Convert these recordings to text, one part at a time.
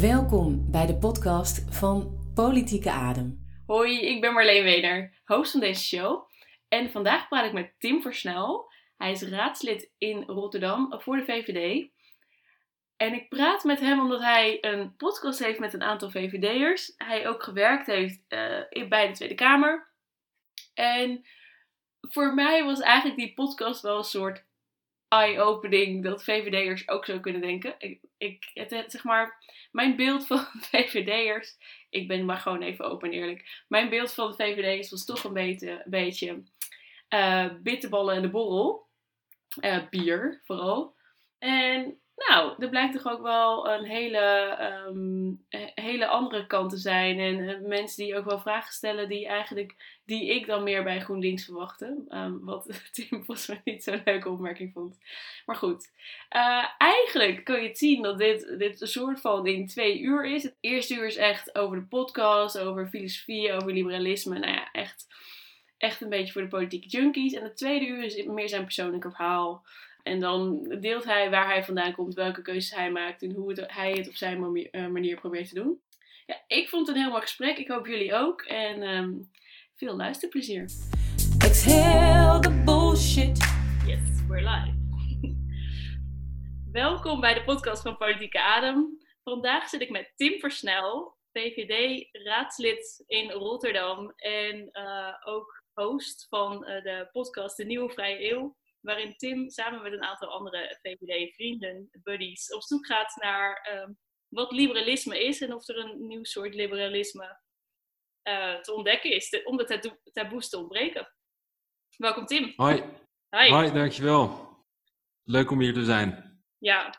Welkom bij de podcast van Politieke Adem. Hoi, ik ben Marleen Wener, host van deze show. En vandaag praat ik met Tim Versnel. Hij is raadslid in Rotterdam voor de VVD. En ik praat met hem omdat hij een podcast heeft met een aantal VVD'ers. Hij ook gewerkt heeft uh, bij de Tweede Kamer. En voor mij was eigenlijk die podcast wel een soort eye-opening dat VVD'ers ook zo kunnen denken. Ik, het, zeg maar, mijn beeld van VVD'ers, ik ben maar gewoon even open en eerlijk. Mijn beeld van de VVD'ers was toch een beetje, een beetje uh, bitterballen en de borrel. Uh, bier vooral. En nou, er blijkt toch ook wel een hele, um, hele andere kant te zijn. En uh, mensen die ook wel vragen stellen die eigenlijk, die ik dan meer bij GroenLinks verwachtte. Um, wat Tim volgens mij niet zo'n leuke opmerking vond. Maar goed, uh, eigenlijk kun je het zien dat dit, dit een soort van in twee uur is. Het eerste uur is echt over de podcast, over filosofie, over liberalisme. Nou ja, echt, echt een beetje voor de politieke junkies. En het tweede uur is meer zijn persoonlijke verhaal. En dan deelt hij waar hij vandaan komt, welke keuzes hij maakt en hoe het, hij het op zijn eh, manier probeert te doen. Ja, ik vond het een heel mooi gesprek. Ik hoop jullie ook. En um, veel luisterplezier. Exhale the bullshit. Yes, we're live. Welkom bij de podcast van Politieke Adem. Vandaag zit ik met Tim Versnel, VVD-raadslid in Rotterdam en uh, ook host van uh, de podcast De Nieuwe Vrije Eeuw waarin Tim samen met een aantal andere VVD-vrienden, buddies, op zoek gaat naar um, wat liberalisme is en of er een nieuw soort liberalisme uh, te ontdekken is, om de taboes te ontbreken. Welkom Tim. Hoi. Hoi. Hoi, dankjewel. Leuk om hier te zijn. Ja,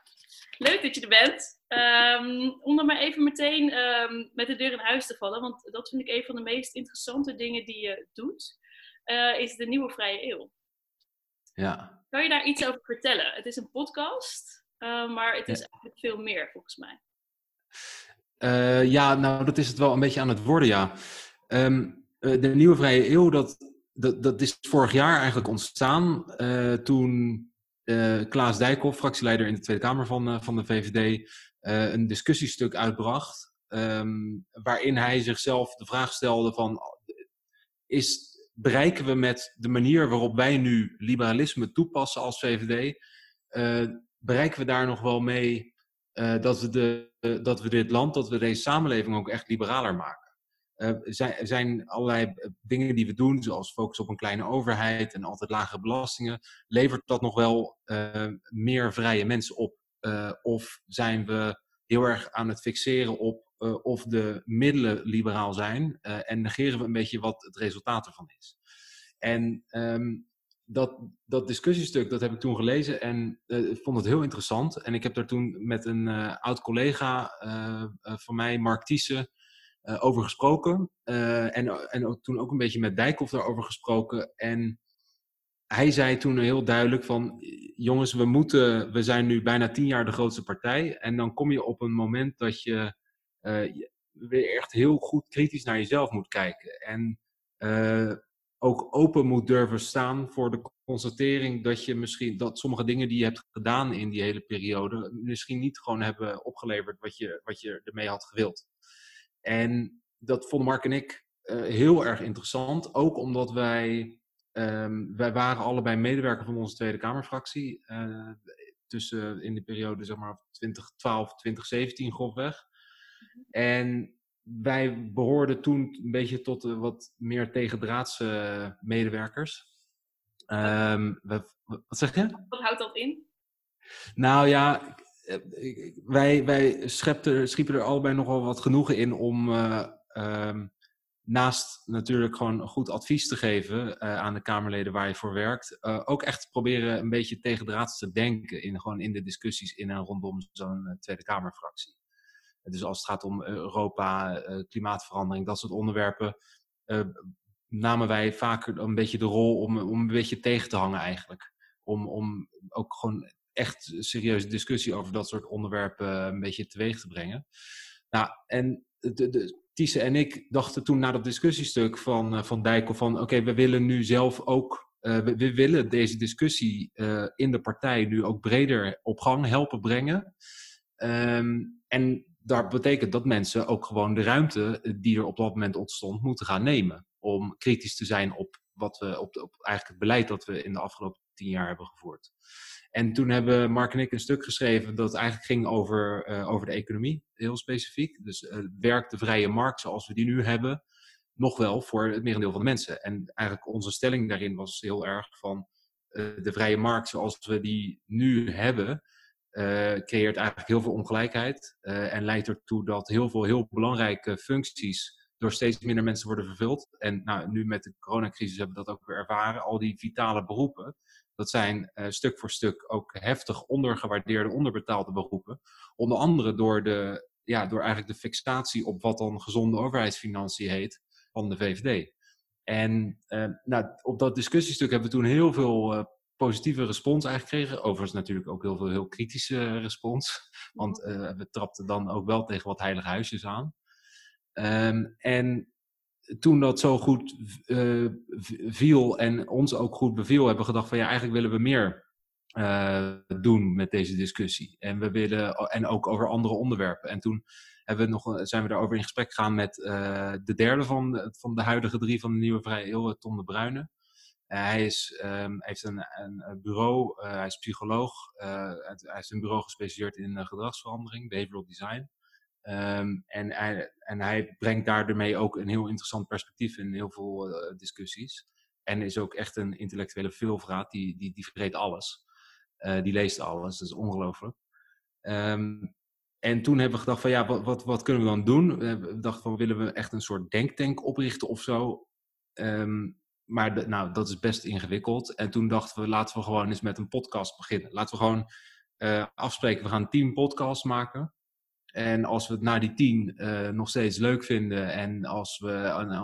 leuk dat je er bent. Um, om dan maar even meteen um, met de deur in huis te vallen, want dat vind ik een van de meest interessante dingen die je doet, uh, is de nieuwe vrije eeuw. Ja. Kan je daar iets over vertellen? Het is een podcast, uh, maar het is ja. eigenlijk veel meer volgens mij. Uh, ja, nou dat is het wel een beetje aan het worden, ja. Um, uh, de Nieuwe Vrije Eeuw, dat, dat, dat is vorig jaar eigenlijk ontstaan toen Klaas Dijkhoff, fractieleider in de Tweede Kamer van, van de VVD, een discussiestuk uitbracht. Um, waarin hij zichzelf de vraag stelde van, is bereiken we met de manier waarop wij nu liberalisme toepassen als VVD, uh, bereiken we daar nog wel mee uh, dat, we de, uh, dat we dit land, dat we deze samenleving ook echt liberaler maken. Zijn, zijn allerlei dingen die we doen, zoals focus op een kleine overheid en altijd lagere belastingen. Levert dat nog wel meer vrije mensen op? of zijn we heel erg aan het fixeren op uh, of de middelen liberaal zijn uh, en negeren we een beetje wat het resultaat ervan is. En um, dat, dat discussiestuk, dat heb ik toen gelezen en uh, vond het heel interessant. En ik heb daar toen met een oud collega van mij, Mark Thiessen, over gesproken. en, en ook, toen ook een beetje met Dijkhoff daarover gesproken. En hij zei toen heel duidelijk van, jongens, we moeten, we zijn nu bijna tien jaar de grootste partij. En dan kom je op een moment dat je uh, weer echt heel goed kritisch naar jezelf moet kijken. En uh, ook open moet durven staan voor de constatering dat je misschien dat sommige dingen die je hebt gedaan in die hele periode misschien niet gewoon hebben opgeleverd wat je, wat je ermee had gewild. En dat vonden Mark en ik uh, heel erg interessant, ook omdat wij, um, wij waren allebei medewerker van onze Tweede Kamerfractie. Uh, tussen in de periode zeg maar 2012, 2017 grofweg. En wij behoorden toen een beetje tot de wat meer tegendraadse medewerkers. Um, we, wat zeg je? Wat houdt dat in? Nou ja, wij, wij schepten, schiepen er allebei nogal wat genoegen in om uh, um, naast natuurlijk gewoon goed advies te geven uh, aan de Kamerleden waar je voor werkt, uh, ook echt proberen een beetje tegendraads te denken in, gewoon in de discussies in en rondom zo'n Tweede Kamerfractie. Dus als het gaat om Europa, klimaatverandering, dat soort onderwerpen, namen wij vaker een beetje de rol om, om een beetje tegen te hangen eigenlijk. Om, om ook gewoon echt serieuze discussie over dat soort onderwerpen een beetje teweeg te brengen. Nou, en de, de, en ik dachten toen na dat discussiestuk van, van Dijkel van oké, we willen nu zelf ook, we, willen deze discussie in de partij nu ook breder op gang helpen brengen. Um, en dat betekent dat mensen ook gewoon de ruimte die er op dat moment ontstond moeten gaan nemen. Om kritisch te zijn op, wat we, op, op eigenlijk het beleid dat we in de afgelopen tien jaar hebben gevoerd. En toen hebben Mark en ik een stuk geschreven dat eigenlijk ging over, uh, over de economie, heel specifiek. Dus uh, werkt de vrije markt zoals we die nu hebben, nog wel voor het merendeel van de mensen. En eigenlijk onze stelling daarin was heel erg van de vrije markt zoals we die nu hebben, creëert eigenlijk heel veel ongelijkheid en leidt ertoe dat heel veel heel belangrijke functies door steeds minder mensen worden vervuld. En nou, nu met de coronacrisis hebben we dat ook weer ervaren. Al die vitale beroepen, dat zijn uh, stuk voor stuk ook heftig ondergewaardeerde, onderbetaalde beroepen. Onder andere door, de, ja, door eigenlijk de fixatie op wat dan gezonde overheidsfinanciën heet van de VVD. En nou, op dat discussiestuk hebben we toen heel veel positieve respons eigenlijk gekregen. Overigens natuurlijk ook heel veel heel kritische respons. Want we trapten dan ook wel tegen wat heilige huisjes aan. Um, en toen dat zo goed uh, viel en ons ook goed beviel, hebben we gedacht van ja, eigenlijk willen we meer uh, doen met deze discussie. En we willen, en ook over andere onderwerpen. En toen hebben we nog, zijn we daarover in gesprek gegaan met de derde van, van de huidige drie van de Nieuwe Vrije Eeuw, Tom de Bruyne. Hij is, um, heeft een, een bureau, hij is psycholoog, hij is een bureau gespecialiseerd in gedragsverandering, behavioral design. Um, en, hij, en hij brengt daarmee ook een heel interessant perspectief in heel veel discussies. En is ook echt een intellectuele veelvraat, die, die, die vergeet alles. Die leest alles, dat is ongelooflijk. Um, en toen hebben we gedacht van ja, wat, wat, wat kunnen we dan doen? We dachten van willen we echt een soort denktank oprichten of zo? Maar de, nou, dat is best ingewikkeld. En toen dachten we laten we gewoon eens met een podcast beginnen. Laten we gewoon uh, afspreken, we gaan tien podcasts maken. En als we het na die tien uh, nog steeds leuk vinden en als, we,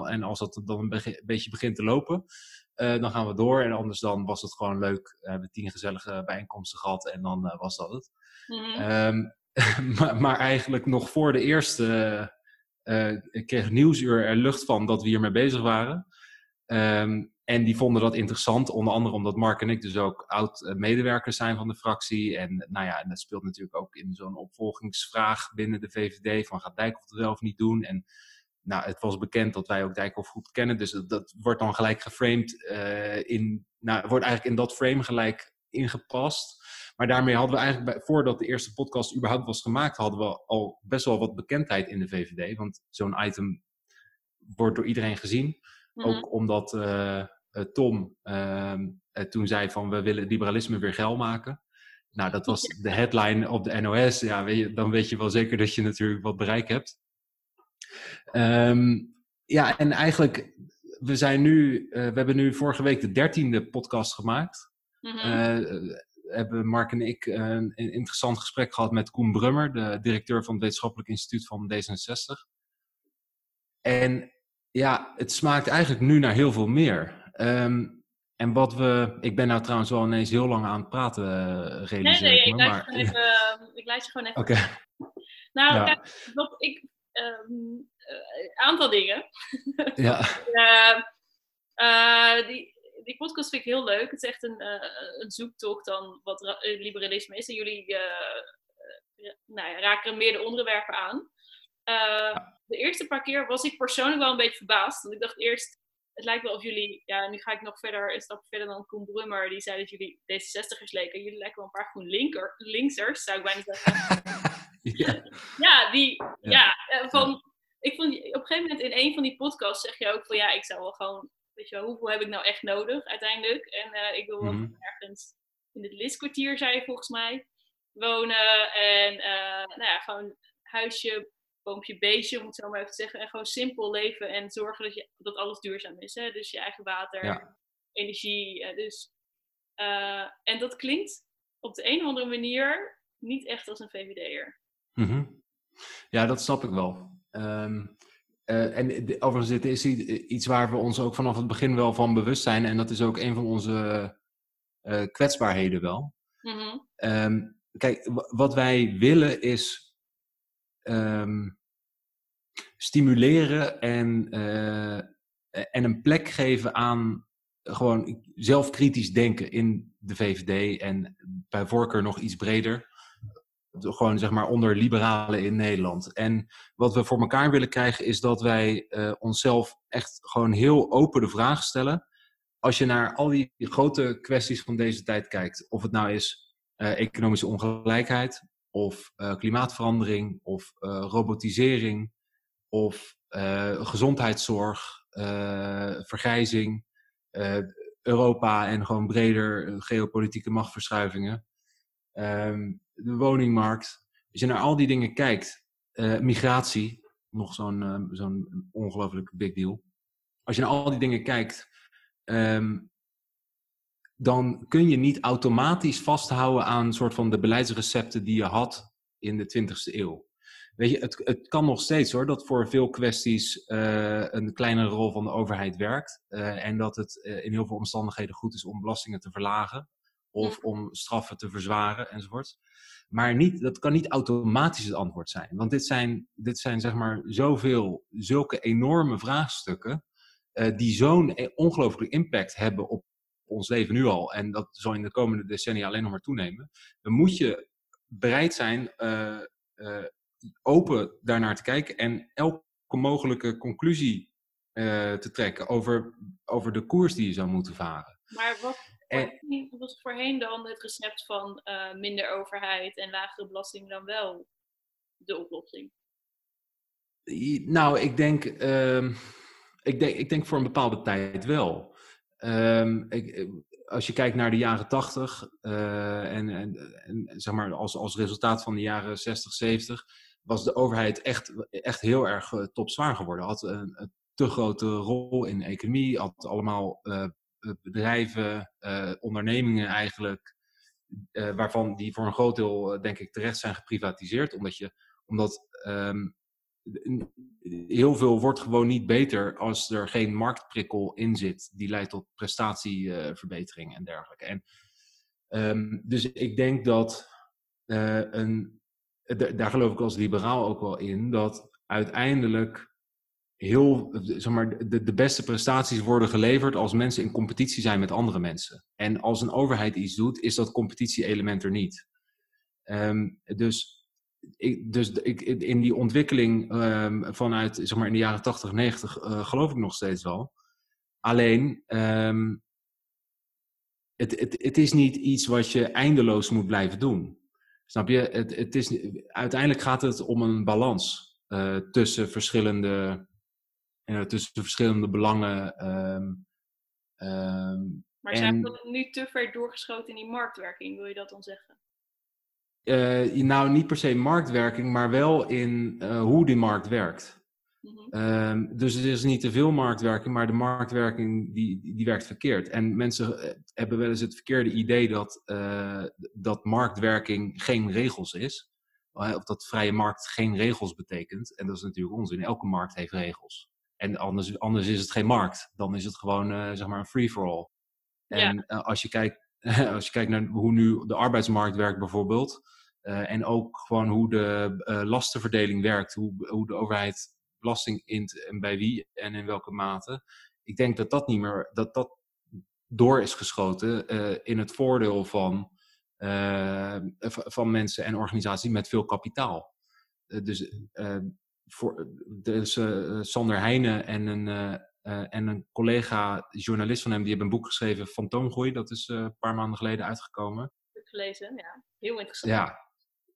en als dat dan een be beetje begint te lopen, uh, dan gaan we door. En anders dan was het gewoon leuk. We hebben tien gezellige bijeenkomsten gehad en dan was dat het. Mm -hmm. um, maar, maar, eigenlijk nog voor de eerste kreeg Nieuwsuur er lucht van dat we hiermee bezig waren. Um, en die vonden dat interessant, onder andere omdat Mark en ik dus ook oud-medewerkers zijn van de fractie. En nou ja, dat speelt natuurlijk ook in zo'n opvolgingsvraag binnen de VVD van gaat Dijkhoff het wel of niet doen? En nou, het was bekend dat wij ook Dijkhoff goed kennen, dus dat, wordt dan gelijk geframed uh, in, nou, wordt eigenlijk in dat frame gelijk ingepast. Maar daarmee hadden we eigenlijk, voordat de eerste podcast überhaupt was gemaakt, hadden we al best wel wat bekendheid in de VVD. Want zo'n item wordt door iedereen gezien. Mm -hmm. Ook omdat uh, Tom uh, toen zei van we willen liberalisme weer geil maken. Nou, dat was de headline op de NOS. Ja, weet je, dan weet je wel zeker dat je natuurlijk wat bereik hebt. Um, ja, en eigenlijk, we zijn nu, uh, we hebben nu vorige week de dertiende podcast gemaakt. Mm -hmm. hebben Mark en ik een interessant gesprek gehad met Koen Brummer, de directeur van het Wetenschappelijk Instituut van D66. En ja, het smaakt eigenlijk nu naar heel veel meer. Um, en wat we. Ik ben nou trouwens wel ineens heel lang aan het praten, uh, Nee, nee, ik, me, maar... even, uh, ik leid je gewoon even. Oké. Okay. Nou, ja. kijk, wat ik. Een um, uh, aantal dingen. ja. Uh, die, die podcast vind ik heel leuk. Het is echt een, een zoektocht dan wat liberalisme is. En jullie nou ja, raken meer de onderwerpen aan. Ja. De eerste paar keer was ik persoonlijk wel een beetje verbaasd. Want ik dacht eerst, het lijkt wel of jullie, ja, nu ga ik nog verder, een stap verder dan Koen Brummer, die zei dat jullie D66ers leken. Jullie lijken wel een paar groen linker, linksers, zou ik bijna zeggen. ja. ja, die, ja, ja van, ik vond, op een gegeven moment in een van die podcasts zeg je ook van, ja, ik zou wel gewoon, weet je wel, hoeveel heb ik nou echt nodig uiteindelijk? En uh, ik wil wel mm-hmm. ergens in het listkwartier, zei je volgens mij, wonen en, uh, nou ja, gewoon huisje, boompje, beestje, om het zo maar even te zeggen. En gewoon simpel leven en zorgen dat, je, dat alles duurzaam is. Hè? Dus je eigen water, ja. energie. Uh, dus, uh, en dat klinkt op de een of andere manier niet echt als een VVD'er. Mm -hmm. Ja, dat snap ik wel. Um, uh, en de, overigens, dit is iets waar we ons ook vanaf het begin wel van bewust zijn. En dat is ook een van onze kwetsbaarheden wel. Mm -hmm. um, kijk, wat wij willen is Um, stimuleren en, eh, en een plek geven aan gewoon zelfkritisch denken in de VVD en bij voorkeur nog iets breder. Gewoon zeg maar onder liberalen in Nederland. En wat we voor elkaar willen krijgen is dat wij uh, onszelf echt gewoon heel open de vraag stellen. Als je naar al die grote kwesties van deze tijd kijkt, of het nou is uh, economische ongelijkheid, of uh, klimaatverandering, of robotisering, of gezondheidszorg, vergrijzing, Europa en gewoon breder geopolitieke machtsverschuivingen. Um, de woningmarkt. Als je naar al die dingen kijkt, migratie, nog zo'n zo'n ongelooflijk big deal. Als je naar al die dingen kijkt, um, dan kun je niet automatisch vasthouden aan een soort van de beleidsrecepten die je had in de 20e eeuw. Weet je, het, het kan nog steeds hoor, dat voor veel kwesties uh, een kleinere rol van de overheid werkt. Uh, en dat het uh, in heel veel omstandigheden goed is om belastingen te verlagen. Of om straffen te verzwaren enzovoort. Maar niet, dat kan niet automatisch het antwoord zijn. Want dit zijn, dit zijn zeg maar zoveel, zulke enorme vraagstukken. die zo'n ongelooflijke impact hebben op ons leven nu al. En dat zal in de komende decennia alleen nog maar toenemen. Dan moet je bereid zijn open daarnaar te kijken en elke mogelijke conclusie uh, te trekken over, over de koers die je zou moeten varen. Maar wat en, was voorheen dan het recept van minder overheid en lagere belasting dan wel de oplossing? Nou, ik denk, uh, ik denk, ik denk voor een bepaalde tijd wel. Um, ik, als je kijkt naar de jaren 80 uh, en, en, zeg maar als, als resultaat van de jaren 60, 70, was de overheid echt, echt heel erg uh, topzwaar geworden. Had een, te grote rol in de economie, had allemaal bedrijven, ondernemingen eigenlijk, waarvan die voor een groot deel denk ik terecht zijn geprivatiseerd. Omdat, je, omdat um, heel veel wordt gewoon niet beter als er geen marktprikkel in zit. Die leidt tot prestatieverbetering en dergelijke. En, um, dus ik denk dat een daar geloof ik als liberaal ook wel in, dat uiteindelijk heel, zeg maar, de, de beste prestaties worden geleverd als mensen in competitie zijn met andere mensen. En als een overheid iets doet, is dat competitie-element er niet. Um, dus ik, dus ik, in die ontwikkeling um, vanuit zeg maar in de jaren 80, 90 uh, geloof ik nog steeds wel. Alleen, um, het, het, het is niet iets wat je eindeloos moet blijven doen. Snap je? Het, het is, uiteindelijk gaat het om een balans uh, tussen, verschillende, uh, tussen verschillende belangen. Um, um, maar zijn we nu te ver doorgeschoten in die marktwerking? Wil je dat dan zeggen? Uh, nou, niet per se marktwerking, maar wel in hoe die markt werkt. Um, dus er is niet te veel marktwerking, maar de marktwerking die, die, werkt verkeerd. En mensen eh, hebben wel eens het verkeerde idee dat, uh, dat marktwerking geen regels is. Of dat vrije markt geen regels betekent. En dat is natuurlijk onzin. Elke markt heeft regels. En anders, anders is het geen markt. Dan is het gewoon zeg maar een free-for-all. En ja. als, je kijkt, als je kijkt naar hoe nu de arbeidsmarkt werkt bijvoorbeeld. En ook gewoon hoe de lastenverdeling werkt. Hoe, hoe de overheid belasting int en bij wie en in welke mate. Ik denk dat dat niet meer, dat dat door is geschoten uh, in het voordeel van, van mensen en organisaties met veel kapitaal. Dus voor, dus Sander Heijnen en een, en een collega journalist van hem, die hebben een boek geschreven, Fantoomgroei, dat is een paar maanden geleden uitgekomen. Gelezen, ja. Heel interessant. Ja,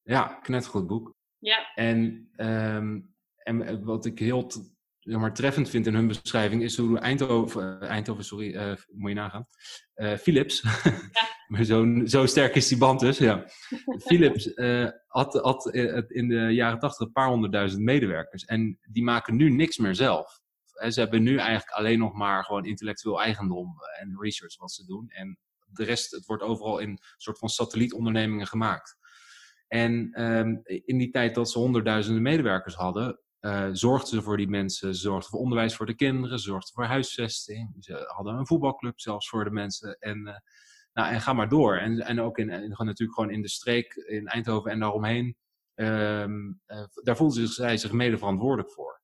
ja knettergoed boek. Ja. En um, en wat ik heel zeg maar, treffend vind in hun beschrijving is hoe Eindhoven, uh, Eindhoven sorry, uh, moet je nagaan, uh, Philips, ja. zo, zo sterk is die band dus, ja. Philips had, had in de jaren tachtig een paar honderdduizend medewerkers en die maken nu niks meer zelf. ze hebben nu eigenlijk alleen nog maar gewoon intellectueel eigendom en research wat ze doen. En de rest, het wordt overal in soort van satellietondernemingen gemaakt. En um, in die tijd dat ze honderdduizenden medewerkers hadden, uh, zorgden ze voor die mensen, zorgden voor onderwijs voor de kinderen, ze zorgden voor huisvesting. Ze hadden een voetbalclub zelfs voor de mensen. En, uh, nou, en ga maar door. En, en ook in, en natuurlijk gewoon in de streek, in Eindhoven en daaromheen. Um, uh, daar voelden zij zich mede verantwoordelijk voor.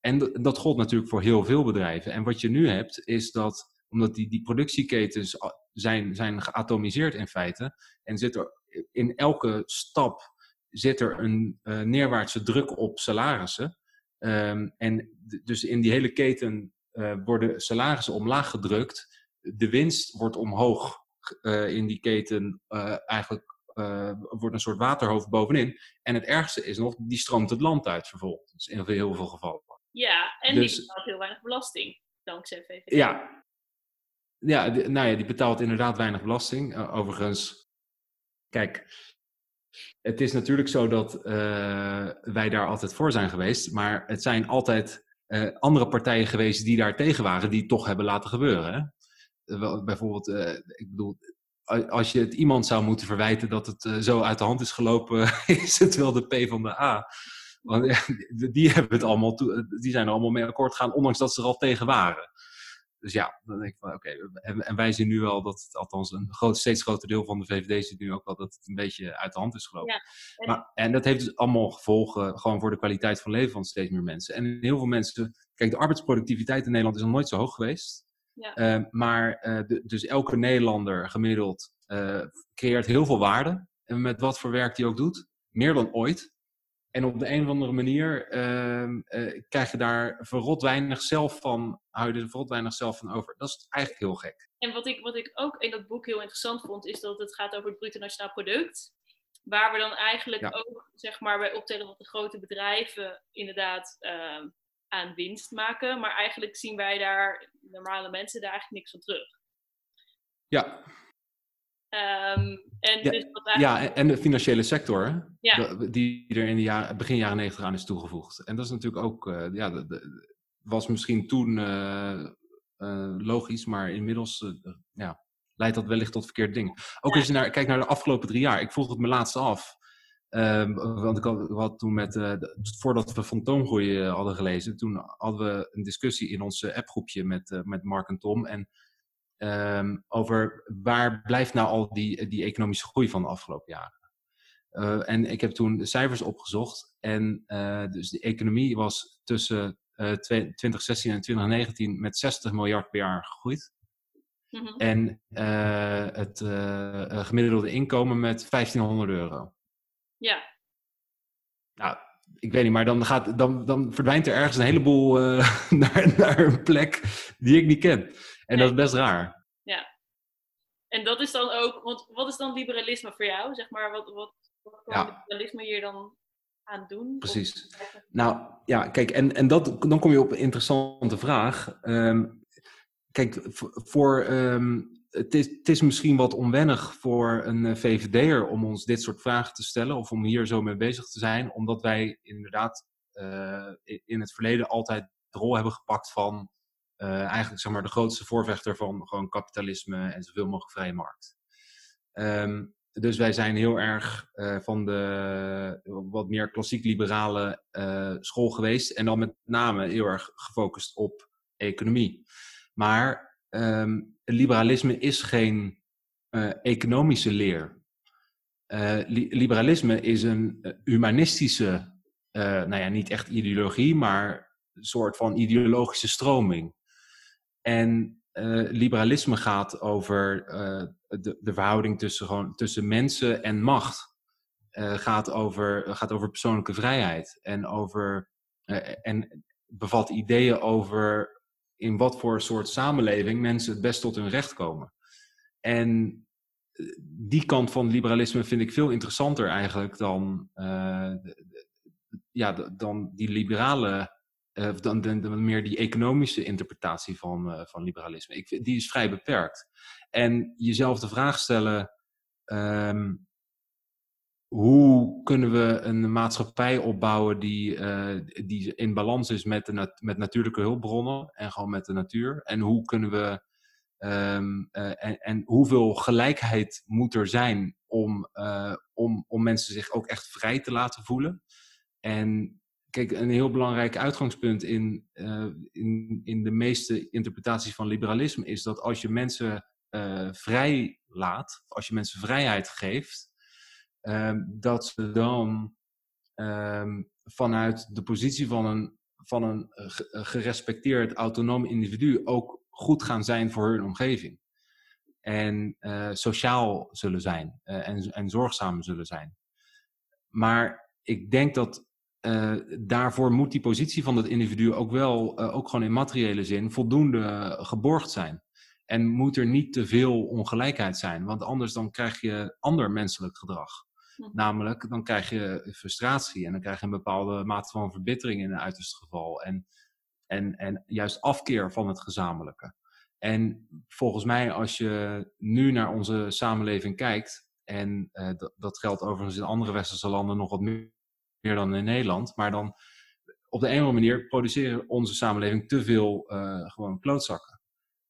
En dat gold natuurlijk voor heel veel bedrijven. En wat je nu hebt, is dat omdat die, die productieketens zijn, zijn geatomiseerd in feite, en zit er in elke stap zit er een eh, neerwaartse druk op salarissen. Ehm, en dus in die hele keten eh, worden salarissen omlaag gedrukt. De winst wordt omhoog eh, in die keten eigenlijk wordt een soort waterhoofd bovenin. En het ergste is nog, die stroomt het land uit vervolgens, in heel veel gevallen. Ja, en Dus- die betaalt heel weinig belasting, dankzij VVD. Ja, ja, die, nou ja, die betaalt inderdaad weinig belasting. Overigens, kijk, het is natuurlijk zo dat eh, wij daar altijd voor zijn geweest, maar het zijn altijd eh, andere partijen geweest die daar tegen waren, die het toch hebben laten gebeuren. Hè? Bijvoorbeeld, eh, ik bedoel, als je het iemand zou moeten verwijten dat het zo uit de hand is gelopen, is het wel de P van de A. Want die, hebben het allemaal, die zijn er allemaal mee akkoord gegaan, ondanks dat ze er al tegen waren. Dus ja, dan denk ik van oké, en, en wij zien nu wel dat het, althans een groot, steeds groter deel van de VVD ziet nu ook wel dat het een beetje uit de hand is gelopen. Ja, en- Maar, en dat heeft dus allemaal gevolgen gewoon voor de kwaliteit van leven van steeds meer mensen. En heel veel mensen, kijk, de arbeidsproductiviteit in Nederland is nog nooit zo hoog geweest. Ja. Eh, maar eh, de- dus elke Nederlander gemiddeld eh, creëert heel veel waarde. En met wat voor werk die ook doet. Meer dan ooit. En op de een of andere manier eh, krijg je daar verrot weinig zelf van, hou je er verrot weinig zelf van over. Dat is eigenlijk heel gek. En wat ik, wat ik ook in dat boek heel interessant vond, is dat het gaat over het bruto nationaal product. Waar we dan eigenlijk Ja. ook zeg maar, bij optellen dat de grote bedrijven inderdaad ehm, aan winst maken. Maar eigenlijk zien wij daar, normale mensen, daar eigenlijk niks van terug. Ja, Ehm, en Ja, dus wat eigenlijk, ja en- de financiële sector? Ja. Die er in de jaren, begin jaren negentig aan is toegevoegd. En dat is natuurlijk ook, eh, ja, de- de- was misschien toen eh, eh, logisch, maar inmiddels ja, leidt dat wellicht tot verkeerde dingen. Ook Ja. als je naar, kijkt naar de afgelopen drie jaar. Ik vroeg het me laatst af. Ehm, want ik had, toen met, voordat we Fantoomgroei hadden gelezen, toen hadden we een discussie in ons appgroepje met, met Mark en Tom. En ehm, over waar blijft nou al die, die economische groei van de afgelopen jaren. Eh, en ik heb toen de cijfers opgezocht. En eh, dus de economie was tussen eh, twee- 2016 en 2019 met 60 miljard per jaar gegroeid. Mhm. En eh, het eh, eh, gemiddelde inkomen met 1500 euro. ja, Nou, ik weet niet, maar dan, gaat, dan, dan verdwijnt er ergens een heleboel eh, naar, naar een plek die ik niet ken. En dat is best raar. en dat is dan ook, want wat is dan liberalisme voor jou? Zeg maar, wat, wat, wat kan Ja. liberalisme hier dan aan doen? Of- Precies. Nou ja, kijk, en, en dat, dan kom je op een interessante vraag. Ehm, kijk, voor, ehm, het, is, het is misschien wat onwennig voor een eh, VVD'er om ons dit soort vragen te stellen of om hier zo mee bezig te zijn, omdat wij inderdaad eh, in het verleden altijd de rol hebben gepakt van eigenlijk zeg maar de grootste voorvechter van gewoon kapitalisme en zoveel mogelijk vrije markt. Ehm, dus wij zijn heel erg eh, van de wat meer klassiek liberale eh, school geweest. En dan met name heel erg gefocust op economie. Maar ehm, liberalisme is geen eh, economische leer. Eh, li- liberalisme is een eh, humanistische, eh, nou ja, niet echt ideologie, maar een soort van ideologische stroming. En eh, liberalisme gaat over eh, de, de verhouding tussen, gewoon, tussen mensen en macht. Eh, gaat, over, gaat over persoonlijke vrijheid. En, over, en bevat ideeën over in wat voor soort samenleving mensen het best tot hun recht komen. En die kant van liberalisme vind ik veel interessanter eigenlijk dan, ja, dan die liberale eh, dan, dan, dan meer die economische interpretatie van, eh, van liberalisme. Ik, die is vrij beperkt. En jezelf de vraag stellen: ehm, hoe kunnen we een maatschappij opbouwen die, eh, die in balans is met, de nat- met natuurlijke hulpbronnen en gewoon met de natuur? En hoe kunnen we. ehm, eh, en, en hoeveel gelijkheid moet er zijn om, om, om mensen zich ook echt vrij te laten voelen? En kijk, een heel belangrijk uitgangspunt in, eh, in, in de meeste interpretaties van liberalisme is dat als je mensen eh, vrij laat, als je mensen vrijheid geeft, ehm, dat ze dan ehm, vanuit de positie van een van een gerespecteerd autonoom individu ook goed gaan zijn voor hun omgeving. En sociaal zullen zijn en, en zorgzaam zullen zijn. Maar ik denk dat uh, daarvoor moet die positie van dat individu ook wel, uh, ook gewoon in materiële zin, voldoende geborgd zijn. En moet er niet te veel ongelijkheid zijn, want anders dan krijg je ander menselijk gedrag. Hm. Namelijk, dan krijg je frustratie en dan krijg je een bepaalde mate van verbittering in het uiterste geval. En, en, en juist afkeer van het gezamenlijke. En volgens mij, als je nu naar onze samenleving kijkt, en uh, dat, dat geldt overigens in andere westerse landen nog wat meer meer dan in Nederland. Maar dan op de een of andere manier produceren onze samenleving te veel uh, gewoon klootzakken.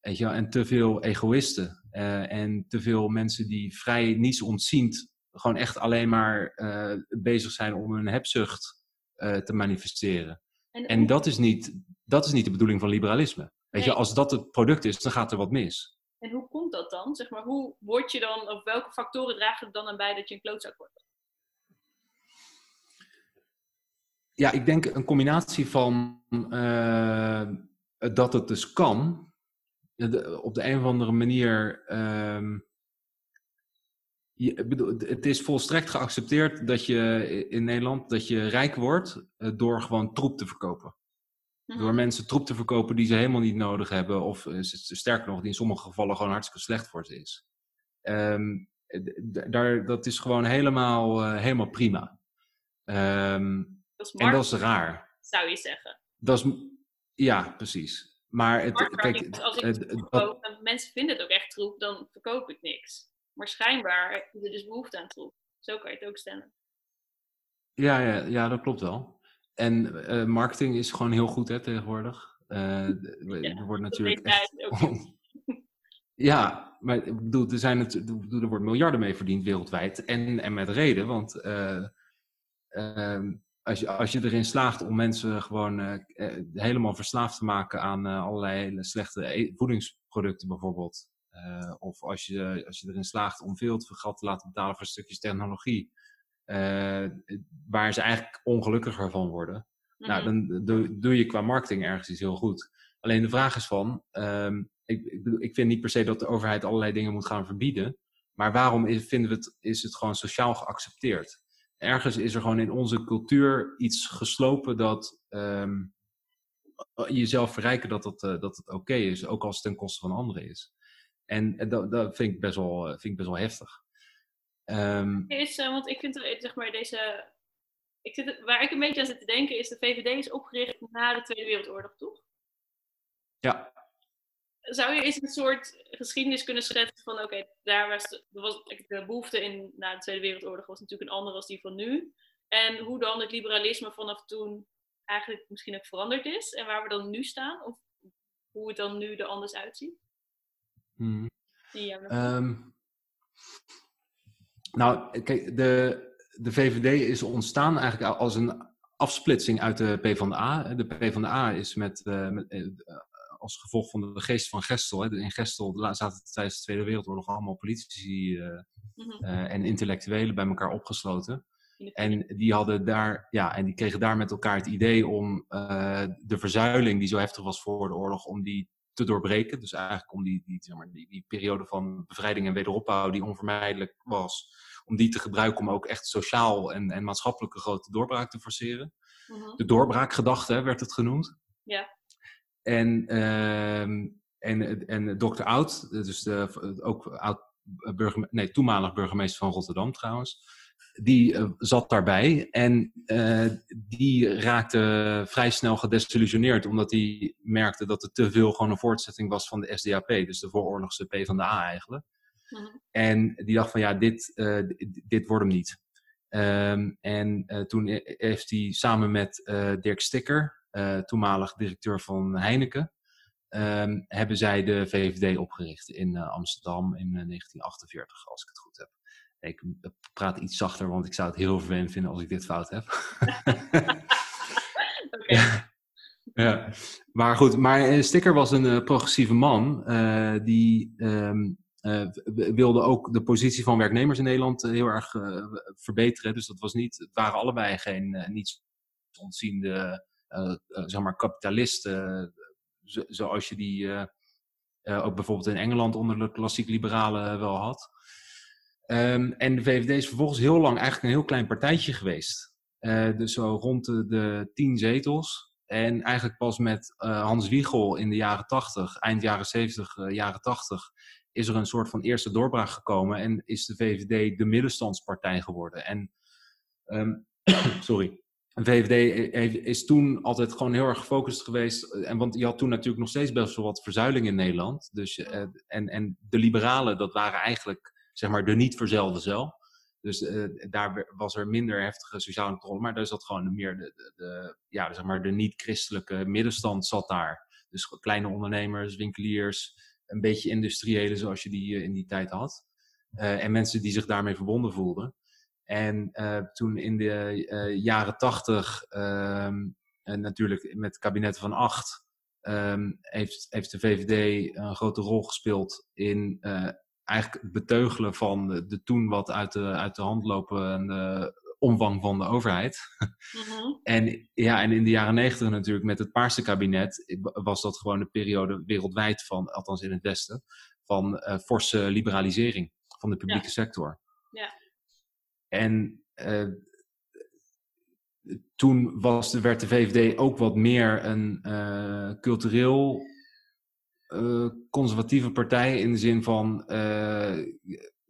Weet je, en te veel egoïsten. Uh, en te veel mensen die vrij niets ontziend gewoon echt alleen maar uh, bezig zijn om hun hebzucht te manifesteren. En, en, dat, is niet, dat is niet de bedoeling van liberalisme. Weet je, als dat het product is, dan gaat er wat mis. En hoe komt dat dan? Zeg maar, hoe word je dan, of welke factoren dragen er dan aan bij dat je een klootzak wordt? Ja, ik denk een combinatie van uh, dat het dus kan. op de een of andere manier. Uh, je, bedoel, het is volstrekt geaccepteerd dat je in Nederland dat je rijk wordt uh, door gewoon troep te verkopen. Mhm. Door mensen troep te verkopen die ze helemaal niet nodig hebben, of uh, sterker nog, die in sommige gevallen gewoon hartstikke slecht voor ze is. Um, daar, dat is gewoon helemaal, helemaal prima. Um, dat en dat is raar. Zou je zeggen. Dat is, ja, precies. Maar het, kijk, als ik het, verkoop en mensen vinden het ook echt troep, dan verkoop ik niks. Maar schijnbaar heb je dus behoefte aan troep. Zo kan je het ook stellen. Ja, ja, ja dat klopt wel. En uh, marketing is gewoon heel goed hè, tegenwoordig. Uh, er wordt natuurlijk echt... ja, maar ik bedoel, er, zijn het, er wordt miljarden mee verdiend wereldwijd. En, en met reden, want uh, als je, als je erin slaagt om mensen gewoon uh, helemaal verslaafd te maken aan uh, allerlei hele slechte e-, voedingsproducten bijvoorbeeld. Uh, of als je, als je erin slaagt om veel te veel geld te laten betalen voor stukjes technologie. waar ze eigenlijk ongelukkiger van worden. Nou, mhm. dan doe, doe, je qua marketing ergens iets heel goed. Alleen de vraag is van, um, ik, ik, ik vind niet per se dat de overheid allerlei dingen moet gaan verbieden. Maar waarom is, vinden we het, is het gewoon sociaal geaccepteerd? Ergens is er gewoon in onze cultuur iets geslopen dat um, jezelf verrijken dat het, uh, dat het oké is, ook als het ten koste van anderen is. En, dat, dat vind, ik best wel, eh, vind ik best wel heftig. Um, is, uh, want ik vind zeg maar deze. Ik zit, waar ik een beetje aan zit te denken is: de VVD is opgericht na de Tweede Wereldoorlog, toch? Ja zou je eens een soort geschiedenis kunnen schetsen van, oké, daar was, de, was de behoefte in na de Tweede Wereldoorlog was natuurlijk een andere als die van nu. En hoe dan het liberalisme vanaf toen eigenlijk misschien ook veranderd is en waar we dan nu staan, of hoe het dan nu er anders uitziet? Hmm. Um, nou, kijk, de, de VVD is ontstaan eigenlijk als een afsplitsing uit de PvdA. De PvdA is met, uh, met uh, als gevolg van de geest van Gestel. Hè. In Gestel zaten tijdens de Tweede Wereldoorlog allemaal politici uh, en intellectuelen bij elkaar opgesloten. En die hadden daar, ja, en die kregen daar met elkaar het idee om uh, de verzuiling die zo heftig was voor de oorlog, om die te doorbreken. Dus eigenlijk om die, die, zeg maar, die, die periode van bevrijding en wederopbouw die onvermijdelijk was, om die te gebruiken om ook echt sociaal en, en maatschappelijke grote doorbraak te forceren. Mhm. De doorbraakgedachte werd het genoemd. Ja. En, uh, en, en Dr. Oud, dus de, ook oud burgemeester, nee, toenmalig burgemeester van Rotterdam trouwens, die uh, zat daarbij en uh, die raakte vrij snel gedesillusioneerd, omdat hij merkte dat het te veel gewoon een voortzetting was van de SDAP, dus de vooroorlogse P van de A eigenlijk. Mm En die dacht van ja, dit, uh, dit wordt hem niet. Um, en toen heeft hij samen met Dirk Stikker, uh, toenmalig directeur van Heineken, um, hebben zij de VVD opgericht in uh, Amsterdam in 1948, eh, als ik het goed heb. Ik praat iets zachter, want ik zou het heel vervelend vinden als ik dit fout heb. ja. ja. Maar goed, maar Sticker was een progressieve man die um, wilde ook de positie van werknemers in Nederland heel erg verbeteren. Dus dat was niet, het waren allebei geen niets ontziende zeg maar kapitalisten, zoals je die ook bijvoorbeeld in Engeland onder de klassiek liberalen wel had. Ehm, en de VVD is vervolgens heel lang eigenlijk een heel klein partijtje geweest. dus zo rond de, de tien zetels. En eigenlijk pas met Hans Wiegel in de jaren 80, eind jaren 70, uh, jaren 80, is er een soort van eerste doorbraak gekomen en is de VVD de middenstandspartij geworden. En, um, sorry, de VVD is toen altijd gewoon heel erg gefocust geweest. En want je had toen natuurlijk nog steeds best wel wat verzuiling in Nederland. Dus, uh, en, en de liberalen, dat waren eigenlijk zeg maar de niet verzelde cel. Dus uh, daar was er minder heftige sociale controle, maar daar zat gewoon meer de, de, de ja, zeg maar de niet-christelijke middenstand zat daar. Dus kleine ondernemers, winkeliers, een beetje industriële zoals je die uh, in die tijd had. Uh, en mensen die zich daarmee verbonden voelden. En toen in de jaren tachtig, um, natuurlijk met het kabinet van acht, um, heeft, heeft de VVD een grote rol gespeeld in eigenlijk het beteugelen van de, de, toen wat uit de, uit de hand lopende omvang van de overheid. Mm-hmm. en, ja, en in de jaren negentig natuurlijk met het Paarse kabinet was dat gewoon een periode wereldwijd van, althans in het Westen, van forse liberalisering van de publieke sector. Ja. En uh, toen was de, werd de VVD ook wat meer een uh, cultureel uh, conservatieve partij in de zin van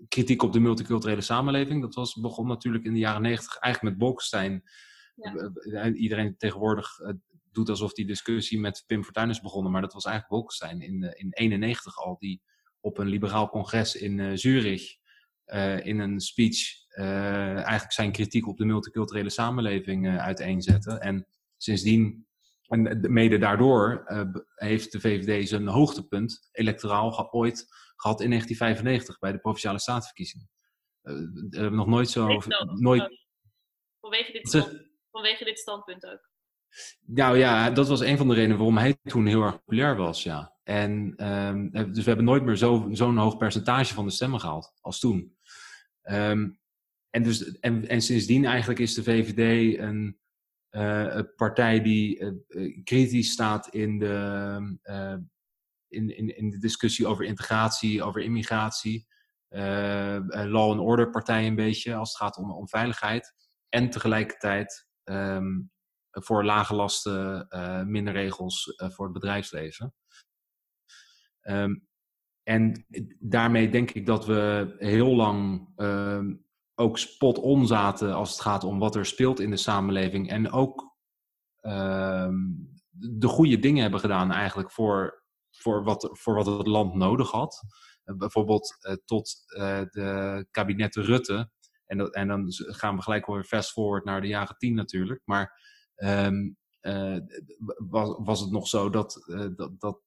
kritiek op de multiculturele samenleving. Dat was, begon natuurlijk in de jaren negentig eigenlijk met Bolkestein. Ja. Iedereen tegenwoordig doet alsof die discussie met Pim Fortuyn is begonnen, maar dat was eigenlijk Bolkestein in, in 91 al, die op een liberaal congres in Zurich in een speech eigenlijk zijn kritiek op de multiculturele samenleving uiteenzette. En sindsdien en mede daardoor uh, heeft de VVD zijn hoogtepunt electoraal ooit gehad in 1995 bij de provinciale statenverkiezingen. We hebben nog nooit zo. nooit... Vanwege, dit stand, vanwege dit standpunt ook. Nou ja, dat was een van de redenen waarom hij toen heel erg populair was. Ja. En, um, dus we hebben nooit meer zo'n zo hoog percentage van de stemmen gehaald als toen. Um, en, dus, en, en sindsdien eigenlijk is de VVD een uh, een partij die uh, kritisch staat in de, in, in, in de discussie over integratie, over immigratie. law and order partij een beetje als het gaat om, om veiligheid. En tegelijkertijd um, voor lage lasten, minder regels voor het bedrijfsleven. Um, en daarmee denk ik dat we heel lang um, ook spot on zaten als het gaat om wat er speelt in de samenleving. En ook uh, de goede dingen hebben gedaan eigenlijk voor, voor, wat, voor wat het land nodig had. Uh, bijvoorbeeld uh, tot uh, de kabinetten Rutte. En, en dan gaan we gelijk weer fast forward naar de jaren tien natuurlijk. Maar um, was, was het nog zo dat, dat, dat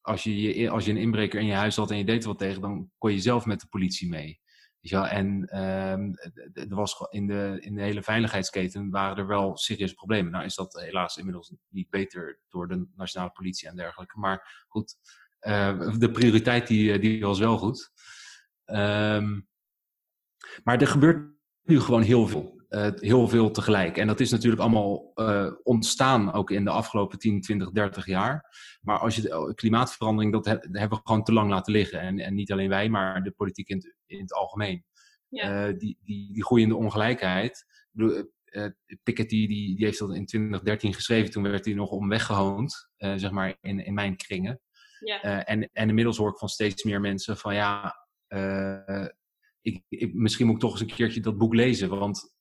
als, je, als je een inbreker in je huis had en je deed wat tegen, dan kon je zelf met de politie mee. Ja, en um, er was in de, in de hele veiligheidsketen waren er wel serieuze problemen. Nou is dat helaas inmiddels niet beter door de nationale politie en dergelijke. Maar goed, uh, de prioriteit die, die was wel goed. Um, maar er gebeurt nu gewoon heel veel. Uh, heel veel tegelijk. En dat is natuurlijk allemaal uh, ontstaan ook in de afgelopen 10, 20, 30 jaar. Maar als je de klimaatverandering, dat hebben we gewoon te lang laten liggen. En, en niet alleen wij, maar de politiek in het, in het algemeen. Ja. Uh, die, die, die groeiende ongelijkheid. Uh, Piketty die, die heeft dat in 2013 geschreven. Toen werd hij nog om weggehoond, zeg maar, in, in mijn kringen. Ja. en, en inmiddels hoor ik van steeds meer mensen van ja, ik, ik, misschien moet ik toch eens een keertje dat boek lezen. Want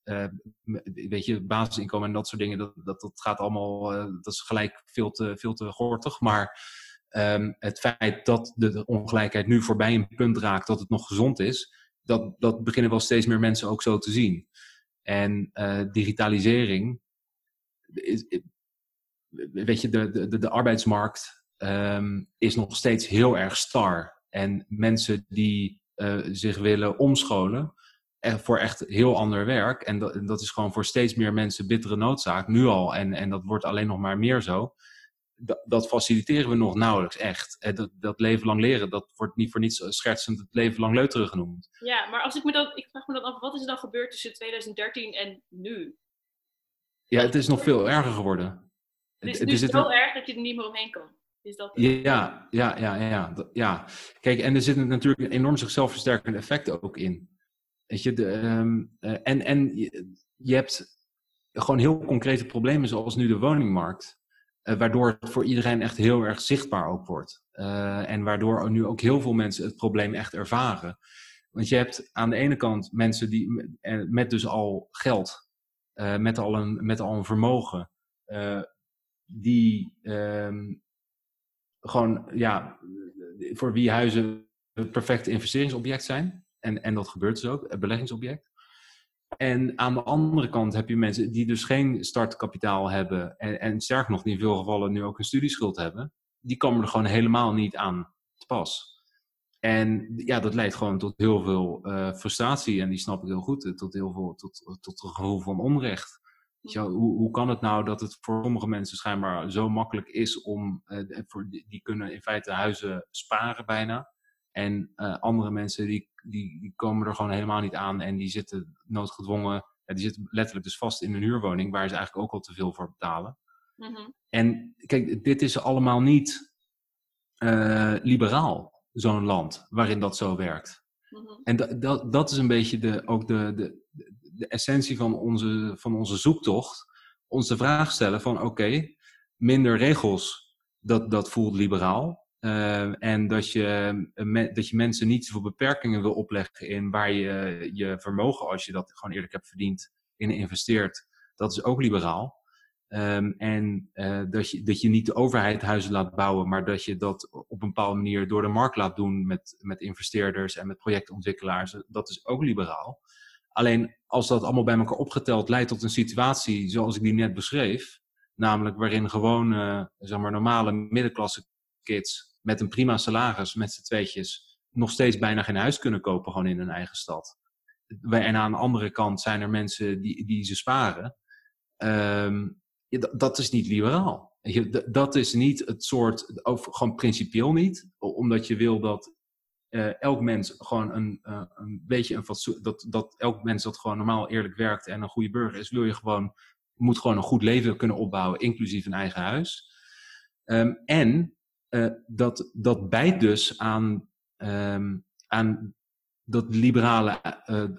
weet je, basisinkomen en dat soort dingen, dat, dat, dat gaat allemaal, dat is gelijk veel te, veel te gortig. Maar um, het feit dat de ongelijkheid nu voorbij een punt raakt dat het nog gezond is, dat, dat beginnen wel steeds meer mensen ook zo te zien. En uh, digitalisering, is, weet je, de, de, de arbeidsmarkt um, is nog steeds heel erg star. En mensen die uh, zich willen omscholen voor echt heel ander werk. En dat, dat is gewoon voor steeds meer mensen bittere noodzaak, nu al. En, en dat wordt alleen nog maar meer zo. Dat, dat faciliteren we nog nauwelijks echt. Eh, dat, dat leven lang leren, dat wordt niet voor niets schertsend het leven lang leuteren genoemd. Ja, maar als ik me dan, ik vraag me dan af, wat is er dan gebeurd tussen 2013 en nu? Ja, het is nog veel erger geworden. Het is er nu zit zo een- erg dat je er niet meer omheen kan. Is dat? Ja, ja, ja, ja, ja. Kijk, en er zit natuurlijk een enorm zichzelf versterkende effect ook in. Weet je, de, ehm, eh, en, en je, je hebt gewoon heel concrete problemen zoals nu de woningmarkt. Eh, waardoor het voor iedereen echt heel erg zichtbaar ook wordt. Eh, en waardoor nu ook heel veel mensen het probleem echt ervaren. Want je hebt aan de ene kant mensen die met, eh, met dus al geld, met, al een, met al een vermogen, die ehm, gewoon, ja, voor wie huizen het perfecte investeringsobject zijn. En, en dat gebeurt dus ook, het beleggingsobject. En aan de andere kant heb je mensen die dus geen startkapitaal hebben. En, en sterker nog, in veel gevallen nu ook een studieschuld hebben. Die komen er gewoon helemaal niet aan te pas. En ja, dat leidt gewoon tot heel veel eh, frustratie. En die snap ik heel goed. eh, Tot heel veel, tot, tot een gevoel van onrecht. Hoe, hoe kan het nou dat het voor sommige mensen schijnbaar zo makkelijk is om, eh, voor, die, kunnen in feite huizen sparen bijna. En eh, andere mensen die, die, die komen er gewoon helemaal niet aan en die zitten noodgedwongen, ja, die zitten letterlijk dus vast in een huurwoning waar ze eigenlijk ook al te veel voor betalen. Mhm. En kijk, dit is allemaal niet eh, liberaal, zo'n land waarin dat zo werkt. Mhm. En dat, dat, dat is een beetje de, ook de, de, de essentie van onze, van onze zoektocht. Ons de vraag stellen van oké, minder regels, dat, dat voelt liberaal. Eh, en dat je, eh, dat je mensen niet zoveel beperkingen wil opleggen in waar je je vermogen, als je dat gewoon eerlijk hebt verdiend, in investeert. Dat is ook liberaal. Ehm, en eh, dat, je, dat je niet de overheid huizen laat bouwen, maar dat je dat op een bepaalde manier door de markt laat doen met, met investeerders en met projectontwikkelaars. Dat is ook liberaal. Alleen als dat allemaal bij elkaar opgeteld leidt tot een situatie zoals ik die net beschreef, namelijk waarin gewoon zeg maar normale middenklasse kids met een prima salaris, met z'n tweetjes, nog steeds bijna geen huis kunnen kopen gewoon in hun eigen stad. En aan de andere kant zijn er mensen die, die ze sparen. Ehm, dat, is niet liberaal. Dat is niet het soort, gewoon principieel niet, omdat je wil dat eh, elk mens gewoon een, eh, een beetje een dat, dat elk mens dat gewoon normaal eerlijk werkt en een goede burger is, wil je gewoon, moet gewoon een goed leven kunnen opbouwen, inclusief een eigen huis. Ehm, en eh, dat, dat bijt dus aan, ehm, aan dat liberale eh, eh,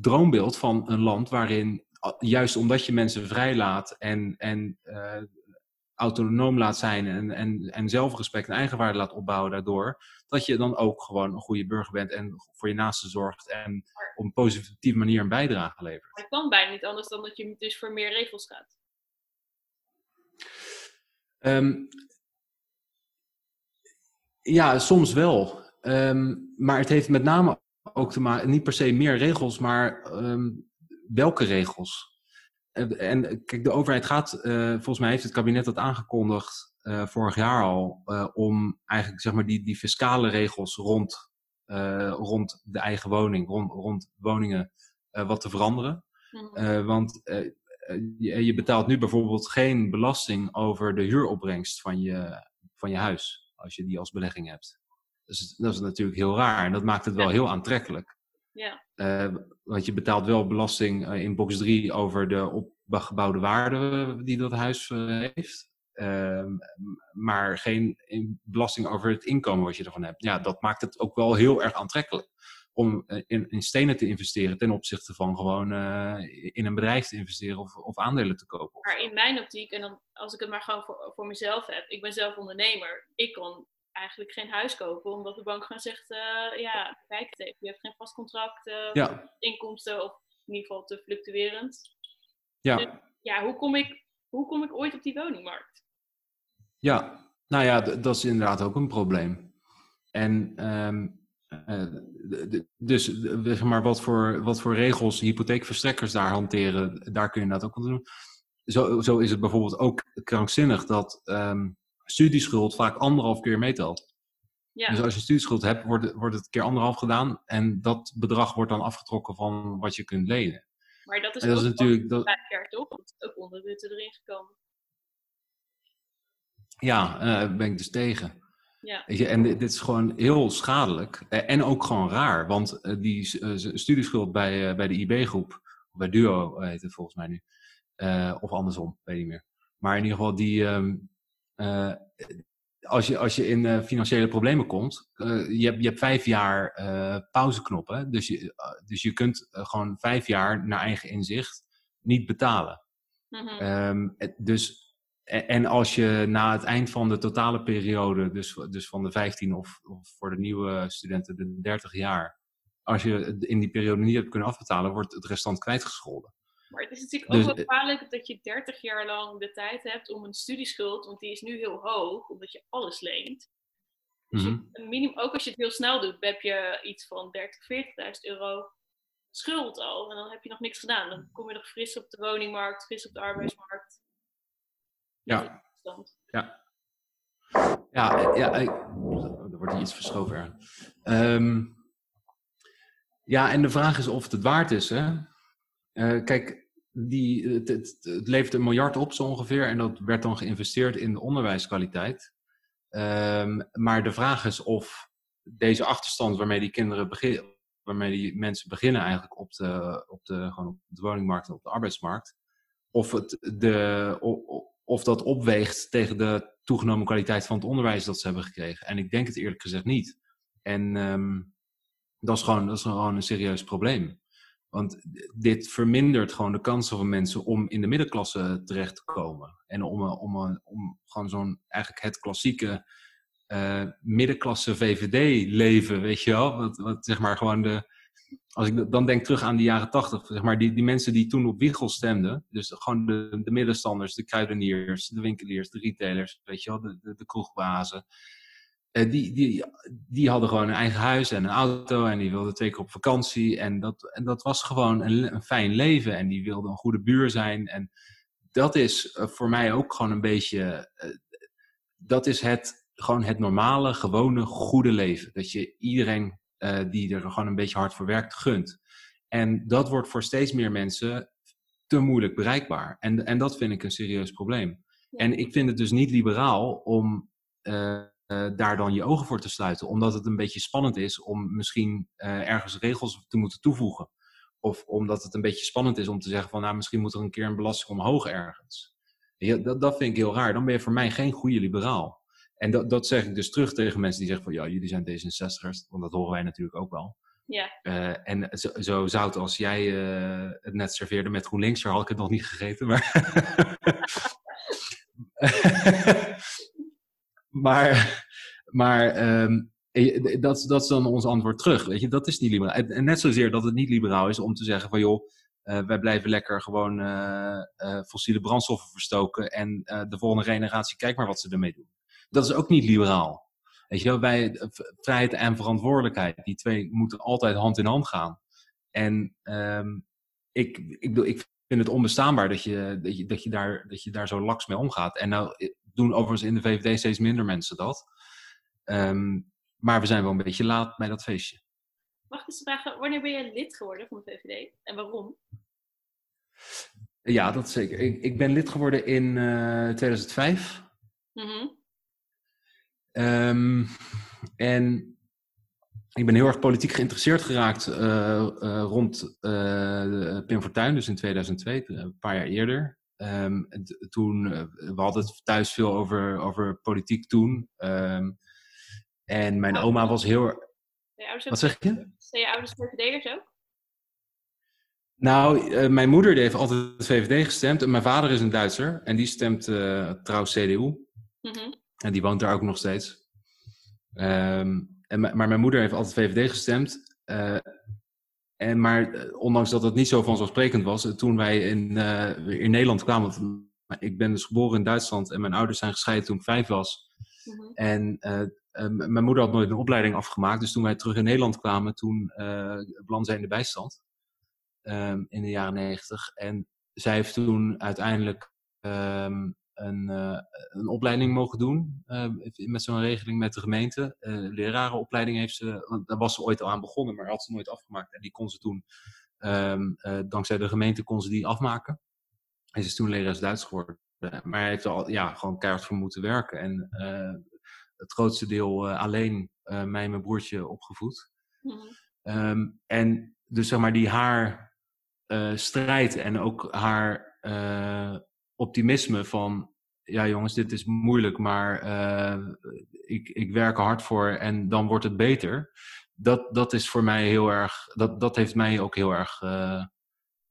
droombeeld van een land waarin, a- juist omdat je mensen vrijlaat en, en eh, autonoom laat zijn en, en, en zelfrespect en eigenwaarde laat opbouwen daardoor, dat je dan ook gewoon een goede burger bent en voor je naasten zorgt en op een positieve manier een bijdrage levert. Het kan bijna niet anders dan dat je dus voor meer regels gaat. Ehm, ja, soms wel. Ehm, maar het heeft met name ook te maken, niet per se meer regels, maar ehm, welke regels? En, en kijk, de overheid gaat, eh, volgens mij heeft het kabinet dat aangekondigd eh, vorig jaar al, eh, om eigenlijk zeg maar die, die fiscale regels rond, rond de eigen woning, rond, rond woningen, wat te veranderen. Eh, want je, je betaalt nu bijvoorbeeld geen belasting over de huuropbrengst van je, van je huis, als je die als belegging hebt. Dus dat is natuurlijk heel raar en dat maakt het wel Ja. heel aantrekkelijk. Ja. Eh, want je betaalt wel belasting eh, in box 3 over de opgebouwde waarde die dat huis eh, heeft. Ehm, maar geen in- belasting over het inkomen wat je ervan hebt. Ja, dat maakt het ook wel heel erg aantrekkelijk om eh, in, in stenen te investeren ten opzichte van gewoon eh, in een bedrijf te investeren of, of aandelen te kopen. Maar in mijn optiek, en dan, als ik het maar gewoon voor, voor mezelf heb, ik ben zelf ondernemer, ik kan eigenlijk geen huis kopen, omdat de bank gewoon zegt, eh, ja, kijk het even, je hebt geen vast contract, Ja, inkomsten, of in ieder geval te fluctuerend. ja, Ja, hoe kom ik, hoe kom ik ooit op die woningmarkt? ja. Nou ja, dat is inderdaad ook een probleem. En ehm, eh, dus zeg maar wat voor, wat voor regels hypotheekverstrekkers daar hanteren, daar kun je dat ook aan doen. Zo, zo is het bijvoorbeeld ook krankzinnig dat ehm, studieschuld vaak anderhalf keer meetelt. Ja, Dus als je studieschuld hebt, wordt het, wordt het keer anderhalf gedaan en dat bedrag wordt dan afgetrokken van wat je kunt lenen. maar dat is dat ook is natuurlijk, dat, vijf jaar toch? Want het is ook onderwitten erin gekomen. ja, eh ben ik dus tegen. Ja, je, en dit, dit is gewoon heel schadelijk eh, en ook gewoon raar, want eh, die eh, studieschuld bij, bij de IB-groep, bij Duo heet het volgens mij nu, of andersom, weet niet meer. Maar in ieder geval, die, ehm, eh, als, je, als je in financiële problemen komt, je, hebt, je hebt vijf jaar pauzeknoppen. Dus je, dus je kunt gewoon vijf jaar naar eigen inzicht niet betalen. Mhm. Ehm, dus, en, als je na het eind van de totale periode, dus, dus van de 15 of, of voor de nieuwe studenten de 30 jaar, als je in die periode niet hebt kunnen afbetalen, wordt het restant kwijtgescholden. Maar het is natuurlijk Dus, ook wel eh, gevaarlijk dat je 30 jaar lang de tijd hebt om een studieschuld, want die is nu heel hoog, omdat je alles leent. Dus Mhm. minimum, ook als je het heel snel doet, heb je iets van 30, 40.000 euro schuld al. En dan heb je nog niks gedaan. Dan kom je nog fris op de woningmarkt, fris op de arbeidsmarkt. Met Ja. een toestand. Ja, ja ik- er wordt hier iets verschoven. Ehm, ja, en de vraag is of het het waard is. Hè? Eh, kijk, die, het, het, het levert een miljard op zo ongeveer. En dat werd dan geïnvesteerd in de onderwijskwaliteit. Ehm, maar de vraag is of deze achterstand waarmee die kinderen beginnen, waarmee die mensen beginnen eigenlijk op de, op de, gewoon op de woningmarkt en op de arbeidsmarkt, of, het de, of dat opweegt tegen de toegenomen kwaliteit van het onderwijs dat ze hebben gekregen. En ik denk het eerlijk gezegd niet. En ehm, dat, is gewoon, dat is gewoon een serieus probleem. Want dit vermindert gewoon de kansen van mensen om in de middenklasse terecht te komen. En om, een- om, een- om gewoon zo'n eigenlijk het klassieke eh, middenklasse VVD-leven, weet je wel? Wat, wat zeg maar gewoon de. Als ik dan denk terug aan de jaren tachtig, zeg maar, die, die mensen die toen op Wiegel stemden, dus gewoon de, de middenstanders, de kruideniers, de winkeliers, de retailers, weet je wel, de, de, kroegbazen. Eh, die, die, die hadden gewoon een eigen huis en een auto en die wilden twee keer op vakantie. En dat, en dat was gewoon een, een fijn leven en die wilden een goede buur zijn. En dat is eh, voor mij ook gewoon een beetje, eh, dat is het, gewoon het normale, gewone, goede leven. Dat je iedereen eh, die er gewoon een beetje hard voor werkt, gunt. En dat wordt voor steeds meer mensen te moeilijk bereikbaar. En, en dat vind ik een serieus probleem. Ja. En ik vind het dus niet liberaal om eh, eh, daar dan je ogen voor te sluiten. Omdat het een beetje spannend is om misschien ergens regels te moeten toevoegen. Of omdat het een beetje spannend is om te zeggen van nou misschien moet er een keer een belasting omhoog ergens. Ja, dat, dat vind ik heel raar. Dan ben je voor mij geen goede liberaal. En dat, dat zeg ik dus terug tegen mensen die zeggen van ja, jullie zijn D66ers. Want dat horen wij natuurlijk ook wel. Ja, Eh, en zo, zo zout als jij eh, het net serveerde met GroenLinks, had ik het nog niet gegeten. Maar, maar, maar ehm, eh, dat, dat is dan ons antwoord terug. Weet je, dat is niet liberaal. En, en net zozeer dat het niet liberaal is om te zeggen van joh, wij blijven lekker gewoon fossiele brandstoffen verstoken. En de volgende generatie, kijk maar wat ze ermee doen. Dat is ook niet liberaal. Weet je wel, bij eh, vrijheid en verantwoordelijkheid, die twee moeten altijd hand in hand gaan. En ehm, ik, ik, ik vind het onbestaanbaar dat je, dat, je, dat, je daar, dat je daar zo laks mee omgaat. En nou eh, doen overigens in de VVD steeds minder mensen dat. Ehm, maar we zijn wel een beetje laat bij dat feestje. mag ik eens vragen, wanneer ben je lid geworden van de VVD en waarom? Ja, dat zeker. Ik, ik ben lid geworden in eh 2005. Mhm. Ehm, en ik ben heel erg politiek geïnteresseerd geraakt eh, eh, rond eh, Pim Fortuyn, dus in 2002, een paar jaar eerder. Ehm, t- toen, we hadden het thuis veel over, over politiek toen. Ehm, en mijn oma was heel... erg- Wat zeg je? zijn je ouders VVD'ers ook? Nou, mijn moeder die heeft altijd VVD gestemd en mijn vader is een Duitser en die stemt eh trouw CDU. Mhm. En die woont daar ook nog steeds. Ehm, en, maar mijn moeder heeft altijd VVD gestemd. eh, en maar eh, ondanks dat het niet zo vanzelfsprekend was, eh, toen wij in, in Nederland kwamen. want Ik ben dus geboren in Duitsland en mijn ouders zijn gescheiden toen ik vijf was. Mhm. En mijn moeder had nooit een opleiding afgemaakt. Dus toen wij terug in Nederland kwamen, toen uh, zij in de bijstand. ehm, in de jaren negentig. En zij heeft toen uiteindelijk ehm, een, eh, een opleiding mogen doen. eh, met zo'n regeling met de gemeente. Eh lerarenopleiding heeft ze, want daar was ze ooit al aan begonnen, maar had ze nooit afgemaakt. En die kon ze toen, ehm, eh, dankzij de gemeente, kon ze die afmaken. En ze is toen lerares Duits geworden. Maar hij heeft er al ja, gewoon keihard voor moeten werken. En het grootste deel alleen mij en mijn broertje opgevoed. Mhm. Ehm, en dus zeg maar die haar strijd en ook haar optimisme van ja jongens, dit is moeilijk, maar uh, ik, ik werk er hard voor en dan wordt het beter. Dat, dat is voor mij heel erg, dat, dat heeft mij ook heel erg uh,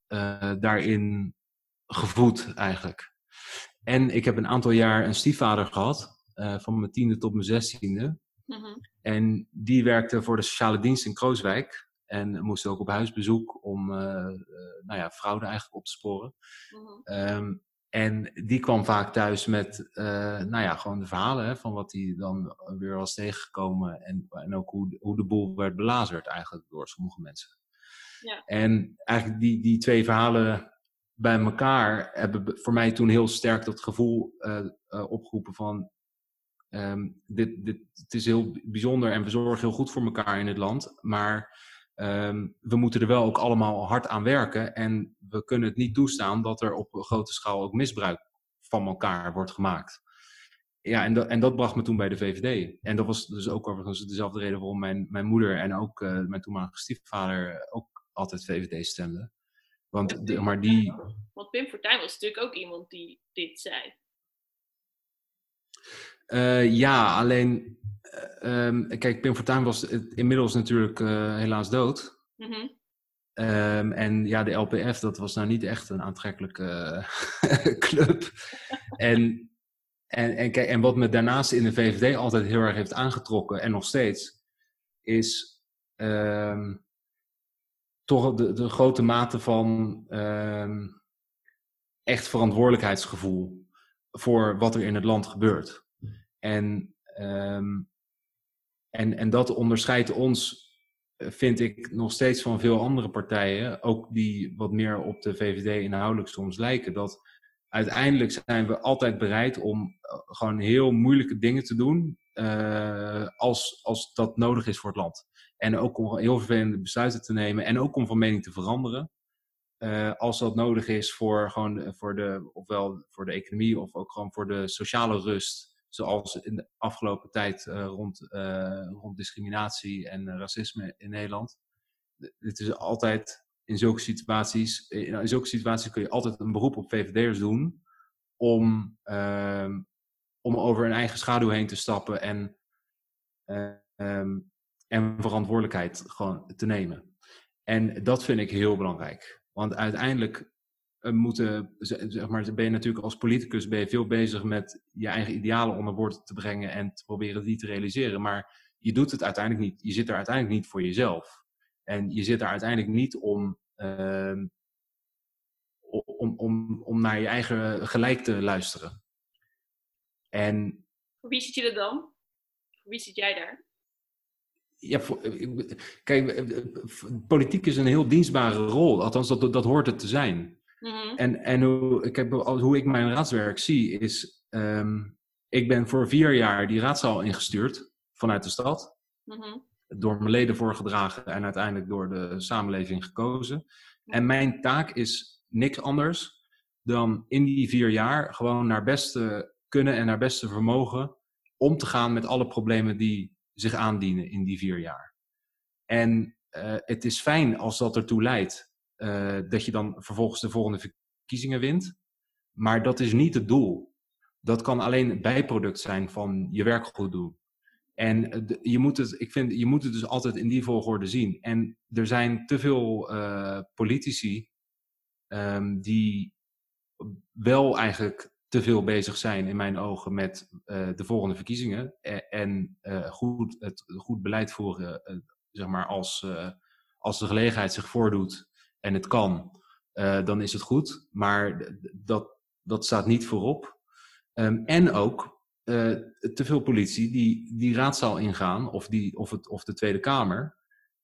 uh, daarin gevoed eigenlijk. En ik heb een aantal jaar een stiefvader gehad, van mijn tiende tot mijn zestiende. -hmm. En die werkte voor de sociale dienst in Krooswijk. En moest ook op huisbezoek om nou ja, fraude eigenlijk op te sporen. -hmm. um, en die kwam vaak thuis met, uh, nou ja, gewoon de verhalen hè, van wat hij dan weer was tegengekomen. En, en ook hoe, hoe de boel werd belazerd eigenlijk door sommige mensen. Ja. En eigenlijk die, die twee verhalen bij elkaar hebben voor mij toen heel sterk dat gevoel uh, uh, opgeroepen van... Um, dit, dit, het is heel bijzonder en we zorgen heel goed voor elkaar in het land. Maar Um, we moeten er wel ook allemaal hard aan werken. En we kunnen het niet toestaan dat er op grote schaal ook misbruik van elkaar wordt gemaakt. Ja, en, dat, en dat bracht me toen bij de VVD. En dat was dus ook overigens dezelfde reden waarom mijn, mijn moeder en ook uh, mijn toenmalige stiefvader ook altijd VVD stemden. Want, de, maar die... Want Pim Fortuyn was natuurlijk ook iemand die dit zei. Uh, ja, alleen um, kijk, Pim Fortuyn was inmiddels natuurlijk uh, helaas dood. Mm -hmm. um, en ja, de LPF, dat was nou niet echt een aantrekkelijke club. en, en, en, kijk, en wat me daarnaast in de VVD altijd heel erg heeft aangetrokken, en nog steeds, is um, toch de, de, grote mate van echt verantwoordelijkheidsgevoel voor wat er in het land gebeurt. En um, en, en dat onderscheidt ons, eh, vind ik, nog steeds van veel andere partijen, ook die wat meer op de VVD inhoudelijk soms lijken. Dat uiteindelijk zijn we altijd bereid om eh, gewoon heel moeilijke dingen te doen uh, als, als dat nodig is voor het land. En ook om heel vervelende besluiten te nemen en ook om van mening te veranderen. Als dat nodig is voor, gewoon, voor, de, ofwel voor de economie of ook gewoon voor de sociale rust zoals in de afgelopen tijd uh, rond, uh, rond discriminatie en uh, racisme in Nederland. Het is altijd in zulke situaties, in, zulke situaties kun je altijd een beroep op VVD'ers doen om, ehm, om over een eigen schaduw heen te stappen en, um, en verantwoordelijkheid gewoon te nemen. En dat vind ik heel belangrijk. Want uiteindelijk eh, moeten, zeg maar, ben je natuurlijk als politicus ben je veel bezig met je eigen idealen onder woorden te brengen en te proberen die te realiseren. Maar je doet het uiteindelijk niet. Je zit er uiteindelijk niet voor jezelf. En je zit er uiteindelijk niet om, uh, om, om, om naar je eigen gelijk te luisteren. En, voor wie zit je er dan? Voor wie zit jij daar? Ja, kijk, politiek is een heel dienstbare rol. Althans, dat, dat hoort het te zijn. Mhm. En, en hoe, ik heb, hoe ik mijn raadswerk zie is, um, ik ben voor vier jaar die raadzaal ingestuurd vanuit de stad. Mhm. Door mijn leden voorgedragen en uiteindelijk door de samenleving gekozen. En mijn taak is niks anders dan in die vier jaar gewoon naar beste kunnen en naar beste vermogen om te gaan met alle problemen die zich aandienen in die vier jaar. En uh, het is fijn als dat ertoe leidt uh, dat je dan vervolgens de volgende verkiezingen wint. Maar dat is niet het doel. Dat kan alleen een bijproduct zijn van je werk goed doen. En eh, je moet het, ik vind, je moet het dus altijd in die volgorde zien. En er zijn te veel uh, politici um, die wel eigenlijk te veel bezig zijn, in mijn ogen, met de volgende verkiezingen. En, en goed, het goed beleid voeren, zeg maar, als, als de gelegenheid zich voordoet en het kan, uh, dan is het goed. Maar dat, dat staat niet voorop. Um, en ook uh, te veel politie die die raadzaal ingaan, of, die, of, het, of de Tweede Kamer.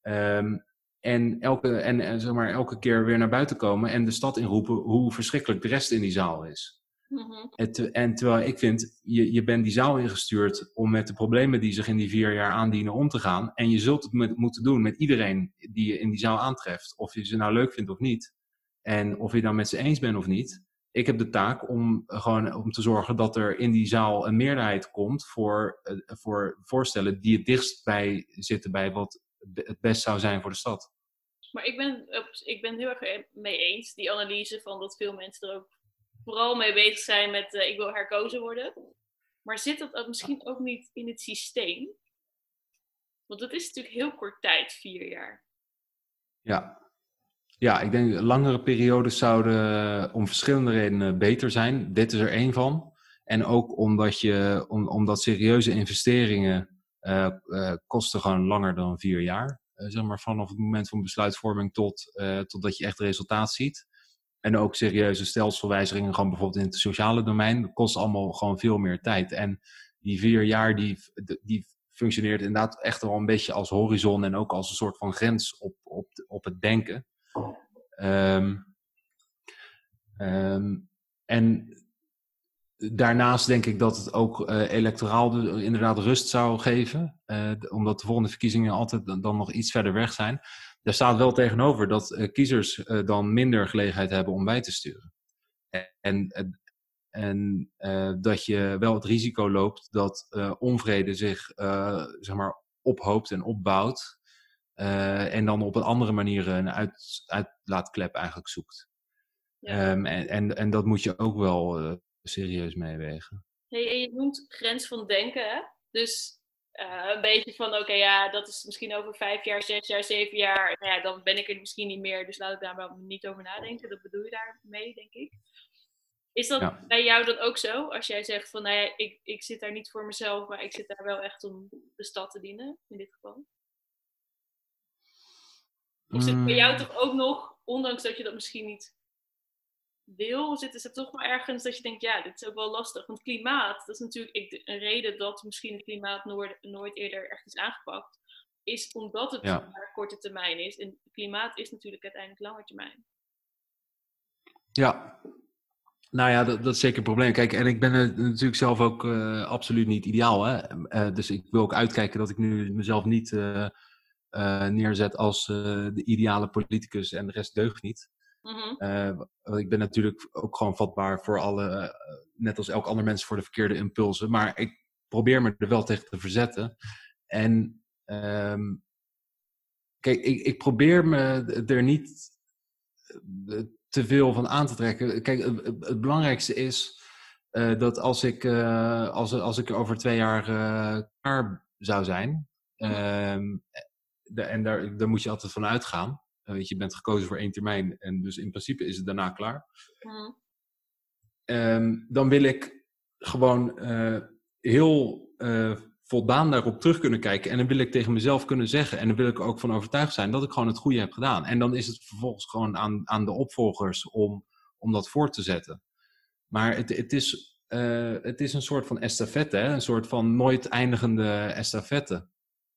Um, en, elke, en, en zeg maar, elke keer weer naar buiten komen en de stad inroepen hoe verschrikkelijk de rest in die zaal is. Mm-hmm. En, en, terwijl ik vind, je, je bent die zaal ingestuurd om met de problemen die zich in die vier jaar aandienen om te gaan. En je zult het met, moeten doen met iedereen die je in die zaal aantreft. Of je ze nou leuk vindt of niet. En of je dan met ze eens bent of niet. Ik heb de taak om gewoon om te zorgen dat er in die zaal een meerderheid komt voor, uh, voor voorstellen die het dichtst bij zitten bij wat het best zou zijn voor de stad. Maar ik ben, ik ben heel erg mee eens, die analyse van dat veel mensen er ook vooral mee bezig zijn met eh, ik wil herkozen worden. Maar zit dat misschien ook niet in het systeem? Want dat is natuurlijk heel kort tijd, vier jaar. Ja. Ja, ik denk langere periodes zouden om verschillende redenen beter zijn. Dit is er één van. En ook omdat, je, om, omdat serieuze investeringen kosten gewoon langer dan vier jaar. Zeg maar vanaf het moment van besluitvorming tot, totdat je echt resultaat ziet. En ook serieuze stelselwijzigingen, gewoon bijvoorbeeld in het sociale domein, dat kost allemaal gewoon veel meer tijd. En die vier jaar, die, die functioneert inderdaad echt wel een beetje als horizon en ook als een soort van grens op, op, op het denken. Um, um, en daarnaast denk ik dat het ook uh, electoraal inderdaad rust zou geven. Uh, omdat de volgende verkiezingen altijd dan, nog iets verder weg zijn. Daar staat wel tegenover dat uh, kiezers dan minder gelegenheid hebben om bij te sturen. En, en dat je wel het risico loopt dat onvrede zich zeg maar ophoopt en opbouwt. en dan op een andere manier een uit, uitlaatklep eigenlijk zoekt. Ja. Um, en, en, en dat moet je ook wel serieus meewegen. Hey, en je noemt grens van denken, hè? Dus uh, een beetje van, oké, ja, dat is misschien over vijf jaar, zes jaar, zeven jaar. Nou ja, dan ben ik er misschien niet meer, dus laat ik daar wel niet over nadenken. Dat bedoel je daarmee, denk ik. Is dat bij jou dan ook zo? Als jij zegt van, nou ja, ik, ik zit daar niet voor mezelf, maar ik zit daar wel echt om de stad te dienen, in dit geval? Of zit bij jou mm. toch ook nog, ondanks dat je dat misschien niet wil, zitten ze toch wel ergens dat je denkt, ja, dit is ook wel lastig. Want klimaat, dat is natuurlijk een reden dat misschien het klimaat nooit, nooit eerder echt is aangepakt. Is omdat het ja. korte termijn is. En klimaat is natuurlijk uiteindelijk lange termijn. Ja, nou ja, dat, dat, is zeker een probleem. Kijk, en ik ben natuurlijk zelf ook uh, absoluut niet ideaal. Hè? Uh, dus ik wil ook uitkijken dat ik nu mezelf niet uh, neerzet als de ideale politicus en de rest deugt niet. Mm -hmm. ik ben natuurlijk ook gewoon vatbaar voor alle, uh, net als elk ander mens, voor de verkeerde impulsen. Maar ik probeer me er wel tegen te verzetten. En um, kijk, ik, ik, probeer me er niet eh, te veel van aan te trekken. Kijk, het, het belangrijkste is uh, dat als ik, als, als ik over twee jaar klaar zou zijn, um, de, en daar, daar moet je altijd van uitgaan. Weet je, je bent gekozen voor één termijn en dus in principe is het daarna klaar. Mm. Um, dan wil ik gewoon uh, heel uh, voldaan daarop terug kunnen kijken. En dan wil ik tegen mezelf kunnen zeggen. En dan wil ik ook van overtuigd zijn dat ik gewoon het goede heb gedaan. En dan is het vervolgens gewoon aan, aan de opvolgers om, om dat voor te zetten. Maar het, het, is, het is een soort van estafette, hè? een soort van nooit eindigende estafette.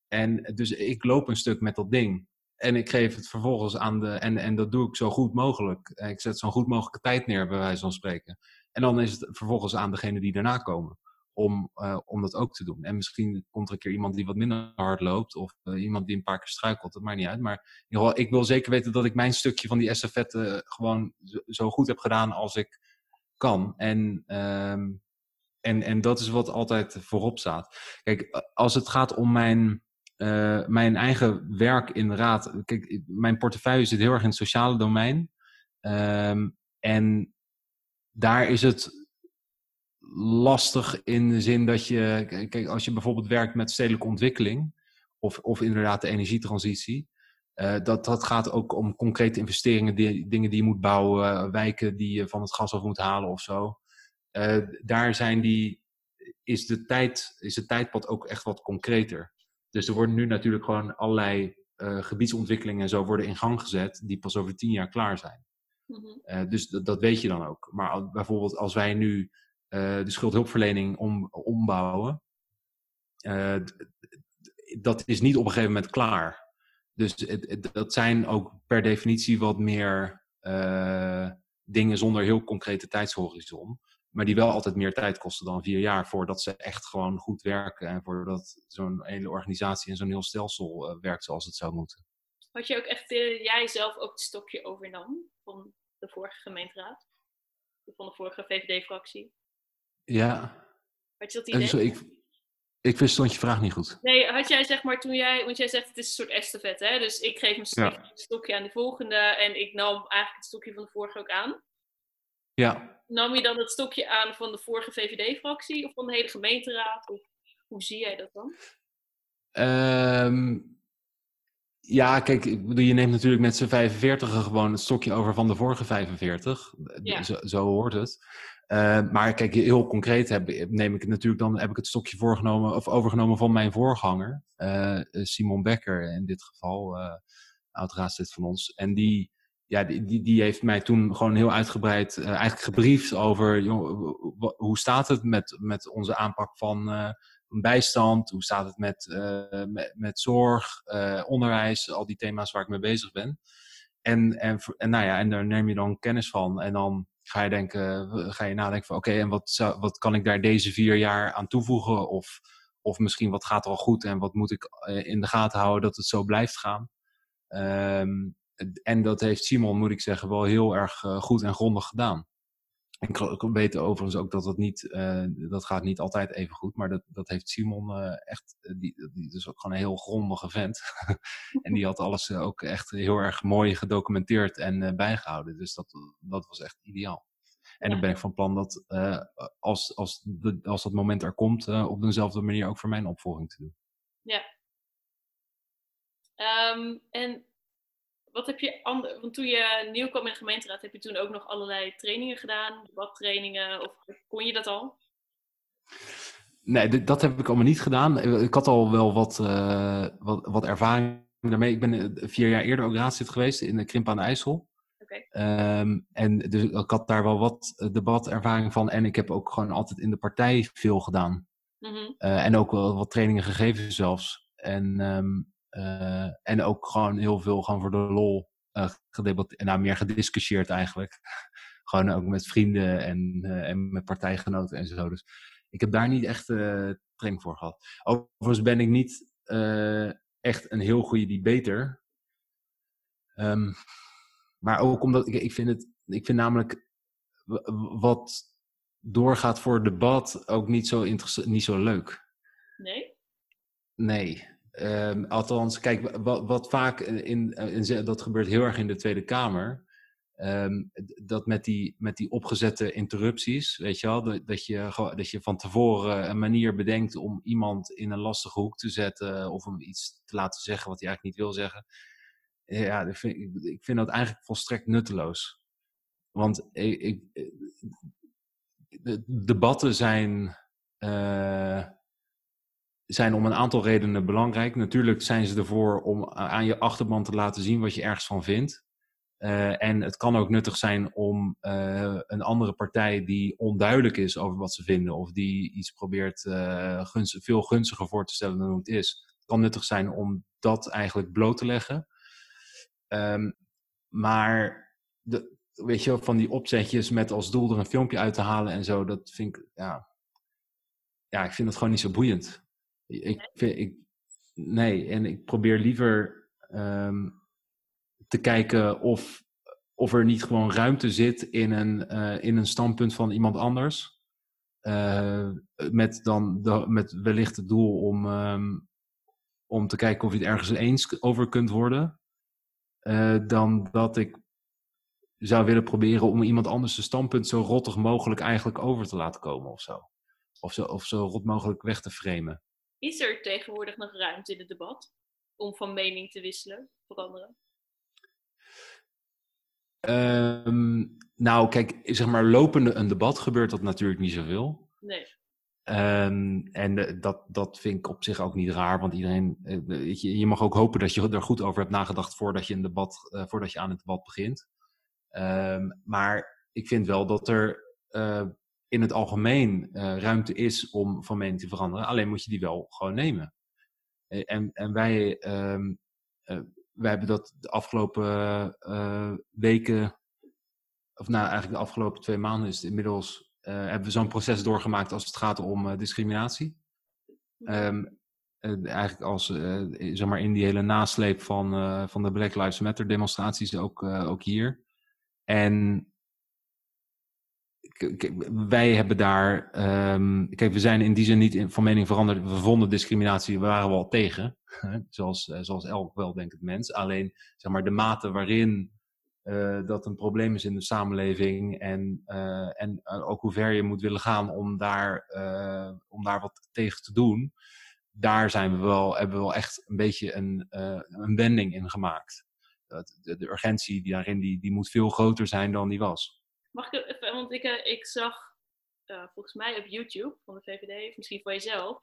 En dus ik loop een stuk met dat ding. En ik geef het vervolgens aan de. En, en dat doe ik zo goed mogelijk. Eh, ik zet zo'n goed mogelijke tijd neer, bij wijze van spreken. En dan is het vervolgens aan degene die daarna komen. Om, uh, om dat ook te doen. En misschien komt er een keer iemand die wat minder hard loopt. Of uh, iemand die een paar keer struikelt. Dat maakt niet uit. Maar in ieder geval, ik wil zeker weten dat ik mijn stukje van die estafette gewoon zo, goed heb gedaan als ik kan. En, um, en, en dat is wat altijd voorop staat. Kijk, als het gaat om mijn uh, mijn eigen werk in de raad. Kijk, mijn portefeuille zit heel erg in het sociale domein. Um, en daar is het lastig in de zin dat je, kijk, als je bijvoorbeeld werkt met stedelijke ontwikkeling, of, of inderdaad de energietransitie, uh, dat, dat gaat ook om concrete investeringen, die, dingen die je moet bouwen, wijken die je van het gas af moet halen of zo. Daar zijn die, is, de tijd, is het tijdpad ook echt wat concreter. Dus er worden nu natuurlijk gewoon allerlei uh, gebiedsontwikkelingen en zo worden in gang gezet, die pas over tien jaar klaar zijn. Mm-hmm. uh, dus dat weet je dan ook. Maar bijvoorbeeld als wij nu uh, de schuldhulpverlening om, ombouwen, dat is niet op een gegeven moment klaar. Dus het, het, dat zijn ook per definitie wat meer dingen zonder heel concrete tijdshorizon. Maar die wel altijd meer tijd kosten dan vier jaar voordat ze echt gewoon goed werken. En voordat zo'n hele organisatie en zo'n heel stelsel uh, werkt zoals het zou moeten. Had je ook echt, uh, jij zelf ook het stokje overnam van de vorige gemeenteraad? Van de vorige VVD-fractie? Ja. Had je dat idee? Zo, ik, ik verstond je vraag niet goed. Nee, had jij zeg maar toen jij, want jij zegt het is een soort estafette, hè? Dus ik geef een stokje, ja. stokje aan de volgende en ik nam eigenlijk het stokje van de vorige ook aan. Ja. Nam je dan het stokje aan van de vorige VVD-fractie of van de hele gemeenteraad? Of hoe zie jij dat dan? Ehm, ja, kijk, ik bedoel, je neemt natuurlijk met z'n 45 gewoon het stokje over van de vorige 45. Ja. Zo, zo hoort het. Eh, maar kijk, heel concreet heb, neem ik het natuurlijk dan heb ik het stokje voorgenomen of overgenomen van mijn voorganger, eh, Simon Becker in dit geval, uh, oud-raadslid van ons. En die, ja, die, die, heeft mij toen gewoon heel uitgebreid eigenlijk gebriefd over hoe staat het met, met onze aanpak van bijstand, hoe staat het met, uh, met, zorg, onderwijs, al die thema's waar ik mee bezig ben. En, en, en, nou ja, en daar neem je dan kennis van. En dan ga je, denken, ga je nadenken van oké, en wat, wat kan ik daar deze vier jaar aan toevoegen? Of, of misschien wat gaat er al goed en wat moet ik in de gaten houden dat het zo blijft gaan? Um, en dat heeft Simon, moet ik zeggen, wel heel erg goed en grondig gedaan. Ik, weet overigens ook dat dat niet, uh, dat gaat niet altijd even goed, maar dat, dat heeft Simon uh, echt, die, die is ook gewoon een heel grondige vent. en die had alles uh, ook echt heel erg mooi gedocumenteerd en bijgehouden. Dus dat, dat was echt ideaal. En ja. dan ben ik van plan dat als, als, de, als dat moment er komt, op dezelfde manier ook voor mijn opvolging te doen. Ja. Um, en wat heb je ander, want toen je nieuw kwam in de gemeenteraad, heb je toen ook nog allerlei trainingen gedaan, debattrainingen, of kon je dat al? Nee, dat heb ik allemaal niet gedaan. Ik had al wel wat, uh, wat, wat ervaring daarmee. Ik ben vier jaar eerder ook raadslid geweest in de Krimp aan de IJssel. Okay. Um, en dus ik had daar wel wat debatervaring van. En ik heb ook gewoon altijd in de partij veel gedaan. Mm -hmm. uh, en ook wel wat trainingen gegeven zelfs. En um, uh, en ook gewoon heel veel gewoon voor de lol uh, gedebatteerd, nou meer gediscussieerd eigenlijk. gewoon ook met vrienden en, uh, en met partijgenoten en zo. Dus ik heb daar niet echt training voor gehad. Overigens ben ik niet echt een heel goede debater. Um, maar ook omdat ik, ik vind het, ik vind namelijk wat doorgaat voor debat ook niet zo, niet zo leuk. Nee? Nee. Um, althans, kijk, wat, wat vaak in, in, dat gebeurt heel erg in de Tweede Kamer. Um, dat met die, met die opgezette interrupties, weet je wel, dat, je, dat je van tevoren een manier bedenkt om iemand in een lastige hoek te zetten of om iets te laten zeggen wat hij eigenlijk niet wil zeggen. Ja, ik vind, ik vind dat eigenlijk volstrekt nutteloos. Want ik, ik, de debatten zijn. Uh, zijn om een aantal redenen belangrijk. Natuurlijk zijn ze ervoor om aan je achterban te laten zien wat je ergens van vindt. Uh, en het kan ook nuttig zijn om uh, een andere partij die onduidelijk is over wat ze vinden, of die iets probeert gunstig, veel gunstiger voor te stellen dan het is, kan nuttig zijn om dat eigenlijk bloot te leggen. Um, maar de, weet je, van die opzetjes met als doel er een filmpje uit te halen en zo, dat vind ik, ja, ja ik vind dat gewoon niet zo boeiend. Ik ik, nee, en ik probeer liever um, te kijken of, of er niet gewoon ruimte zit in een, uh, in een standpunt van iemand anders. Uh, met dan de, met wellicht het doel om, um, om te kijken of je het ergens eens over kunt worden. Uh, dan dat ik zou willen proberen om iemand anders zijn standpunt zo rottig mogelijk eigenlijk over te laten komen of zo. Of zo, of zo rot mogelijk weg te framen. Is er tegenwoordig nog ruimte in het debat om van mening te wisselen, veranderen? Um, nou, kijk, zeg maar, lopende een debat gebeurt dat natuurlijk niet zoveel. Nee. Um, en uh, dat, dat vind ik op zich ook niet raar, want iedereen, uh, je, je mag ook hopen dat je er goed over hebt nagedacht voordat je, een debat, uh, voordat je aan het debat begint. Um, maar ik vind wel dat er in het algemeen uh, ruimte is om van mening te veranderen. Alleen moet je die wel gewoon nemen. En, en wij, um, uh, wij hebben dat de afgelopen weken, of nou eigenlijk de afgelopen twee maanden is het inmiddels, hebben we zo'n proces doorgemaakt als het gaat om discriminatie. Um, eigenlijk als, zeg maar in die hele nasleep van, van de Black Lives Matter demonstraties, ook, ook hier. En wij hebben daar, um, kijk, we zijn in die zin niet van mening veranderd. We vonden discriminatie, we waren wel tegen. zoals, zoals elk wel, denk ik, mens. Alleen, zeg maar, de mate waarin eh, dat een probleem is in de samenleving en, eh, en eh, ook hoe ver je moet willen gaan om daar, eh, om daar wat tegen te doen. Daar zijn we wel, hebben we wel echt een beetje een, eh, een wending in gemaakt. De, de urgentie daarin die, die moet veel groter zijn dan die was. Mag ik even, want ik, eh, ik zag eh, volgens mij op YouTube van de VVD, of misschien van jezelf,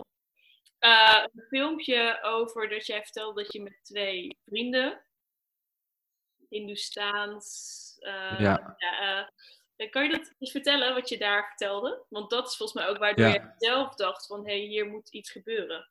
eh, een filmpje over dat jij vertelde dat je met twee vrienden, Hindoestaans, eh, Ja. ja, kan je dat eens vertellen wat je daar vertelde? Want dat is volgens mij ook waardoor Ja. je zelf dacht van, hé, hey, hier moet iets gebeuren.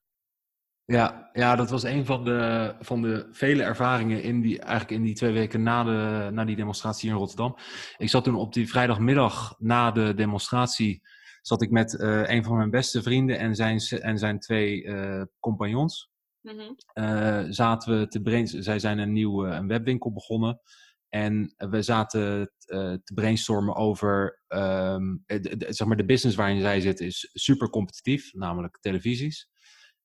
Ja, ja, dat was een van de, van de vele ervaringen in die, eigenlijk in die twee weken na, de, na die demonstratie in Rotterdam. Ik zat toen op die vrijdagmiddag na de demonstratie, zat ik met eh, een van mijn beste vrienden en zijn, en zijn twee eh, compagnons. Mhm. eh, zaten we te brains zij zijn een nieuwe een webwinkel begonnen. En we zaten te brainstormen over, ehm, de, de- zeg maar, de business waarin zij zitten is super competitief, namelijk televisies.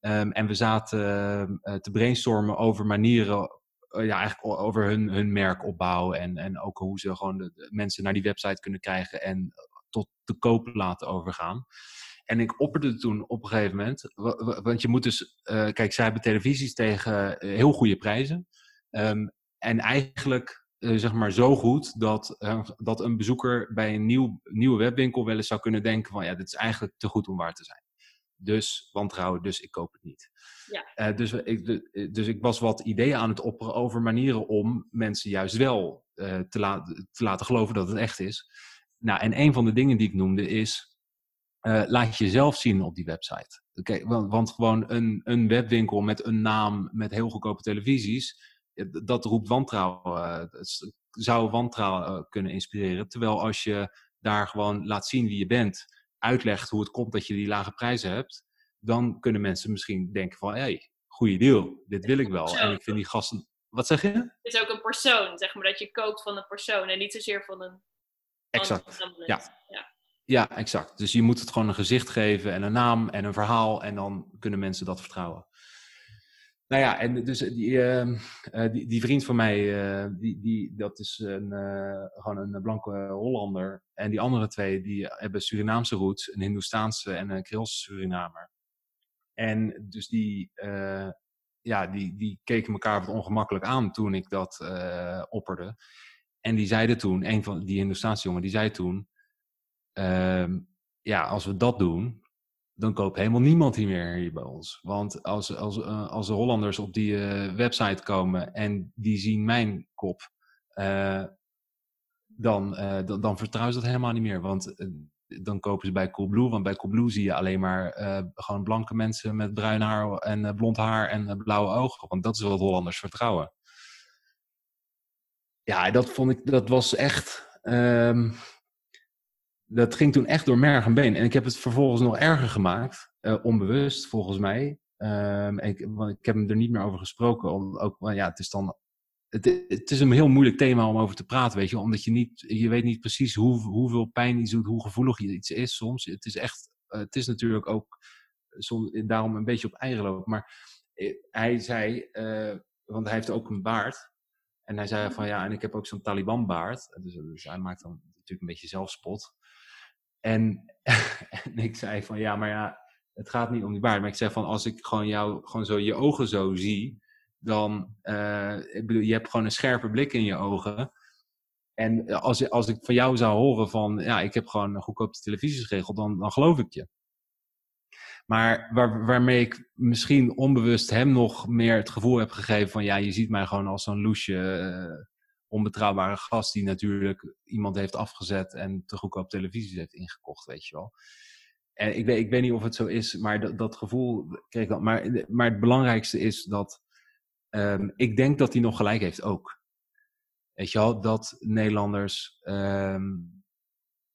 Ehm, en we zaten eh, te brainstormen over manieren, eh, ja, eigenlijk over hun, hun merk opbouwen. En, en ook hoe ze gewoon de, de mensen naar die website kunnen krijgen en tot te koop laten overgaan. En ik opperde toen op een gegeven moment, wa- wa- want je moet dus, eh, kijk, zij hebben televisies tegen eh, heel goede prijzen. Ehm, en eigenlijk, eh, zeg maar, zo goed dat, eh, dat een bezoeker bij een nieuw, nieuwe webwinkel wel eens zou kunnen denken van, ja, dit is eigenlijk te goed om waar te zijn. Dus wantrouwen, dus ik koop het niet. Ja. Eh, dus, we- ik, eh, dus ik was wat ideeën aan het opperen over manieren om mensen juist wel eh, te, la- te laten geloven dat het echt is. Nou, en een van de dingen die ik noemde is, eh, laat jezelf zien op die website. Oké, want, want gewoon een, een webwinkel met een naam met heel goedkope televisies, dat roept wantrouwen. eh, het s- zou wantrouwen eh, kunnen inspireren. Terwijl als je daar gewoon laat zien wie je bent, uitlegt hoe het komt dat je die lage prijzen hebt, dan kunnen mensen misschien denken van, hé, hey, goede deal, dit wil ik wel. En ik vind die gasten... Wat zeg je? Het is ook een persoon, zeg maar, dat je koopt van een persoon en niet zozeer van een... Exact. van een- Ja. ja. Ja, exact. Dus je moet het gewoon een gezicht geven en een naam en een verhaal en dan kunnen mensen dat vertrouwen. Nou ja, en dus die, ehm, eh, die, die vriend van mij, eh, die, die, dat is een, eh, gewoon een blanke Hollander. En die andere twee, die hebben Surinaamse roots, een Hindoestaanse en een Creoolse Surinamer. En dus die, eh, ja, die, die keken elkaar wat ongemakkelijk aan toen ik dat eh, opperde. En die zeiden toen, een van die Hindoestaanse jongen, die zei toen, ehm, ja, als we dat doen, dan koopt helemaal niemand hier meer hier bij ons. Want als, als, eh, als de Hollanders op die eh, website komen en die zien mijn kop, eh, dan, dan, dan vertrouwen ze dat helemaal niet meer. Want dan kopen ze bij Coolblue, want bij Coolblue zie je alleen maar gewoon blanke mensen met bruin haar en blond haar en blauwe ogen. Want dat is wat Hollanders vertrouwen. Ja, dat vond ik, dat was echt. ehm, dat ging toen echt door merg en been. En ik heb het vervolgens nog erger gemaakt, eh, onbewust volgens mij. Ehm, ik, want ik heb hem er niet meer over gesproken. Om, ook, ja, het is dan. Het, het is een heel moeilijk thema om over te praten, weet je, omdat je niet, je weet niet precies hoe, hoeveel pijn iets doet, hoe gevoelig iets is soms. Het is echt, eh, het is natuurlijk ook soms, daarom een beetje op eigen lopen. Maar eh, hij zei, eh, want hij heeft ook een baard. En hij zei van ja, en ik heb ook zo'n Taliban baard. Dus, dus hij maakt dan natuurlijk een beetje zelfspot. En, en ik zei van ja, maar ja, het gaat niet om die baard. Maar ik zei van als ik gewoon jou, gewoon zo je ogen zo zie, dan, eh, ik bedoel, je hebt gewoon een scherpe blik in je ogen. En als, als ik van jou zou horen van, ja, ik heb gewoon een goedkope televisies geregeld, dan, dan geloof ik je. Maar waar, waarmee ik misschien onbewust hem nog meer het gevoel heb gegeven van, ja, je ziet mij gewoon als zo'n loesje, eh, onbetrouwbare gast die natuurlijk iemand heeft afgezet en te goedkoop televisies heeft ingekocht, weet je wel. En ik weet, ik weet niet of het zo is, maar dat, dat gevoel kreeg ik. Maar, maar het belangrijkste is dat um, ik denk dat hij nog gelijk heeft ook. Weet je wel, dat Nederlanders um,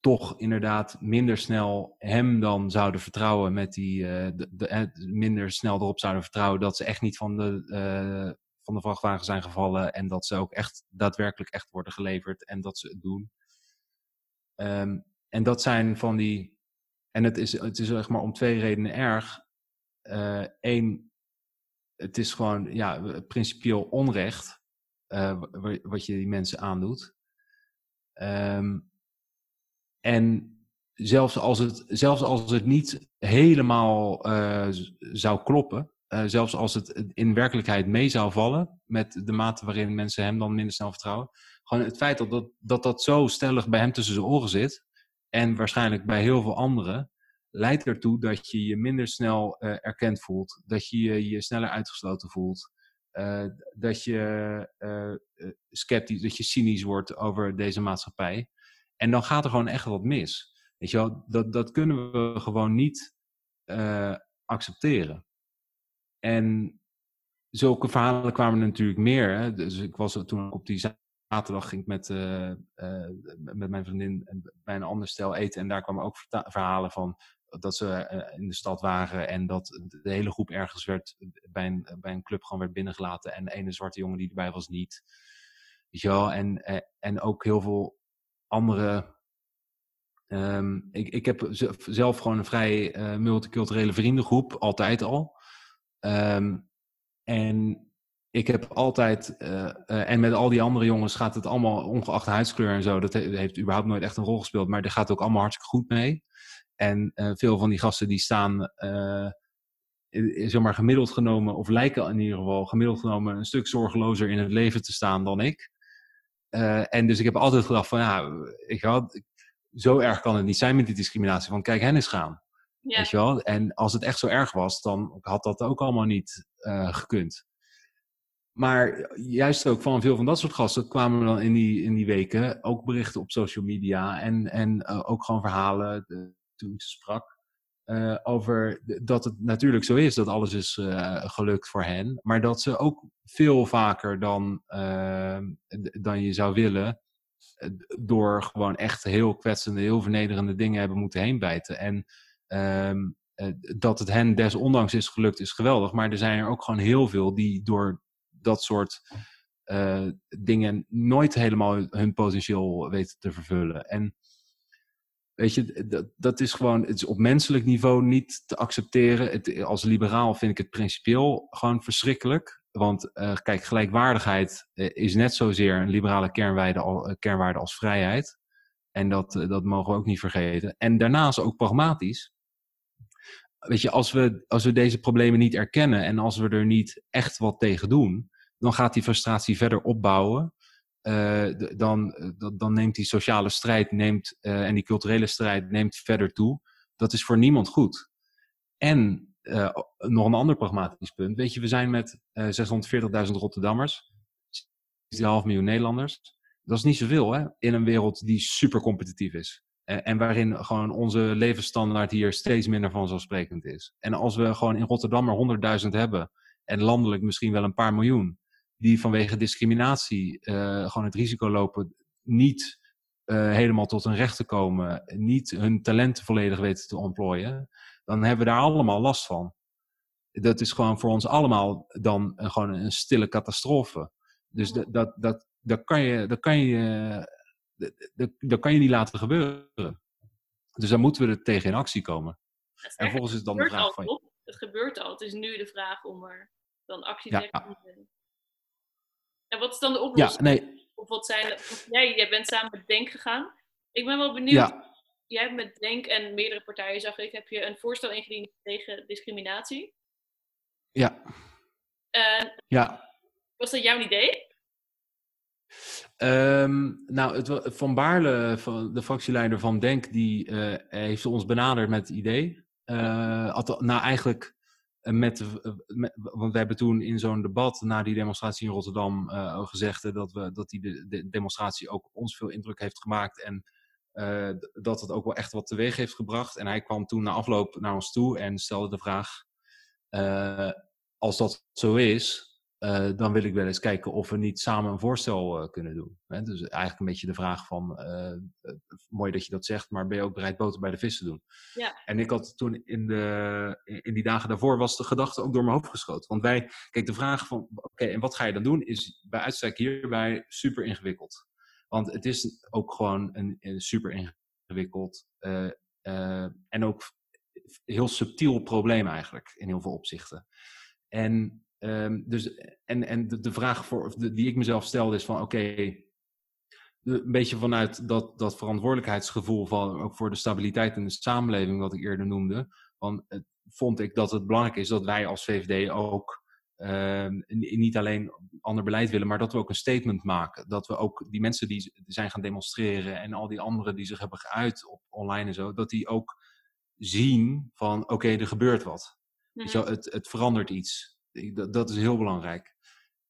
toch inderdaad minder snel hem dan zouden vertrouwen met die, uh, de, de, minder snel erop zouden vertrouwen dat ze echt niet van de, uh, van de vrachtwagen zijn gevallen en dat ze ook echt daadwerkelijk echt worden geleverd en dat ze het doen. Um, en dat zijn van die, en het is, het is zeg maar om twee redenen erg. Eén, uh, het is gewoon ja, principieel onrecht uh, wat je die mensen aandoet. Ehm, en zelfs als het, zelfs als het niet helemaal uh, zou kloppen, uh, zelfs als het in werkelijkheid mee zou vallen met de mate waarin mensen hem dan minder snel vertrouwen, gewoon het feit dat dat, dat, dat zo stellig bij hem tussen zijn oren zit en waarschijnlijk bij heel veel anderen, leidt ertoe dat je je minder snel uh, erkend voelt, dat je je, sneller uitgesloten voelt, uh, dat je sceptisch, dat je cynisch wordt over deze maatschappij. En dan gaat er gewoon echt wat mis. Weet je wel, dat, dat kunnen we gewoon niet accepteren. En zulke verhalen kwamen natuurlijk meer. Hè? Dus ik was toen ik op die zaterdag ging met, uh, uh, met mijn vriendin bij een ander stel eten. En daar kwamen ook verhalen van dat ze in de stad waren en dat de hele groep ergens werd bij een, bij een club gewoon werd binnengelaten. En de ene zwarte jongen die erbij was niet. Weet je wel? En, en ook heel veel andere Um, ik, ik heb zelf gewoon een vrij multiculturele vriendengroep, altijd al. Um, en ik heb altijd, uh, uh, en met al die andere jongens gaat het allemaal, ongeacht huidskleur en zo, dat heeft überhaupt nooit echt een rol gespeeld, maar er gaat ook allemaal hartstikke goed mee. En veel van die gasten die staan, zeg maar gemiddeld genomen, of lijken in ieder geval gemiddeld genomen een stuk zorgelozer in het leven te staan dan ik. en dus ik heb altijd gedacht van, ja, ik had, zo erg kan het niet zijn met die discriminatie. Want kijk hen eens gaan. Ja. Weet je wel? En als het echt zo erg was, dan had dat ook allemaal niet uh, gekund. Maar juist ook van veel van dat soort gasten kwamen dan in die, in die weken ook berichten op social media. En, en uh, ook gewoon verhalen toen ze sprak. Uh, over dat het natuurlijk zo is dat alles is gelukt voor hen. Maar dat ze ook veel vaker dan, dan je zou willen door gewoon echt heel kwetsende, heel vernederende dingen hebben moeten heenbijten. En um, dat het hen desondanks is gelukt, is geweldig. Maar er zijn er ook gewoon heel veel die door dat soort uh, dingen nooit helemaal hun potentieel weten te vervullen. En weet je, dat, dat is gewoon, het is op menselijk niveau niet te accepteren. Als liberaal vind ik het principieel gewoon verschrikkelijk. Want uh, kijk, gelijkwaardigheid is net zozeer een liberale kernwaarde, kernwaarde als vrijheid. En dat, dat mogen we ook niet vergeten. En daarnaast ook pragmatisch. Weet je, als we, als we deze problemen niet erkennen en als we er niet echt wat tegen doen, dan gaat die frustratie verder opbouwen. dan, dan neemt die sociale strijd neemt, en die culturele strijd neemt verder toe. Dat is voor niemand goed. En nog een ander pragmatisch punt. Weet je, we zijn met uh, eh, 640.000 Rotterdammers, 6,5 miljoen Nederlanders. Dat is niet zoveel hè, in een wereld die super competitief is. Uh, en waarin gewoon onze levensstandaard hier steeds minder vanzelfsprekend is. En als we gewoon in Rotterdam maar 100.000 hebben en landelijk misschien wel een paar miljoen, die vanwege discriminatie gewoon het risico lopen niet helemaal tot hun recht te komen, niet hun talenten volledig weten te ontplooien dan hebben we daar allemaal last van. Dat is gewoon voor ons allemaal dan gewoon een stille catastrofe. Dus dat, dat, dat, dat, kan je, dat, kan je, dat, dat kan je niet laten gebeuren. Dus daar moeten we er tegen in actie komen. En volgens is dan de vraag van... Het gebeurt al. Het is nu de vraag om er dan actie te ja. En wat is dan de oplossing? Ja, nee. Of wat zijn... jij, jij bent samen met Denk gegaan. Ik ben wel benieuwd. Ja jij hebt met Denk en meerdere partijen, zag ik, heb je een voorstel ingediend tegen discriminatie. Ja. Ja. Was dat jouw idee? Um, nou, het, Van Baarle, de fractieleider van Denk, die uh, heeft ons benaderd met het idee. Uh, nou, eigenlijk met, met, want we hebben toen in zo'n debat na die demonstratie in Rotterdam gezegd dat, we, dat die de, de demonstratie ook ons veel indruk heeft gemaakt. En dat het ook wel echt wat teweeg heeft gebracht. En hij kwam toen na afloop naar ons toe en stelde de vraag: als dat zo is, uh, dan wil ik wel eens kijken of we niet samen een voorstel kunnen doen. Hè? Dus eigenlijk een beetje de vraag van: mooi dat je dat zegt, maar ben je ook bereid boter bij de vis te doen? Ja. En ik had toen in, de, in die dagen daarvoor was de gedachte ook door mijn hoofd geschoten. Want wij, kijk, de vraag van: oké, en wat ga je dan doen, is bij uitstek hierbij super ingewikkeld. Want het is ook gewoon een, een super ingewikkeld en ook heel subtiel probleem eigenlijk in heel veel opzichten. En, um, dus, en, en de, de vraag voor, de, die ik mezelf stelde is van oké, okay, een beetje vanuit dat, dat verantwoordelijkheidsgevoel van, ook voor de stabiliteit in de samenleving, wat ik eerder noemde, van, het, vond ik dat het belangrijk is dat wij als VVD ook uh, niet alleen ander beleid willen, maar dat we ook een statement maken. Dat we ook die mensen die zijn gaan demonstreren en al die anderen die zich hebben geuit op online en zo, dat die ook zien van oké, er gebeurt wat. Mm het, het verandert iets. Dat, dat is heel belangrijk.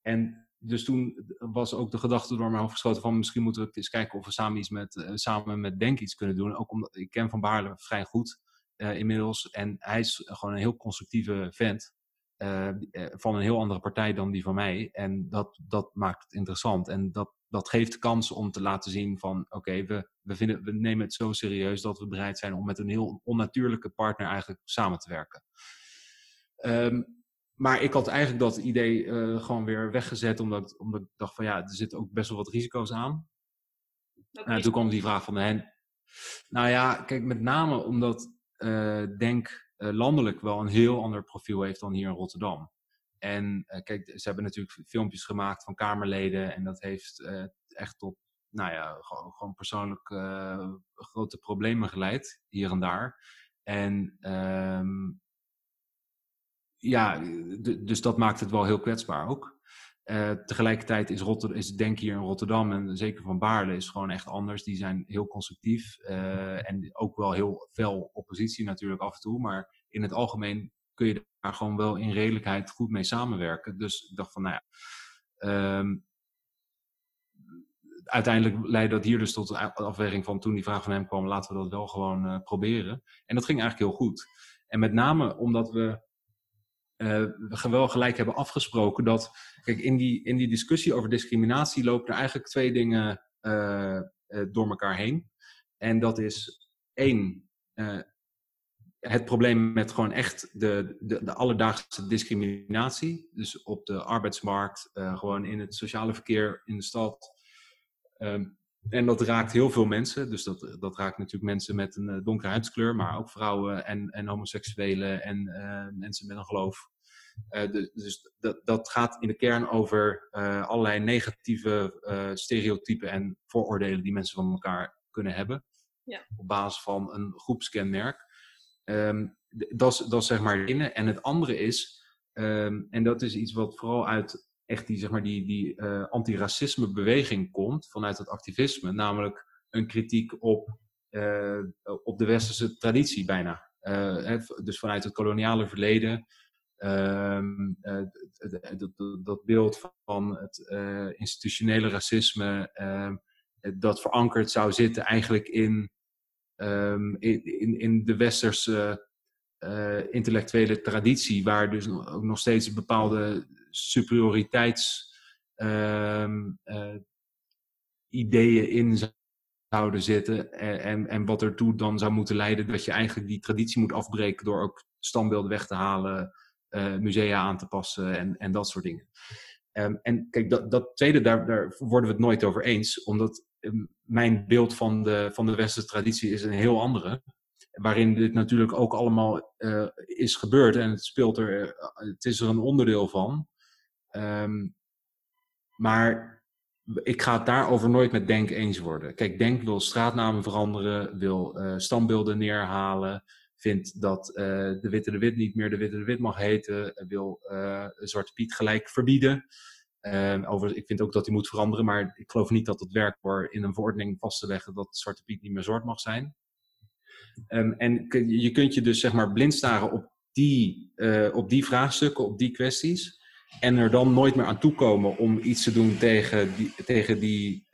En dus toen was ook de gedachte door mijn hoofd geschoten van misschien moeten we eens kijken of we samen iets met, uh, samen met Denk iets kunnen doen. Ook omdat ik ken Van Baarle vrij goed uh, inmiddels. En hij is gewoon een heel constructieve vent. Uh, van een heel andere partij dan die van mij. En dat, dat maakt het interessant. En dat, dat geeft kans om te laten zien van oké, we, we, vinden, we nemen het zo serieus dat we bereid zijn om met een heel onnatuurlijke partner eigenlijk samen te werken. Um, maar ik had eigenlijk dat idee uh, gewoon weer weggezet, omdat, omdat ik dacht van ja, er zitten ook best wel wat risico's aan. Uh, toen kwam die vraag van hen. Nou ja, kijk, met name omdat uh, Denk landelijk wel een heel ander profiel heeft dan hier in Rotterdam. En kijk, ze hebben natuurlijk filmpjes gemaakt van Kamerleden en dat heeft echt tot, nou ja, gewoon, gewoon persoonlijk grote problemen geleid, hier en daar. En um, ja, dus dat maakt het wel heel kwetsbaar ook. Uh, tegelijkertijd is, Rotter is denk hier in Rotterdam en zeker van Baarle is gewoon echt anders. Die zijn heel constructief uh, en ook wel heel fel oppositie natuurlijk af en toe. Maar in het algemeen kun je daar gewoon wel in redelijkheid goed mee samenwerken. Dus ik dacht van, nou ja, um, uiteindelijk leidde dat hier dus tot de afweging van toen die vraag van hem kwam, laten we dat wel gewoon uh, proberen. En dat ging eigenlijk heel goed. En met name omdat we uh, we wel gelijk hebben afgesproken dat, kijk, in die, in die discussie over discriminatie lopen er eigenlijk twee dingen uh, uh, door elkaar heen. En dat is één, het probleem met gewoon echt de, de, de, alledaagse discriminatie. Dus op de arbeidsmarkt, gewoon in het sociale verkeer in de stad. Um, en dat raakt heel veel mensen. Dus dat, dat raakt natuurlijk mensen met een donkere huidskleur, maar ook vrouwen en, en homoseksuelen en mensen met een geloof. Uh, dus dat, dat gaat in de kern over allerlei negatieve stereotypen en vooroordelen die mensen van elkaar kunnen hebben. Ja. Op basis van een groepskenmerk. Um, dat, is, dat is zeg maar het ene. En het andere is, um, en dat is iets wat vooral uit echt die, zeg maar, die, die uh, antiracisme beweging komt vanuit het activisme. Namelijk een kritiek op, uh, op de westerse traditie bijna. Uh, dus vanuit het koloniale verleden. Um, dat, dat beeld van het institutionele racisme. Ehm, dat verankerd zou zitten eigenlijk in, um, in, in, de westerse uh, intellectuele traditie, waar dus ook nog steeds bepaalde superioriteits uh, uh, ideeën in zouden zitten. En, en wat ertoe dan zou moeten leiden dat je eigenlijk die traditie moet afbreken door ook standbeelden weg te halen, uh, musea aan te passen en, en dat soort dingen. Um, en kijk, dat, dat tweede, daar, daar worden we het nooit over eens, omdat um, mijn beeld van de, van de westerse traditie is een heel andere waarin dit natuurlijk ook allemaal uh, is gebeurd en het speelt er, uh, het is er een onderdeel van. Um, maar ik ga het daarover nooit met Denk eens worden. Kijk, Denk wil straatnamen veranderen, wil standbeelden neerhalen, vindt dat de Witte de Wit niet meer de Witte de Wit mag heten, wil Zwarte Piet gelijk verbieden. Over, ik vind ook dat hij moet veranderen, maar ik geloof niet dat het werkt door in een verordening vast te leggen dat Zwarte Piet niet meer zwart mag zijn. Um, en je kunt je dus zeg maar blind staren op die, uh, op die vraagstukken, op die kwesties. En er dan nooit meer aan toekomen om iets te doen tegen die, tegen die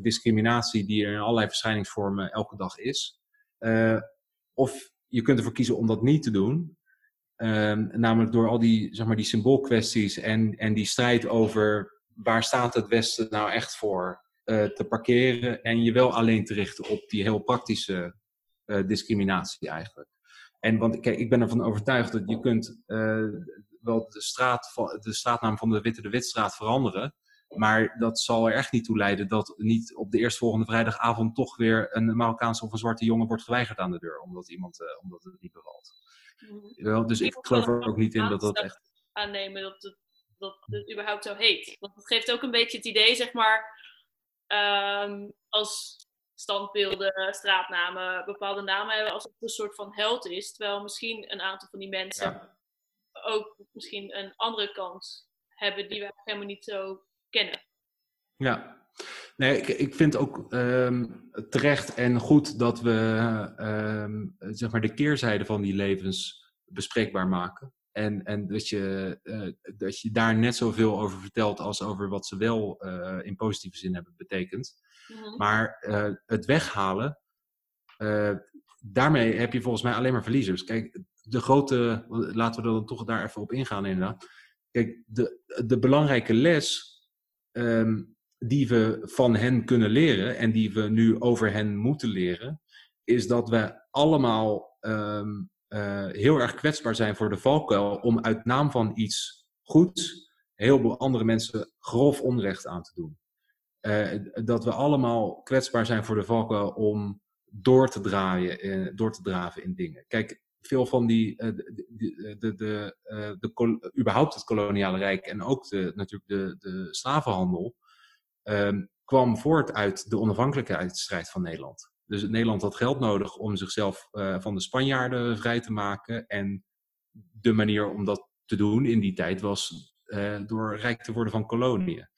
discriminatie die er in allerlei verschijningsvormen elke dag is. Of je kunt ervoor kiezen om dat niet te doen. Um, namelijk door al die, zeg maar, die symboolkwesties en, en die strijd over waar staat het Westen nou echt voor te parkeren. En je wel alleen te richten op die heel praktische uh, discriminatie eigenlijk. En want kijk, ik ben ervan overtuigd dat je kunt uh, wel de, straat de straatnaam van de Witte de Witstraat veranderen. Maar dat zal er echt niet toe leiden dat niet op de eerstvolgende vrijdagavond toch weer een Marokkaanse of een zwarte jongen wordt geweigerd aan de deur. Omdat, iemand, uh, omdat het niet bevalt. Mm. Dus ik geloof er ook niet in dat dat echt... Aannemen dat het, dat het überhaupt zo heet. Want het geeft ook een beetje het idee, zeg maar ehm, als standbeelden, straatnamen, bepaalde namen hebben, alsof het een soort van held is. Terwijl misschien een aantal van die mensen Ja. ook misschien een andere kant hebben die we helemaal niet zo kennen. Ja, nee, ik, ik vind ook ehm, terecht en goed dat we ehm, zeg maar de keerzijde van die levens bespreekbaar maken. En, en dat, je, eh, dat je daar net zoveel over vertelt als over wat ze wel eh, in positieve zin hebben betekend. Mhm. Maar eh, het weghalen, daarmee heb je volgens mij alleen maar verliezers. Kijk, de grote, laten we dan toch daar even op ingaan inderdaad. Kijk, de, de belangrijke les ehm, die we van hen kunnen leren en die we nu over hen moeten leren, is dat we allemaal ehm, eh, heel erg kwetsbaar zijn voor de valkuil om uit naam van iets goeds heel veel andere mensen grof onrecht aan te doen. Eh, dat we allemaal kwetsbaar zijn voor de valkuil om door te draaien, eh, door te draven in dingen. Kijk, veel van die, eh, de, de, de, de, eh, de überhaupt het koloniale rijk en ook de, natuurlijk de, de slavenhandel, ehm, kwam voort uit de onafhankelijkheidsstrijd van Nederland. Dus Nederland had geld nodig om zichzelf eh, van de Spanjaarden vrij te maken. En de manier om dat te doen in die tijd was eh, door rijk te worden van koloniën.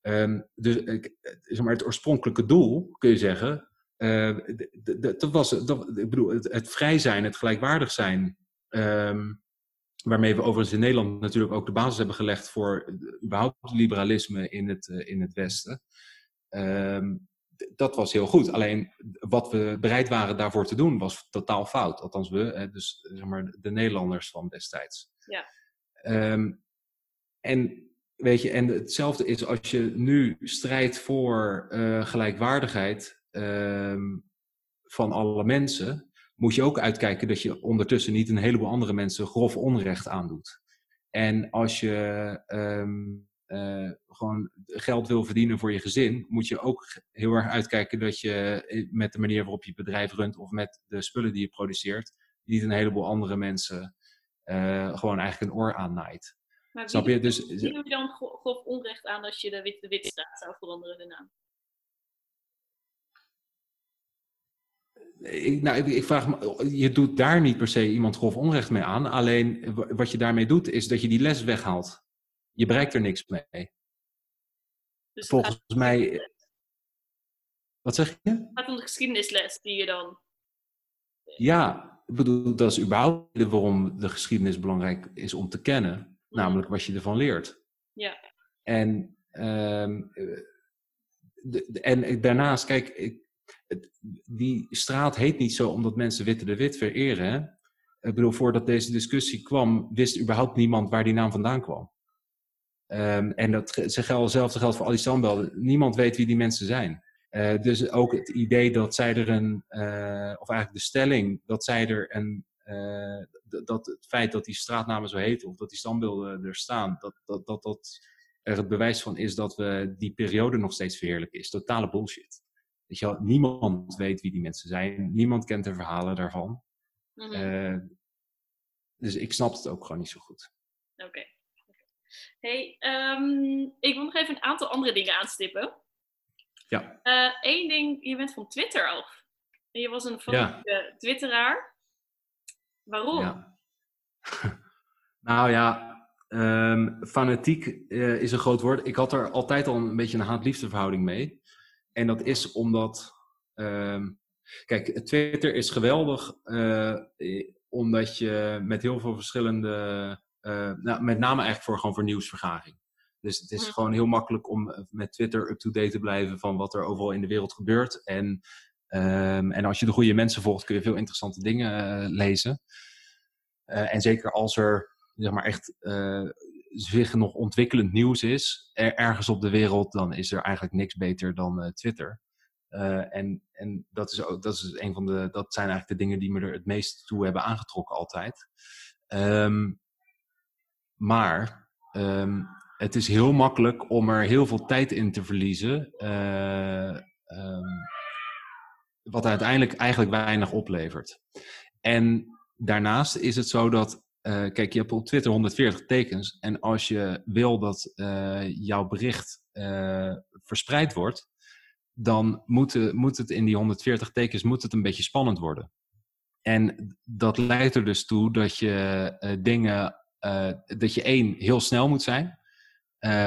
Ehm, dus ik- eh, zeg maar, het oorspronkelijke doel, kun je zeggen, eh, dat was, dat, ik bedoel, het, het vrij zijn, het gelijkwaardig zijn, ehm, waarmee we overigens in Nederland natuurlijk ook de basis hebben gelegd voor eh, überhaupt liberalisme in het, eh, in het Westen. Ehm, dat was heel goed. Alleen wat we bereid waren daarvoor te doen was totaal fout. Althans we, dus zeg maar de Nederlanders van destijds. Ja. Ehm, en weet je, en hetzelfde is als je nu strijdt voor gelijkwaardigheid ehm, van alle mensen, moet je ook uitkijken dat je ondertussen niet een heleboel andere mensen grof onrecht aandoet. En als je ehm, eh, gewoon geld wil verdienen voor je gezin, moet je ook heel erg uitkijken dat je eh, met de manier waarop je bedrijf runt of met de spullen die je produceert, niet een heleboel andere mensen eh, gewoon eigenlijk een oor aannaait. Maar Snap je? Dus wie doe je dan gro- grof onrecht aan als je de Witte Witstraat zou veranderen de naam? Ik, nou, ik, ik vraag me, je doet daar niet per se iemand grof onrecht mee aan. Alleen wat je daarmee doet, is dat je die les weghaalt. Je bereikt er niks mee. Dus Volgens mij. Wat zeg je? het gaat om de geschiedenisles die je dan... Ja, ik bedoel, dat is überhaupt de waarom de geschiedenis belangrijk is om te kennen. Namelijk wat je ervan leert. Ja. En, ehm, eh, de, de- en daarnaast, kijk, ik, het- die straat heet niet zo omdat mensen Witte de Wit vereren. Hè? Ik bedoel, voordat deze discussie kwam, wist überhaupt niemand waar die naam vandaan kwam. Ehm, en dat hetzelfde geldt voor al die standbeelden. Niemand weet wie die mensen zijn. Eh, dus ook het idee dat zij er een, eh, of eigenlijk de stelling dat zij er een, eh, dat het feit dat die straatnamen zo heten of dat die standbeelden er staan, dat dat, dat, dat er het bewijs van is dat we die periode nog steeds verheerlijken, is totale bullshit. Weet je wel, niemand weet wie die mensen zijn, niemand kent de verhalen daarvan. Mhm. Eh, dus ik snap het ook gewoon niet zo goed. Oké. Hey, ehm, ik wil nog even een aantal andere dingen aanstippen. Ja. Eén ding, je bent van Twitter af. Je was een Ja. fanatieke twitteraar. Waarom? Ja. nou ja, ehm, fanatiek eh, is een groot woord. Ik had er altijd al een beetje een haat-liefde verhouding mee. En dat is omdat. ehm, kijk, Twitter is geweldig. eh, omdat je met heel veel verschillende. eh, nou, met name eigenlijk voor, gewoon voor nieuwsvergaring. Dus het is Mhm. gewoon heel makkelijk om eh, met Twitter up-to-date te blijven van wat er overal in de wereld gebeurt. En, ehm, en als je de goede mensen volgt, kun je veel interessante dingen lezen. En zeker als er zeg maar echt zich nog ontwikkelend nieuws is, er- ergens op de wereld, dan is er eigenlijk niks beter dan eh, Twitter. Eh, en en dat, is ook, dat, is een van de, dat zijn eigenlijk de dingen die me er het meest toe hebben aangetrokken altijd. Ehm, maar ehm, het is heel makkelijk om er heel veel tijd in te verliezen. eh, ehm, wat uiteindelijk eigenlijk weinig oplevert. En daarnaast is het zo dat, eh, kijk, je hebt op Twitter 140 tekens. En als je wil dat eh, jouw bericht eh, verspreid wordt, dan moet, moet het in die 140 tekens moet het een beetje spannend worden. En dat leidt er dus toe dat je dingen, dat je één, heel snel moet zijn.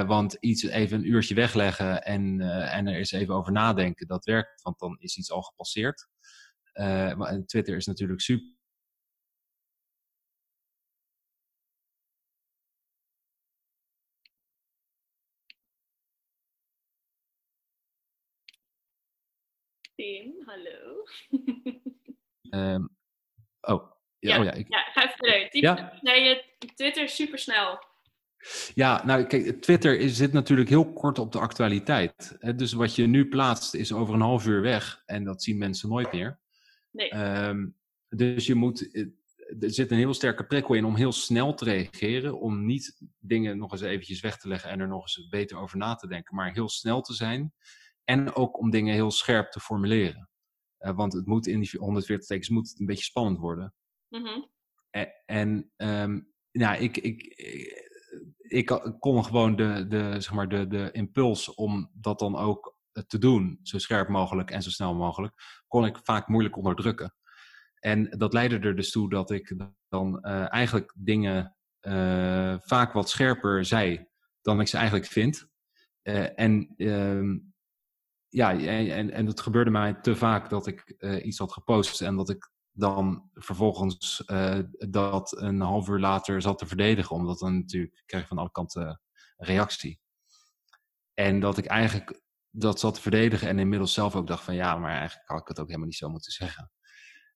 Want iets even een uurtje wegleggen en, en er eens even over nadenken, dat werkt, want dan is iets al gepasseerd. Twitter is natuurlijk super. Tim, hallo. ehm, oh, ja, oh ja, ik, Ja, ga even verder. Ja? Nee, je- Twitter is supersnel. Ja, nou kijk, Twitter is, zit natuurlijk heel kort op de actualiteit. Hè, Dus wat je nu plaatst is over een half uur weg en dat zien mensen nooit meer. Nee. Ehm, dus je moet, eh, er zit een heel sterke prikkel in om heel snel te reageren, om niet dingen nog eens eventjes weg te leggen en er nog eens beter over na te denken, maar heel snel te zijn en ook om dingen heel scherp te formuleren. Eh, want het moet in die 140 tekens moet het een beetje spannend worden. Mhm. En, en ehm, ja, ik, ik, ik, ik kon gewoon de, de, zeg maar de, de impuls om dat dan ook eh, te doen, zo scherp mogelijk en zo snel mogelijk, kon ik vaak moeilijk onderdrukken. En dat leidde er dus toe dat ik dan eh, eigenlijk dingen eh, vaak wat scherper zei dan ik ze eigenlijk vind. Eh, en ehm, ja, en, en, het gebeurde mij te vaak dat ik eh, iets had gepost en dat ik dan vervolgens eh, dat een half uur later zat te verdedigen, omdat dan natuurlijk krijg je van alle kanten reactie. En dat ik eigenlijk dat zat te verdedigen en inmiddels zelf ook dacht van ja, maar eigenlijk had ik het ook helemaal niet zo moeten zeggen.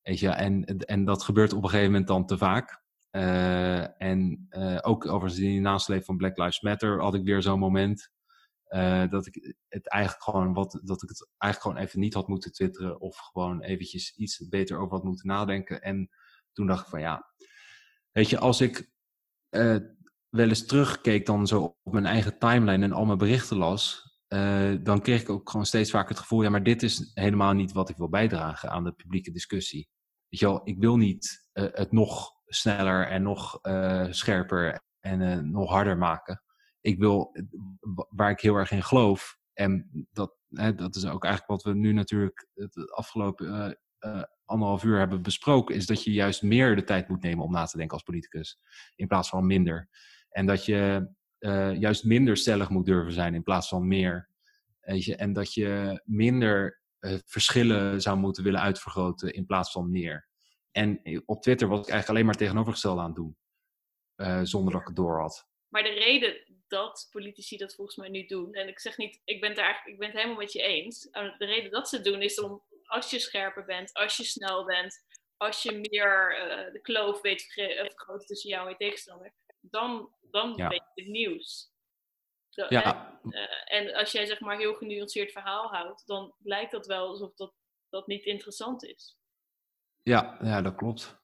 Weet je, en, en dat gebeurt op een gegeven moment dan te vaak. Eh, en ook overigens in die nasleep van Black Lives Matter had ik weer zo'n moment. Eh, dat ik het eigenlijk gewoon wat dat ik het eigenlijk gewoon even niet had moeten twitteren of gewoon eventjes iets beter over had moeten nadenken. En toen dacht ik van ja, weet je, als ik eh, wel eens terugkeek dan zo op mijn eigen timeline en al mijn berichten las, eh, dan kreeg ik ook gewoon steeds vaker het gevoel, ja, maar dit is helemaal niet wat ik wil bijdragen aan de publieke discussie. Weet je wel, ik wil niet het nog sneller en nog scherper en nog harder maken. Ik wil, eh, wa- waar ik heel erg in geloof, en dat, hè, dat is ook eigenlijk wat we nu natuurlijk het afgelopen eh, eh, anderhalf uur hebben besproken, is dat je juist meer de tijd moet nemen om na te denken als politicus, in plaats van minder. En dat je juist minder stellig moet durven zijn in plaats van meer. Weet je? En dat je minder verschillen zou moeten willen uitvergroten in plaats van meer. En op Twitter was ik eigenlijk alleen maar tegenovergesteld aan het doen. zonder dat ik het door had. Maar de reden dat politici dat volgens mij nu doen, en ik zeg niet, ik ben het, eigenlijk, ik ben het helemaal met je eens. De reden dat ze het doen is om, als je scherper bent, als je snel bent, als je meer eh, de kloof weet eh, vergroten tussen jou en je tegenstander, dan, dan Ja. weet je het nieuws. Zo, Ja, en, eh, en als jij zeg maar heel genuanceerd verhaal houdt, dan lijkt dat wel alsof dat, dat niet interessant is. ja, ja, dat klopt.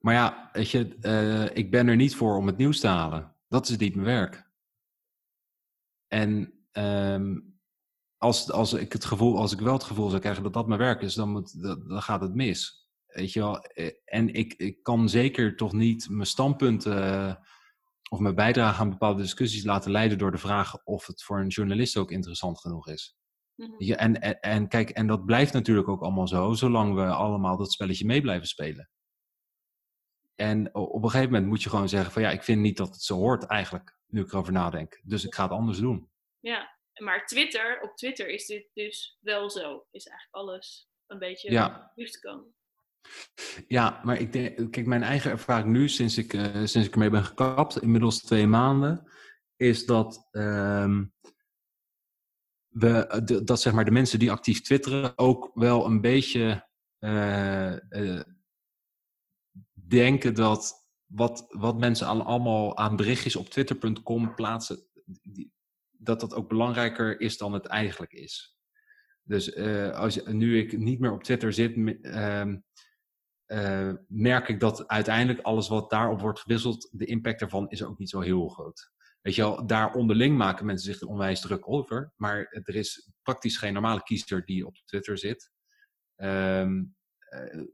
Maar ja, weet je, ik ben er niet voor om het nieuws te halen. Dat is niet mijn werk. En ehm, als, als, ik het gevoel, als ik wel het gevoel zou krijgen dat dat mijn werk is, dan, moet, dan, dan gaat het mis. Weet je wel? Eh, En ik, ik kan zeker toch niet mijn standpunten of mijn bijdrage aan bepaalde discussies laten leiden door de vraag of het voor een journalist ook interessant genoeg is. Mhm. En, en, en kijk, en dat blijft natuurlijk ook allemaal zo, zolang we allemaal dat spelletje mee blijven spelen. En op een gegeven moment moet je gewoon zeggen van ja, ik vind niet dat het zo hoort eigenlijk, nu ik erover nadenk. Dus ik ga het anders doen. Ja, maar Twitter, op Twitter is dit dus wel zo. Is eigenlijk alles een beetje Ja. te komen. Ja, maar ik denk, kijk, mijn eigen ervaring nu, sinds ik, eh, sinds ik ermee ben gekapt, inmiddels twee maanden, is dat, ehm, we, de, dat zeg maar de mensen die actief twitteren ook wel een beetje eh, eh, denken dat wat, wat mensen allemaal aan berichtjes op twitter.com plaatsen, dat dat ook belangrijker is dan het eigenlijk is. Dus eh, als, nu ik niet meer op Twitter zit, ehm, eh, merk ik dat uiteindelijk alles wat daarop wordt gewisseld, de impact daarvan is ook niet zo heel groot. Weet je wel, daar onderling maken mensen zich er onwijs druk over, maar er is praktisch geen normale kiezer die op Twitter zit. Eh,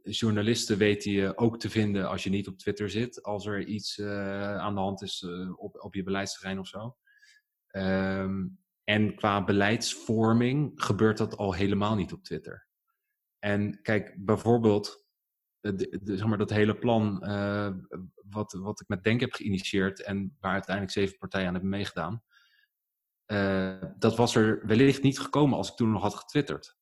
journalisten weten je ook te vinden als je niet op Twitter zit, als er iets eh, aan de hand is eh, op, op je beleidsterrein of zo. Ehm, En qua beleidsvorming gebeurt dat al helemaal niet op Twitter. En kijk, bijvoorbeeld, zeg maar, dat hele plan wat, wat ik met Denk heb geïnitieerd en waar uiteindelijk zeven partijen aan hebben meegedaan, dat was er wellicht niet gekomen als ik toen nog had getwitterd.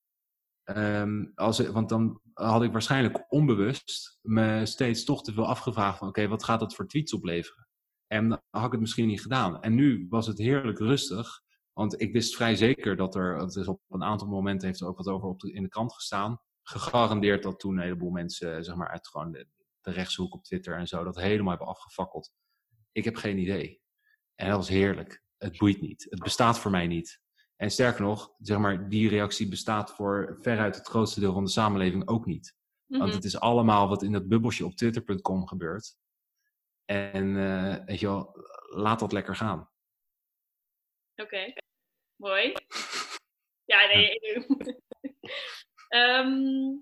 Um, als, want dan had ik waarschijnlijk onbewust me steeds toch te veel afgevraagd van oké, wat gaat dat voor tweets opleveren? En dan had ik het misschien niet gedaan. En nu was het heerlijk rustig, want ik wist vrij zeker dat er, het is op een aantal momenten heeft er ook wat over op de, in de krant gestaan, gegarandeerd dat toen een heleboel mensen zeg maar uit gewoon de, de rechtshoek op Twitter en zo dat helemaal hebben afgefakkeld. Ik heb geen idee. En dat was heerlijk. Het boeit niet. Het bestaat voor mij niet. En sterker nog, zeg maar, die reactie bestaat voor veruit het grootste deel van de samenleving ook niet. Want Mhm. het is allemaal wat in dat bubbeltje op twitter.com gebeurt. En eh, weet je wel, laat dat lekker gaan. Oké, mooi. Ja, nee. Ehm,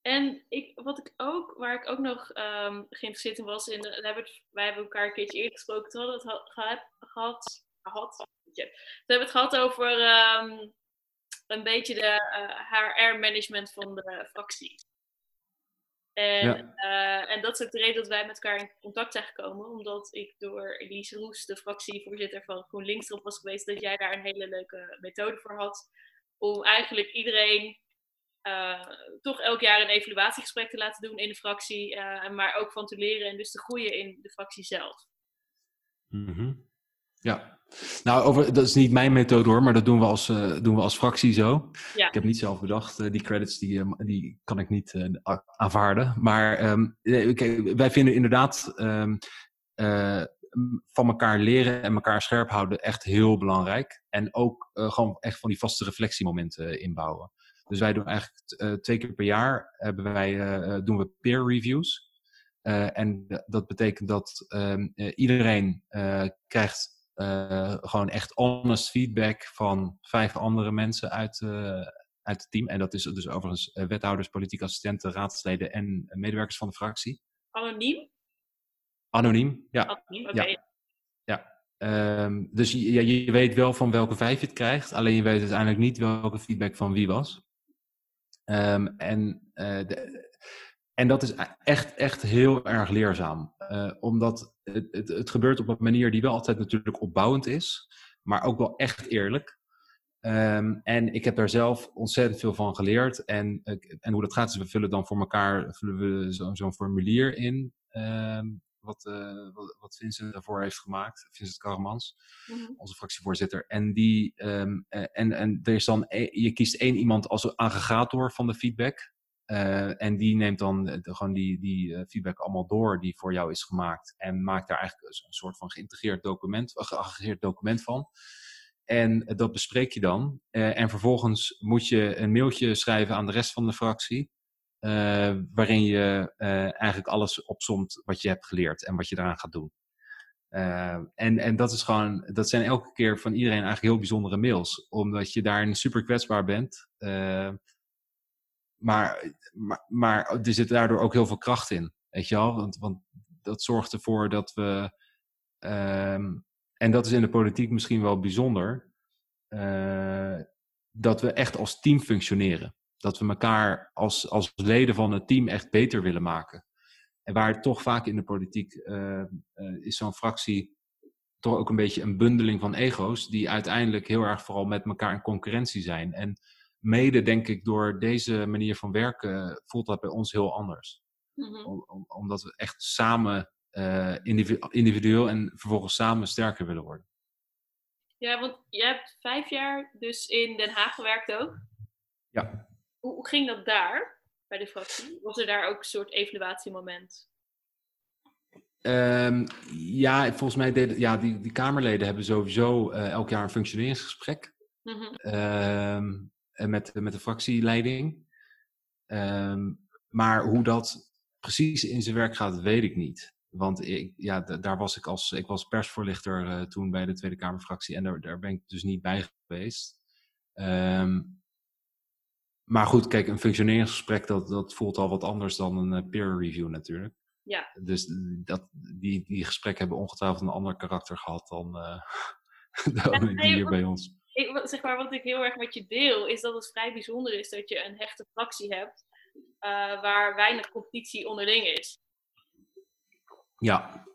en ik, wat ik ook, waar ik ook nog ehm, geïnteresseerd in was, in, daar hebben wij hebben elkaar een keertje eerder gesproken, toen hadden we het gehad, gehad, toen hebben we het gehad over ehm, een beetje de HR-management van de fractie. En, Ja. eh, en dat is ook de reden dat wij met elkaar in contact zijn gekomen. Omdat ik door Elise Roes, de fractievoorzitter van GroenLinks, erop was geweest dat jij daar een hele leuke methode voor had. Om eigenlijk iedereen eh, toch elk jaar een evaluatiegesprek te laten doen in de fractie. eh, maar ook van te leren en dus te groeien in de fractie zelf. Mhm. Ja. Nou, over, dat is niet mijn methode hoor, maar dat doen we als, eh, doen we als fractie zo. Ja. Ik heb niet zelf bedacht, eh, die credits die, eh, die kan ik niet aanvaarden. Maar kijk, wij vinden inderdaad ehm, eh, van elkaar leren en elkaar scherp houden echt heel belangrijk. En ook gewoon echt van die vaste reflectiemomenten inbouwen. Dus wij doen eigenlijk twee keer per jaar hebben wij, doen we peer reviews. En dat betekent dat ehm, eh, iedereen krijgt eh, gewoon echt honest feedback van vijf andere mensen uit, eh, uit het team. En dat is dus overigens eh, wethouders, politieke assistenten, raadsleden en medewerkers van de fractie. Anoniem? Anoniem, ja. Anoniem, oké. Ehm, dus je, ja, je weet wel van welke vijf je het krijgt, alleen je weet uiteindelijk niet welke feedback van wie was. Ehm, en, de- en dat is e- echt, echt heel erg leerzaam. Eh, omdat het, het, het gebeurt op een manier die wel altijd natuurlijk opbouwend is, maar ook wel echt eerlijk. Ehm, en ik heb daar zelf ontzettend veel van geleerd. En, eh, en hoe dat gaat, is we vullen dan voor elkaar vullen we zo- zo'n formulier in. ehm, wat, eh, wat, wat Vincent daarvoor heeft gemaakt, Vincent Karremans Mhm. onze fractievoorzitter. En, die, ehm, eh, en, en er is dan, e- je kiest één iemand als aggregator van de feedback. Eh, en die neemt dan gewoon die, die eh, feedback allemaal door die voor jou is gemaakt. En maakt daar eigenlijk een soort van geïntegreerd document, een geaggregeerd document van. En eh, dat bespreek je dan. Eh, en vervolgens moet je een mailtje schrijven aan de rest van de fractie. eh, waarin je eh, eigenlijk alles opsomt wat je hebt geleerd en wat je daaraan gaat doen. En, en dat is gewoon, dat zijn elke keer van iedereen eigenlijk heel bijzondere mails. Omdat je daarin super kwetsbaar bent. Maar, maar, maar er zit daardoor ook heel veel kracht in. Weet je wel? Want, want dat zorgt ervoor dat we. Um, en dat is in de politiek misschien wel bijzonder. Uh, dat we echt als team functioneren. Dat we elkaar als, als leden van het team echt beter willen maken. En waar toch vaak in de politiek uh, uh, is zo'n fractie toch ook een beetje een bundeling van ego's, die uiteindelijk heel erg vooral met elkaar in concurrentie zijn. En mede, denk ik, door deze manier van werken voelt dat bij ons heel anders. Mhm. Om, om, omdat we echt samen, uh, individu individueel en vervolgens samen sterker willen worden. Ja, want jij hebt vijf jaar dus in Den Haag gewerkt ook. Ja. Hoe, hoe ging dat daar? bij de fractie? Was er daar ook een soort evaluatiemoment? Um, ja, volgens mij deden ja, die, die Kamerleden hebben sowieso uh, elk jaar een functioneringsgesprek Mm -hmm. um, met, met de fractieleiding. Um, maar hoe dat precies in zijn werk gaat, weet ik niet. Want ik, ja, daar was ik als ik was persvoorlichter uh, toen bij de Tweede Kamerfractie en daar, daar ben ik dus niet bij geweest. Um, maar goed, kijk, een functioneringsgesprek dat, dat voelt al wat anders dan een uh, peer review natuurlijk. Ja. Dus dat, die, die gesprekken hebben ongetwijfeld een ander karakter gehad dan, uh, hier bij ons. Ik, zeg maar, wat ik heel erg met je deel, is dat het vrij bijzonder is dat je een hechte fractie hebt eh, waar weinig competitie onderling is. Ja,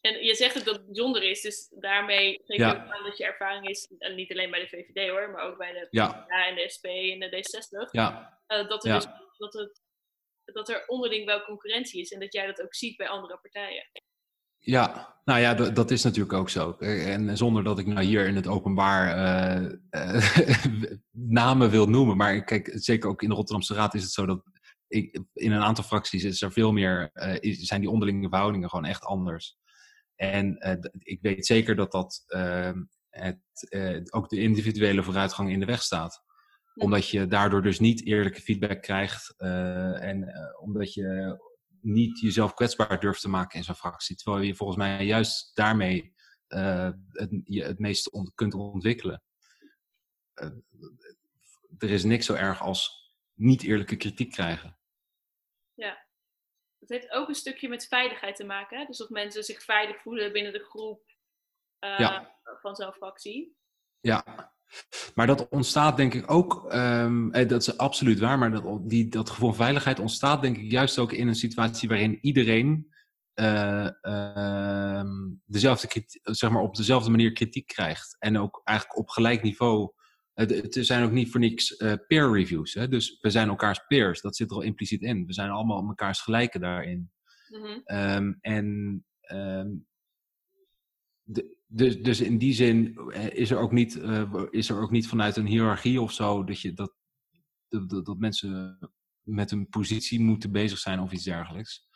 En je zegt dat het bijzonder is, dus daarmee geef je Ja. ook aan dat je ervaring is, en niet alleen bij de VVD hoor, maar ook bij de ja, PvdA en de SP en de D60, ja, eh, dat, er Ja. dus, dat, het, dat er onderling wel concurrentie is en dat jij dat ook ziet bij andere partijen. Ja. Nou ja, dat, is natuurlijk ook zo. Eh, En zonder dat ik nou hier in het openbaar eh, namen wil noemen. Maar kijk, zeker ook in de Rotterdamse Raad is het zo dat ik, in een aantal fracties is er veel meer, eh, is- zijn die onderlinge verhoudingen gewoon echt anders. En ik weet zeker dat dat ehm, het, ook de individuele vooruitgang in de weg staat. Omdat je daardoor dus niet eerlijke feedback krijgt. en omdat je niet jezelf kwetsbaar durft te maken in zo'n fractie. Terwijl je volgens mij juist daarmee eh, het, je het meeste ont- kunt ontwikkelen. Eh, er is niks zo erg als niet eerlijke kritiek krijgen. Het heeft ook een stukje met veiligheid te maken. hè? Dus dat mensen zich veilig voelen binnen de groep eh, Ja. van zo'n fractie. Ja, maar dat ontstaat denk ik ook, ehm, eh, dat is absoluut waar, maar dat, die, dat gevoel van veiligheid ontstaat denk ik juist ook in een situatie waarin iedereen eh, ehm, dezelfde zeg maar op dezelfde manier kritiek krijgt. En ook eigenlijk op gelijk niveau. Het, het zijn ook niet voor niks eh, peer reviews. Hè? Dus we zijn elkaars peers, dat zit er al impliciet in. We zijn allemaal elkaars gelijken daarin. Mhm. Ehm, en de, dus, dus in die zin eh, is er, ook niet, eh, is er ook niet vanuit een hiërarchie of zo dat, je, dat, dat, dat, mensen met een positie moeten bezig zijn of iets dergelijks.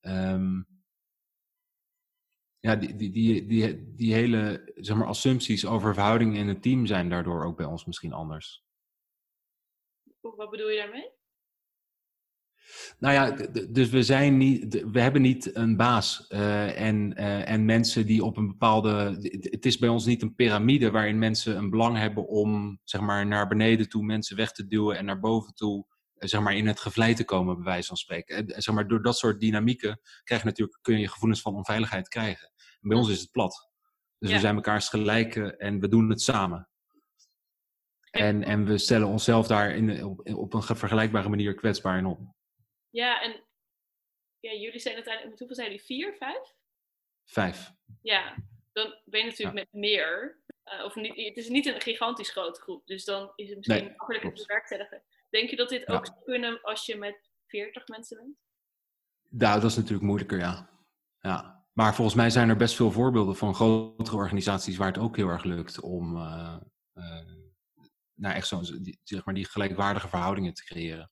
Ehm, ja, die, die, die, die, die hele zeg maar, assumpties over verhoudingen in het team zijn daardoor ook bij ons misschien anders. Wat bedoel je daarmee? Nou ja, dus we, zijn niet, we hebben niet een baas eh, en, eh, en mensen die op een bepaalde. Het is bij ons niet een piramide waarin mensen een belang hebben om zeg maar, naar beneden toe mensen weg te duwen en naar boven toe eh, zeg maar, in het gevlei te komen, bij wijze van spreken. En, zeg maar, door dat soort dynamieken krijg je natuurlijk, kun je gevoelens van onveiligheid krijgen. En bij ons is het plat. Dus Ja. we zijn elkaars gelijken en we doen het samen. En, en we stellen onszelf daar in, op, op een ge- vergelijkbare manier kwetsbaar in op. Ja, en ja, jullie zijn uiteindelijk, met hoeveel zijn jullie? Vier, vijf? Vijf. Ja, dan ben je natuurlijk met meer. eh, of niet, het is niet een gigantisch grote groep, dus dan is het misschien Nee, makkelijker te bewerkstelligen. Denk je dat dit Ja. ook zou kunnen als je met 40 mensen bent? Nou, dat is natuurlijk moeilijker, ja. ja. Maar volgens mij zijn er best veel voorbeelden van grotere organisaties waar het ook heel erg lukt om eh, nou, echt zo'n, zeg maar, die gelijkwaardige verhoudingen te creëren.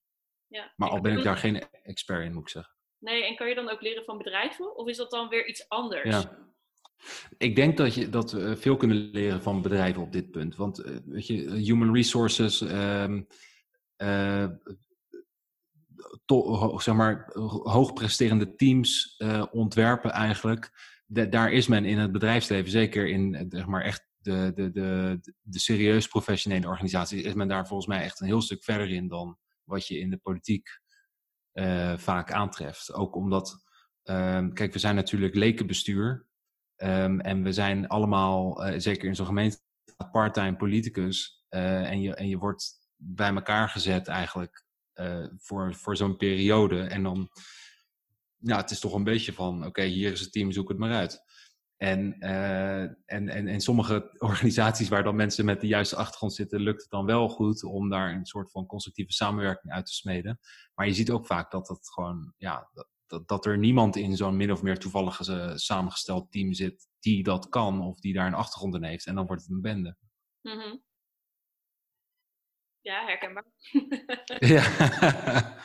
Ja. Maar al ben ik daar geen expert in, moet ik zeggen. Nee, en kan je dan ook leren van bedrijven? Of is dat dan weer iets anders? Ja. Ik denk dat, je, dat we veel kunnen leren van bedrijven op dit punt. Want eh, weet je, human resources, eh, to- ho- zeg maar, ho- hoogpresterende teams eh, ontwerpen eigenlijk. Da- daar is men in het bedrijfsleven, zeker in eh, zeg maar, echt de, de, de, de serieus professionele organisaties, is men daar volgens mij echt een heel stuk verder in dan wat je in de politiek eh, vaak aantreft. Ook omdat, ehm, kijk, we zijn natuurlijk lekenbestuur. Ehm, en we zijn allemaal, eh, zeker in zo'n gemeente, part-time politicus. eh, en, je, en je wordt bij elkaar gezet eigenlijk voor, voor zo'n periode. En dan, ja, het is toch een beetje van, oké, hier is het team, zoek het maar uit. En, eh, en, en in sommige organisaties waar dan mensen met de juiste achtergrond zitten, lukt het dan wel goed om daar een soort van constructieve samenwerking uit te smeden. Maar je ziet ook vaak dat het gewoon, ja, dat, dat, dat er niemand in zo'n min of meer toevallig eh, samengesteld team zit die dat kan of die daar een achtergrond in heeft. En dan wordt het een bende. Mhm. Ja, herkenbaar. ja.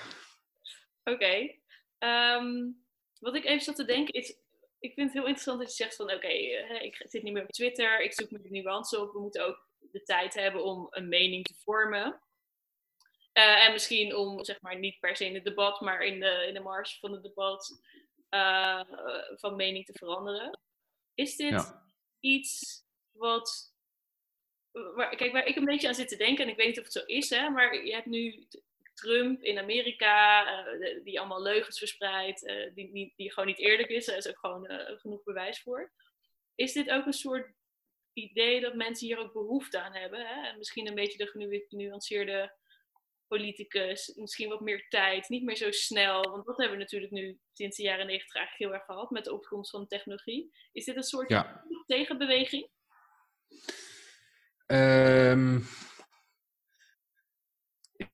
Oké. Ehm, wat ik even zat te denken is, ik vind het heel interessant dat je zegt van oké, eh, ik zit niet meer op Twitter, ik zoek me de nuance op, we moeten ook de tijd hebben om een mening te vormen. Eh, en misschien om, zeg maar, niet per se in het debat, maar in de, in de marge van het debat eh, van mening te veranderen. Is dit Ja. iets wat. Waar, kijk, waar ik een beetje aan zit te denken, en ik weet niet of het zo is, hè, maar je hebt nu Trump in Amerika, eh, die allemaal leugens verspreidt, eh, die, die, die gewoon niet eerlijk is. Daar is ook gewoon eh, genoeg bewijs voor. Is dit ook een soort idee dat mensen hier ook behoefte aan hebben. Hè? En misschien een beetje de genuanceerde politicus, misschien wat meer tijd, niet meer zo snel. Want dat hebben we natuurlijk nu sinds de jaren negentig eigenlijk heel erg gehad met de opkomst van de technologie. Is dit een soort Ja. tegenbeweging? Ehm,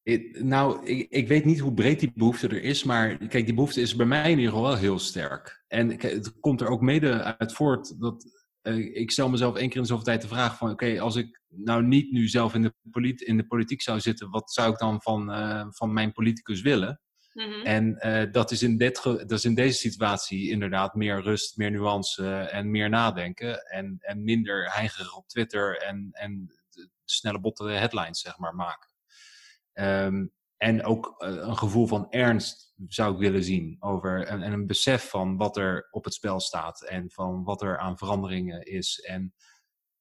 ik- nou, ik, ik weet niet hoe breed die behoefte er is, maar kijk, die behoefte is bij mij in ieder geval wel heel sterk. En kijk, het komt er ook mede uit voort dat eh, ik stel mezelf één keer in de zoveel tijd de vraag van, oké, als ik nou niet nu zelf in de, in de politiek zou zitten, wat zou ik dan van, eh, van mijn politicus willen? Mhm. En eh, dat, is in dit dat is in deze situatie inderdaad meer rust, meer nuance en meer nadenken. En, en minder heigerig op Twitter en, en snelle botte headlines, zeg maar, maken. Ehm, en ook eh, een gevoel van ernst zou ik willen zien over en, en een besef van wat er op het spel staat en van wat er aan veranderingen is. En,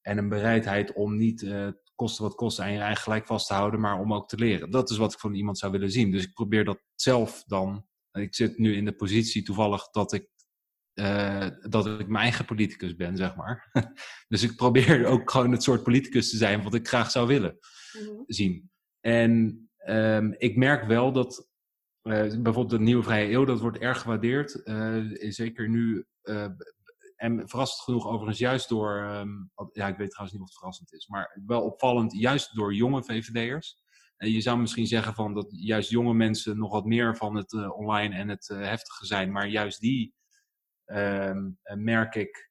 en een bereidheid om niet eh kosten wat kost aan je eigen gelijk vast te houden, maar om ook te leren. Dat is wat ik van iemand zou willen zien. Dus ik probeer dat zelf dan. Ik zit nu in de positie toevallig dat ik, eh, dat ik mijn eigen politicus ben, zeg maar. dus ik probeer ook gewoon het soort politicus te zijn wat ik graag zou willen Mhm. zien. En ehm, ik merk wel dat eh, bijvoorbeeld de Nieuwe Vrije Eeuw, dat wordt erg gewaardeerd. Eh, zeker nu, eh, en verrassend genoeg overigens juist door, ehm, ja ik weet trouwens niet of verrassend is, maar wel opvallend, juist door jonge VVD'ers. En je zou misschien zeggen van dat juist jonge mensen nog wat meer van het online en het heftige zijn, maar juist die ehm, eh, merk ik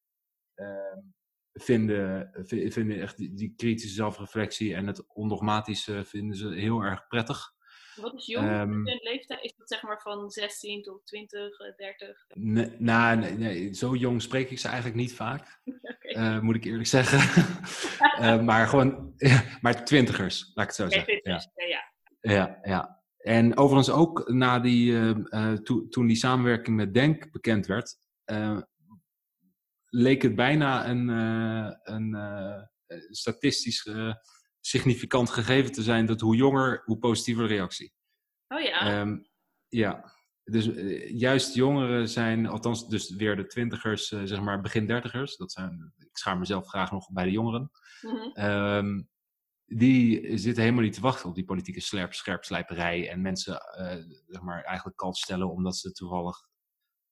vinden, vi- vinden echt die, die kritische zelfreflectie en het ondogmatische vinden ze heel erg prettig. Wat is jong? Ehm, Een leeftijd? Is dat zeg maar van 16 tot 20, eh, 30? Nee, nou, nee, nee, zo jong spreek ik ze eigenlijk niet vaak, eh, moet ik eerlijk zeggen. Eh, maar gewoon, maar twintigers, laat ik het zo zeggen. Ja. 20, ja. ja. Ja, ja. En overigens ook na die, eh, to- toen die samenwerking met Denk bekend werd, eh, leek het bijna een, eh, een eh, eh, statistisch significant gegeven te zijn dat hoe jonger, hoe positiever de reactie. Oh ja. Ehm, ja, dus juist jongeren zijn, althans dus weer de twintigers, zeg maar begin dertigers, dat zijn, ik schaar mezelf graag nog bij de jongeren, Mhm. Ehm, die zitten helemaal niet te wachten op die politieke slerp, scherpslijperij en mensen zeg maar, eigenlijk kalt stellen omdat ze toevallig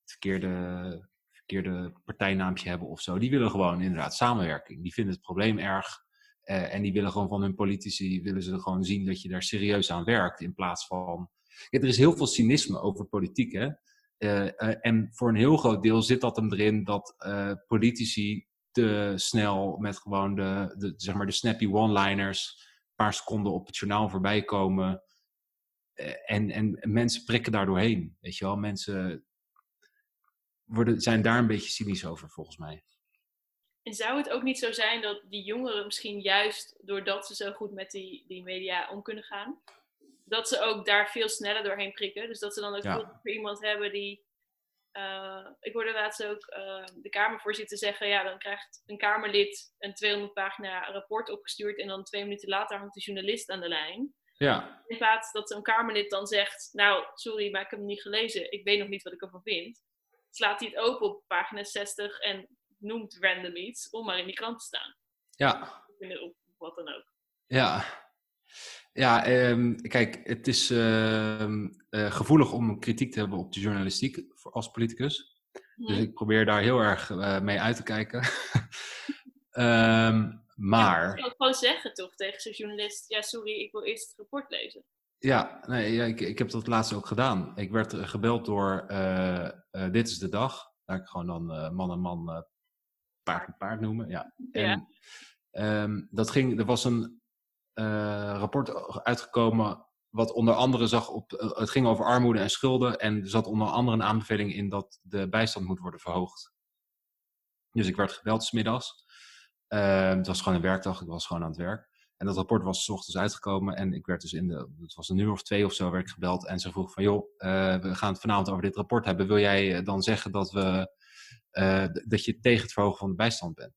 het verkeerde, verkeerde partijnaampje hebben of zo. Die willen gewoon inderdaad samenwerking. Die vinden het probleem erg eh, en die willen gewoon van hun politici willen ze gewoon zien dat je daar serieus aan werkt in plaats van. Er is heel veel cynisme over politiek, hè. Eh, eh, en voor een heel groot deel zit dat hem erin dat politici te snel met gewoon de, de, zeg maar de snappy one-liners een paar seconden op het journaal voorbij komen. En, en mensen prikken daar doorheen, weet je wel. Mensen worden, zijn daar een beetje cynisch over, volgens mij. En zou het ook niet zo zijn dat die jongeren misschien juist doordat ze zo goed met die, die media om kunnen gaan, dat ze ook daar veel sneller doorheen prikken? Dus dat ze dan ook Ja. voor iemand hebben die. eh, ik hoorde laatst ook eh, de Kamervoorzitter zeggen: ja, dan krijgt een Kamerlid een 200 pagina rapport opgestuurd en dan twee minuten later hangt de journalist aan de lijn. Ja, In plaats dat zo'n Kamerlid dan zegt: Nou, sorry, maar ik heb hem niet gelezen. Ik weet nog niet wat ik ervan vind. Slaat hij het open op pagina 60 en noemt random iets om maar in die krant te staan. ja, Of wat dan ook. ja. Ja, ehm, kijk, het is ehm, eh, gevoelig om kritiek te hebben op de journalistiek voor- als politicus. Dus Hm. ik probeer daar heel erg eh, mee uit te kijken. Je maar, kan gewoon zeggen toch tegen zo'n journalist: Ja, sorry, ik wil eerst het rapport lezen. Ja, nee, ja ik, ik heb dat laatst ook gedaan. Ik werd eh, gebeld door eh, eh, Dit is de Dag. Laat ik gewoon dan man en man, paard en paard noemen. Ja. En Ja. ehm, dat ging, er was een rapport uitgekomen wat onder andere zag op, het ging over armoede en schulden. En er zat onder andere een aanbeveling in dat de bijstand moet worden verhoogd. Dus ik werd gebeld smiddags. Ehm het was gewoon een werkdag, ik was gewoon aan het werk. En dat rapport was 's ochtends uitgekomen en ik werd dus in de, het was een uur of twee of zo, werd ik gebeld. En ze vroeg van, joh, eh, we gaan het vanavond over dit rapport hebben. Wil jij eh, dan zeggen dat, we, eh, dat je tegen het verhogen van de bijstand bent?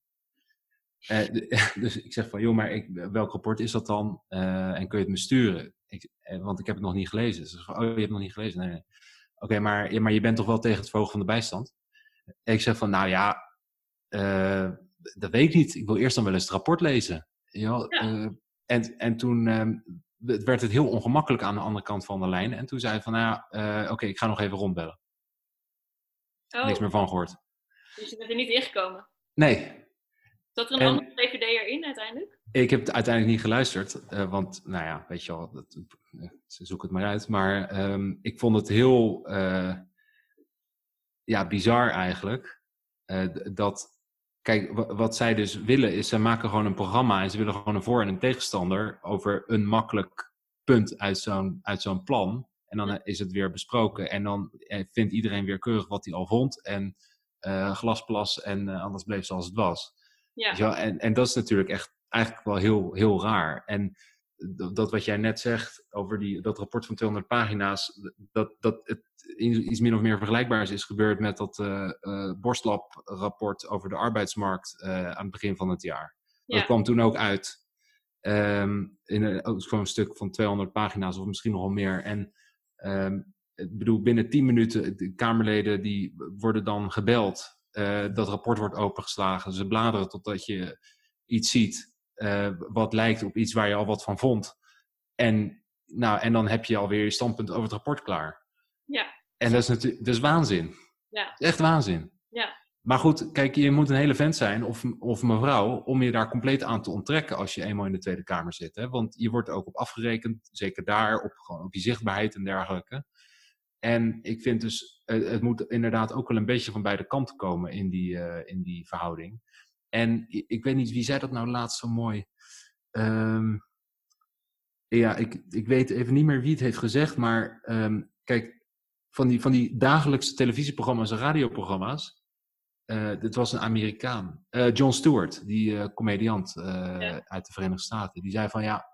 Dus ik zeg van, joh, maar ik, welk rapport is dat dan? En kun je het me sturen? Want ik heb het nog niet gelezen. Ze zegt van, oh, je hebt het nog niet gelezen? Nee. Oké, maar, maar je bent toch wel tegen het verhogen van de bijstand? Ik zeg van, nou ja, dat weet ik niet. Ik wil eerst dan wel eens het rapport lezen. Ja, Ja. en, en toen ehm, werd het heel ongemakkelijk aan de andere kant van de lijn. En toen zei hij van, nou ja, eh, oké, ik ga nog even rondbellen. Oh, Niks meer van gehoord. dus je bent er niet ingekomen. Nee, Zat er een En- andere VVD'er in uiteindelijk? ik heb het uiteindelijk niet geluisterd. eh, want, nou ja, weet je wel, dat, eh, ze zoeken het maar uit. Maar ehm, ik vond het heel eh, ja, bizar eigenlijk. eh, dat, kijk, wa- wat zij dus willen is, zij maken gewoon een programma en ze willen gewoon een voor- en een tegenstander over een makkelijk punt uit zo'n, uit zo'n plan. En dan is het weer besproken en dan eh, vindt iedereen weer keurig wat hij al vond. En eh, glasplas en eh, alles bleef zoals het was. Ja. En, en dat is natuurlijk echt eigenlijk wel heel, heel raar. En dat, dat wat jij net zegt over die, dat rapport van 200 pagina's, dat, dat het iets min of meer vergelijkbaars is gebeurd met dat eh eh, Borstlab-rapport over de arbeidsmarkt eh, aan het begin van het jaar. Dat kwam toen ook uit ehm, in een, ook gewoon een stuk van 200 pagina's of misschien nog wel meer. En ehm, ik bedoel, binnen 10 minuten, de Kamerleden die worden dan gebeld. dat rapport wordt opengeslagen. Ze bladeren totdat je iets ziet eh, wat lijkt op iets waar je al wat van vond. En, nou, en dan heb je alweer je standpunt over het rapport klaar. Ja. En dat is natuurlijk dat is waanzin. Ja. Dat is echt waanzin. Ja. Maar goed, kijk, je moet een hele vent zijn, of, of mevrouw, om je daar compleet aan te onttrekken als je eenmaal in de Tweede Kamer zit. Hè? Want je wordt er ook op afgerekend, zeker daar, op, gewoon op je zichtbaarheid en dergelijke. En ik vind dus, eh, het moet inderdaad ook wel een beetje van beide kanten komen in die, eh, in die verhouding. En ik weet niet, wie zei dat nou laatst zo mooi? Ehm, ja, ik, ik weet even niet meer wie het heeft gezegd, maar ehm, kijk, van die, van die dagelijkse televisieprogramma's en radioprogramma's, eh, dit was een Amerikaan, eh, John Stewart, die eh, comediant Ja. uit de Verenigde Staten. Die zei van ja,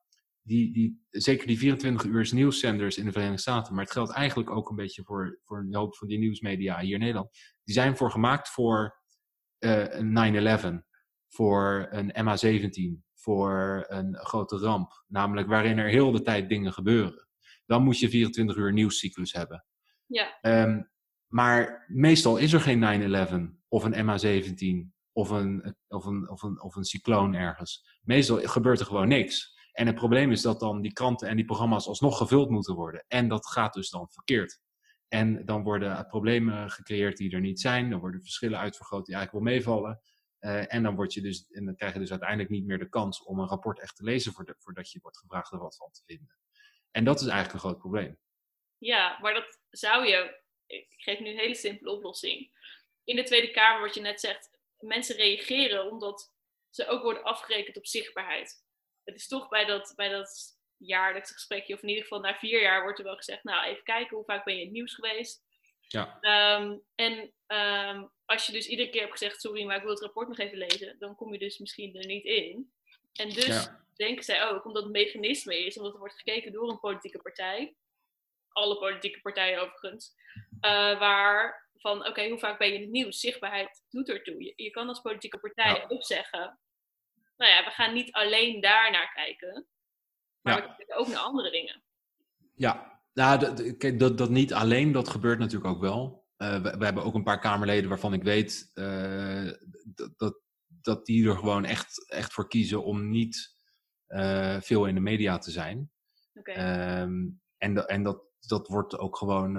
die, die, zeker die 24 uur nieuwszenders in de Verenigde Staten, maar het geldt eigenlijk ook een beetje voor, voor een hoop van die nieuwsmedia hier in Nederland. Die zijn voor gemaakt voor eh, een 9-11, voor een MH17, voor een grote ramp. Namelijk waarin er heel de tijd dingen gebeuren. Dan moet je 24 uur nieuwscyclus hebben. Ja. Ehm, maar meestal is er geen 9-11 of een MH17 of een, of, een, of, een, of een cycloon ergens. Meestal gebeurt er gewoon niks. En het probleem is dat dan die kranten en die programma's alsnog gevuld moeten worden. En dat gaat dus dan verkeerd. En dan worden problemen gecreëerd die er niet zijn. Dan worden verschillen uitvergroot die eigenlijk wel meevallen. Eh, en, dan word je dus, en dan krijg je dus uiteindelijk niet meer de kans om een rapport echt te lezen voordat, voordat je wordt gevraagd er wat van te vinden. En dat is eigenlijk een groot probleem. Ja, maar dat zou je. Ik geef nu een hele simpele oplossing. In de Tweede Kamer, wat je net zegt, mensen reageren omdat ze ook worden afgerekend op zichtbaarheid. Het is toch bij dat, bij dat jaarlijkse gesprekje, of in ieder geval na vier jaar, wordt er wel gezegd: Nou, even kijken, hoe vaak ben je in het nieuws geweest? Ja. Ehm, en ehm, als je dus iedere keer hebt gezegd: Sorry, maar ik wil het rapport nog even lezen, dan kom je dus misschien er niet in. En dus Ja. denken zij ook, omdat het mechanisme is, omdat er wordt gekeken door een politieke partij, alle politieke partijen overigens, eh, waar van oké, hoe vaak ben je in het nieuws? Zichtbaarheid doet ertoe. Je, je kan als politieke partij Ja. ook zeggen, nou ja, we gaan niet alleen daar naar kijken, maar Ja. we kijken ook naar andere dingen. Ja, nou, dat, dat- kijk, dat, dat niet alleen, dat gebeurt natuurlijk ook wel. Eh, we, we hebben ook een paar Kamerleden waarvan ik weet eh, dat, dat, dat die er gewoon echt, echt voor kiezen om niet eh, veel in de media te zijn. Oké. Ehm, en en dat, dat wordt ook gewoon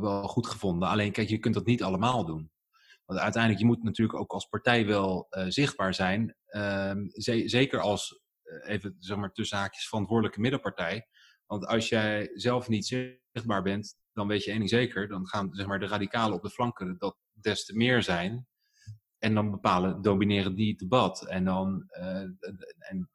wel goed gevonden. Alleen, kijk, je kunt dat niet allemaal doen. Want uiteindelijk, je moet natuurlijk ook als partij wel zichtbaar zijn. Ehm, ze- zeker als, even zeg maar tussen haakjes, verantwoordelijke middenpartij. Want als jij zelf niet zichtbaar bent, dan weet je één ding zeker. Dan gaan zeg maar, de radicalen op de flanken dat des te meer zijn. En dan bepalen, domineren die het debat. En dan, eh, en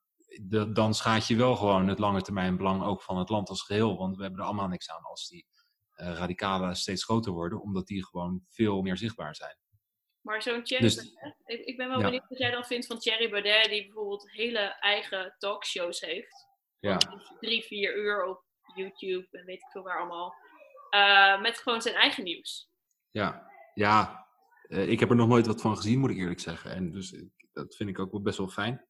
dan schaadt je wel gewoon het lange termijn belang ook van het land als geheel. Want we hebben er allemaal niks aan als die eh, radicalen steeds groter worden. Omdat die gewoon veel meer zichtbaar zijn. Maar zo'n Thierry Dus- Baudet, ik, ik ben wel Ja. benieuwd wat jij dan vindt van Thierry Baudet, die bijvoorbeeld hele eigen talkshows heeft. Ja, Drie, vier uur op YouTube en weet ik veel waar allemaal. Eh, met gewoon zijn eigen nieuws. ja, ja. Eh, ik heb er nog nooit wat van gezien, moet ik eerlijk zeggen. En dus ik- dat vind ik ook wel best wel fijn.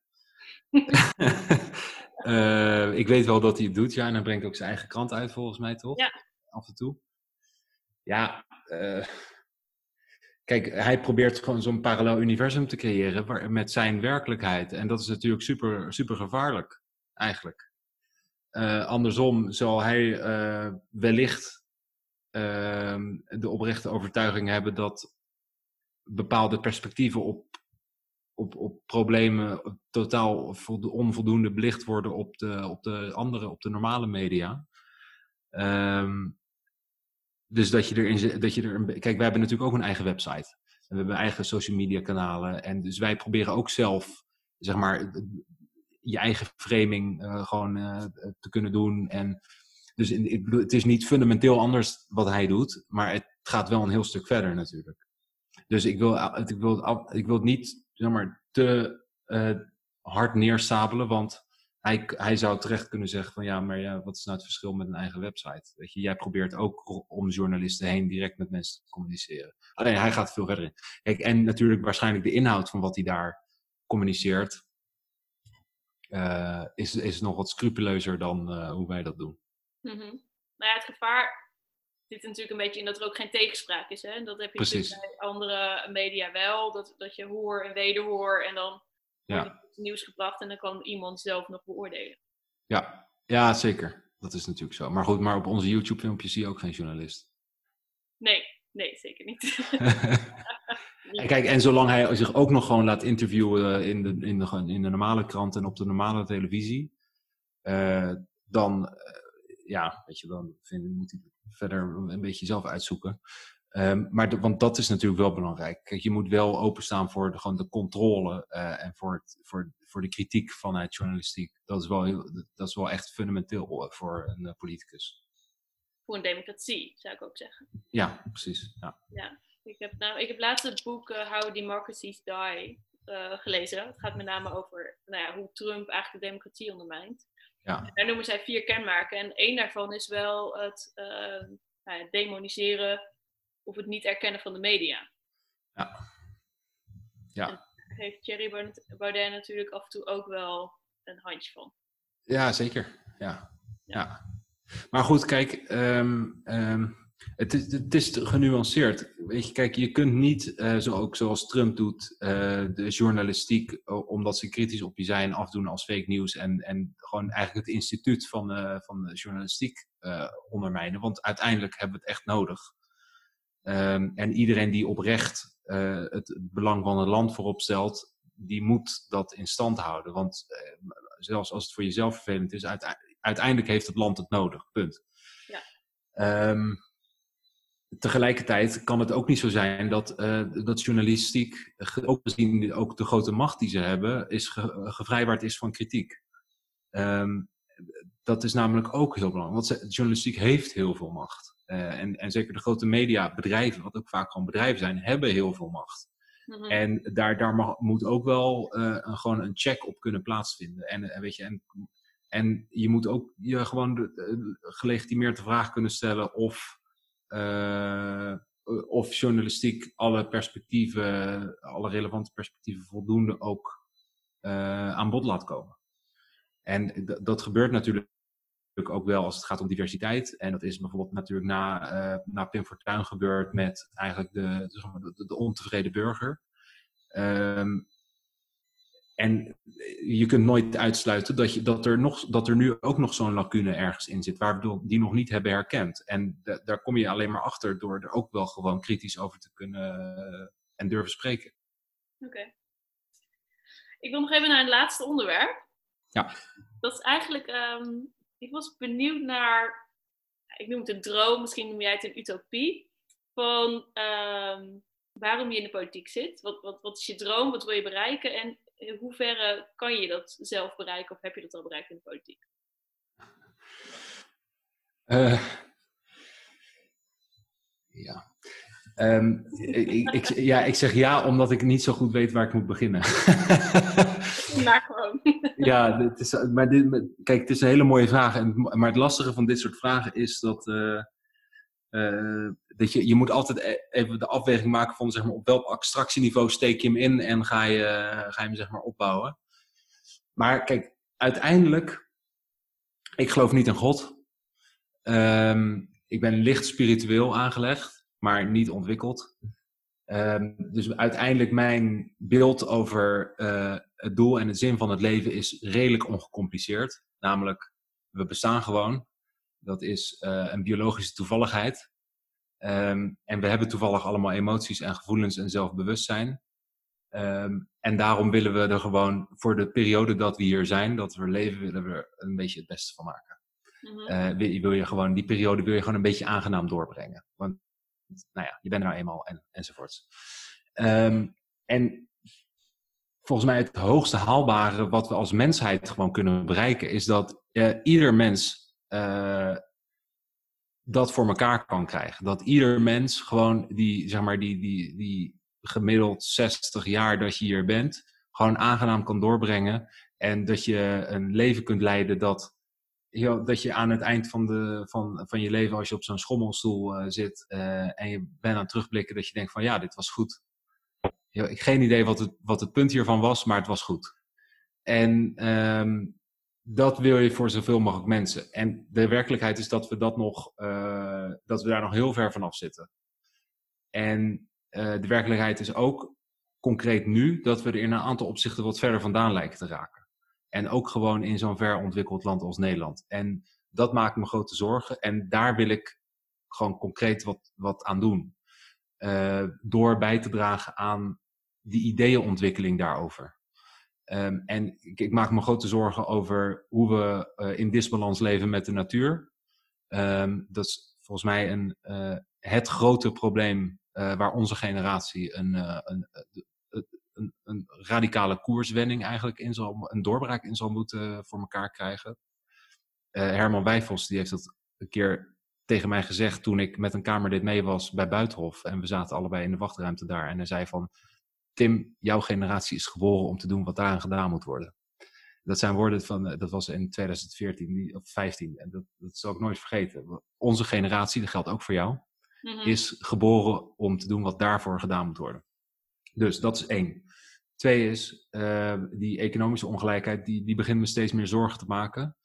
Eh, ik weet wel dat hij het doet, ja. En hij brengt ook zijn eigen krant uit, volgens mij, toch? Ja. Af en toe. Ja, eh, kijk, hij probeert gewoon zo'n parallel universum te creëren met zijn werkelijkheid. En dat is natuurlijk super, super gevaarlijk, eigenlijk. Uh, andersom zal hij uh, wellicht uh, de oprechte overtuiging hebben dat bepaalde perspectieven op, op, op problemen totaal onvoldoende belicht worden op de, op de andere, op de normale media. Um, dus dat je erin dat je er een, kijk, wij hebben natuurlijk ook een eigen website. En we hebben eigen social media kanalen. En dus wij proberen ook zelf, zeg maar, je eigen framing uh, gewoon uh, te kunnen doen. En dus ik bedoel, het is niet fundamenteel anders wat hij doet, maar het gaat wel een heel stuk verder natuurlijk. Dus ik wil, ik wil, ik wil het niet zeg maar, te hard neersabelen, want hij, hij zou terecht kunnen zeggen van ja, maar ja, wat is nou het verschil met een eigen website? Weet je, jij probeert ook om journalisten heen direct met mensen te communiceren. Alleen hij gaat veel verder in. Kijk, en natuurlijk waarschijnlijk de inhoud van wat hij daar communiceert, uh, is, is nog wat scrupuleuzer dan uh, hoe wij dat doen. Mm -hmm. Nou ja, het gevaar zit natuurlijk een beetje in dat er ook geen tegenspraak is. Hè? Dat heb je bij andere media wel. Dat, dat je hoor en wederhoor en dan ja. Nieuws gebracht en dan kan iemand zelf nog beoordelen. Ja, ja zeker. Dat is natuurlijk zo. Maar goed, maar op onze YouTube-filmpjes zie je ook geen journalist. Nee, nee, zeker niet. en kijk, en zolang hij zich ook nog gewoon laat interviewen in de, in de, in de normale krant en op de normale televisie, uh, dan, uh, ja, weet je, dan vind, moet hij verder een beetje zelf uitzoeken. Um, maar de, want dat is natuurlijk wel belangrijk. Kijk, je moet wel openstaan voor de, gewoon de controle uh, en voor, het, voor, voor de kritiek vanuit journalistiek. Dat is wel, heel, dat is wel echt fundamenteel voor een uh, politicus. Voor een democratie, zou ik ook zeggen. Ja, precies. Ja. ja. Ik, heb, nou, ik heb laatst het boek uh, How Democracies Die gelezen. Het gaat met name over nou ja, hoe Trump eigenlijk de democratie ondermijnt. Ja. En daar noemen zij vier kenmerken. En één daarvan is wel het nou demoniseren of het niet erkennen van de media. Ja. Ja. daar heeft Thierry Baudet natuurlijk af en toe ook wel een handje van. Ja, zeker. Ja. ja. Maar goed, kijk, um, um, het, is, het is genuanceerd. Weet je, kijk, je kunt niet, uh, zo ook zoals Trump doet, uh, de journalistiek, omdat ze kritisch op je zijn, afdoen als fake news en, en gewoon eigenlijk het instituut van, uh, van de journalistiek ondermijnen. Want uiteindelijk hebben we het echt nodig. Um, en iedereen die oprecht uh, het belang van het land voorop stelt, die moet dat in stand houden. Want uh, zelfs als het voor jezelf vervelend is, uiteindelijk heeft het land het nodig. Punt. Ja. Um, tegelijkertijd kan het ook niet zo zijn dat, uh, dat journalistiek, ook gezien ook de grote macht die ze hebben, is ge gevrijwaard is van kritiek. Um, dat is namelijk ook heel belangrijk, want journalistiek heeft heel veel macht. Uh, en, en zeker de grote mediabedrijven, wat ook vaak gewoon bedrijven zijn, hebben heel veel macht. Mm -hmm. En daar, daar mag, moet ook wel uh, een, gewoon een check op kunnen plaatsvinden. En, en, weet je, en, en je moet ook je gewoon de, gelegitimeerd de vraag kunnen stellen of, of journalistiek alle perspectieven, alle relevante perspectieven voldoende ook aan bod laat komen. En dat gebeurt natuurlijk ook wel als het gaat om diversiteit. En dat is bijvoorbeeld natuurlijk na, uh, na Pim Fortuyn gebeurd met eigenlijk de, de, de, ontevreden burger. Um, en je kunt nooit uitsluiten dat, je, dat, er, nog, dat er nu ook nog zo'n lacune ergens in zit, waar we die nog niet hebben herkend. En daar kom je alleen maar achter door er ook wel gewoon kritisch over te kunnen uh, en durven spreken. Oké. Okay. Ik wil nog even naar het laatste onderwerp. Ja. Dat is eigenlijk um, ik was benieuwd naar, ik noem het een droom, misschien noem jij het een utopie, van um, waarom je in de politiek zit. Wat, wat, wat is je droom, wat wil je bereiken en in hoeverre kan je dat zelf bereiken of heb je dat al bereikt in de politiek? Uh, ja. Um, ik, ik, ja, ik zeg ja omdat ik niet zo goed weet waar ik moet beginnen. ja, het is, maar dit, kijk, het is een hele mooie vraag. En, maar het lastige van dit soort vragen is dat, uh, uh, dat je, je moet altijd e-, even de afweging maken van zeg maar, op welk abstractieniveau steek je hem in en ga je, ga je hem zeg maar, opbouwen. Maar kijk, uiteindelijk, ik geloof niet in God. Um, ik ben licht spiritueel aangelegd maar niet ontwikkeld. Ehm, dus uiteindelijk mijn beeld over eh, het doel en de zin van het leven is redelijk ongecompliceerd. Namelijk, we bestaan gewoon. Dat is uh, een biologische toevalligheid. Ehm, en we hebben toevallig allemaal emoties en gevoelens en zelfbewustzijn. Ehm, en daarom willen we er gewoon voor de periode dat we hier zijn, dat we leven, willen we er een beetje het beste van maken. Mm wil, wil, je gewoon, die periode wil je gewoon een beetje aangenaam doorbrengen. Want, nou ja, je bent er nou eenmaal en, enzovoorts. Um, en volgens mij het hoogste haalbare wat we als mensheid gewoon kunnen bereiken, is dat uh, ieder mens uh, dat voor elkaar kan krijgen. Dat ieder mens gewoon die, zeg maar, die, die, die gemiddeld 60 jaar dat je hier bent, gewoon aangenaam kan doorbrengen. En dat je een leven kunt leiden dat, dat je aan het eind van, de, van, van je leven, als je op zo'n schommelstoel uh, zit uh, en je bent aan het terugblikken, dat je denkt van ja, dit was goed. ik geen idee wat het, wat het punt hiervan was, maar het was goed. En um, dat wil je voor zoveel mogelijk mensen. En de werkelijkheid is dat we, dat nog, uh, dat we daar nog heel ver vanaf zitten. En de werkelijkheid is ook concreet nu dat we er in een aantal opzichten wat verder vandaan lijken te raken. En ook gewoon in zo'n ver ontwikkeld land als Nederland. En dat maakt me grote zorgen. En daar wil ik gewoon concreet wat, wat aan doen. Uh, door bij te dragen aan die ideeënontwikkeling daarover. Um, en ik, ik, maak me grote zorgen over hoe we uh, in disbalans leven met de natuur. Um, dat is volgens mij een, uh, het grote probleem waar onze generatie een, een, een, een, radicale koerswending eigenlijk in zal, een doorbraak in zal moeten voor elkaar krijgen. Herman Wijfels die heeft dat een keer tegen mij gezegd toen ik met een kamerlid mee was bij Buitenhof. En we zaten allebei in de wachtruimte daar. En hij zei van, Tim, jouw generatie is geboren om te doen wat daaraan gedaan moet worden. Dat zijn woorden van, eh, dat was in 2014 of 15. En dat, dat zal ik nooit vergeten. Onze generatie, dat geldt ook voor jou, mm-hmm. is geboren om te doen wat daarvoor gedaan moet worden. Dus dat is één. Twee is, uh, die economische ongelijkheid, die, die begint me steeds meer zorgen te maken.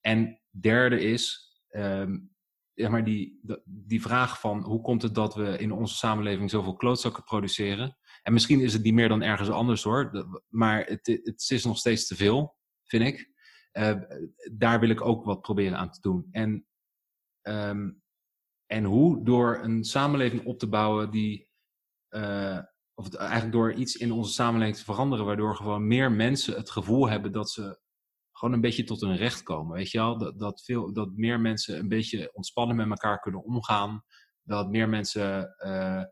En derde is, uh, ja, maar die, die vraag van hoe komt het dat we in onze samenleving zoveel klootzakken produceren en misschien is het niet meer dan ergens anders hoor, maar het, het is nog steeds te veel, vind ik. Uh, daar wil ik ook wat proberen aan te doen. En, um, en hoe? Door een samenleving op te bouwen die, uh, of eigenlijk door iets in onze samenleving te veranderen, waardoor gewoon meer mensen het gevoel hebben dat ze gewoon een beetje tot hun recht komen. Weet je wel? Dat, dat, veel, dat meer mensen een beetje ontspannen met elkaar kunnen omgaan. Dat meer mensen uh,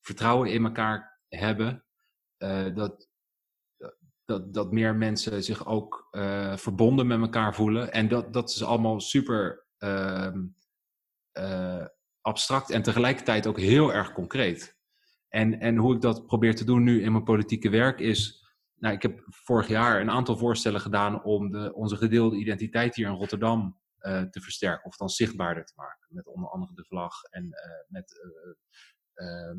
vertrouwen in elkaar hebben, uh, dat, dat, dat meer mensen zich ook uh, verbonden met elkaar voelen. En dat, dat is allemaal super uh, abstract en tegelijkertijd ook heel erg concreet. En, en hoe ik dat probeer te doen nu in mijn politieke werk is. Nou, ik heb vorig jaar een aantal voorstellen gedaan om de, onze gedeelde identiteit hier in Rotterdam te versterken, of dan zichtbaarder te maken. Met onder andere de vlag en met ehm,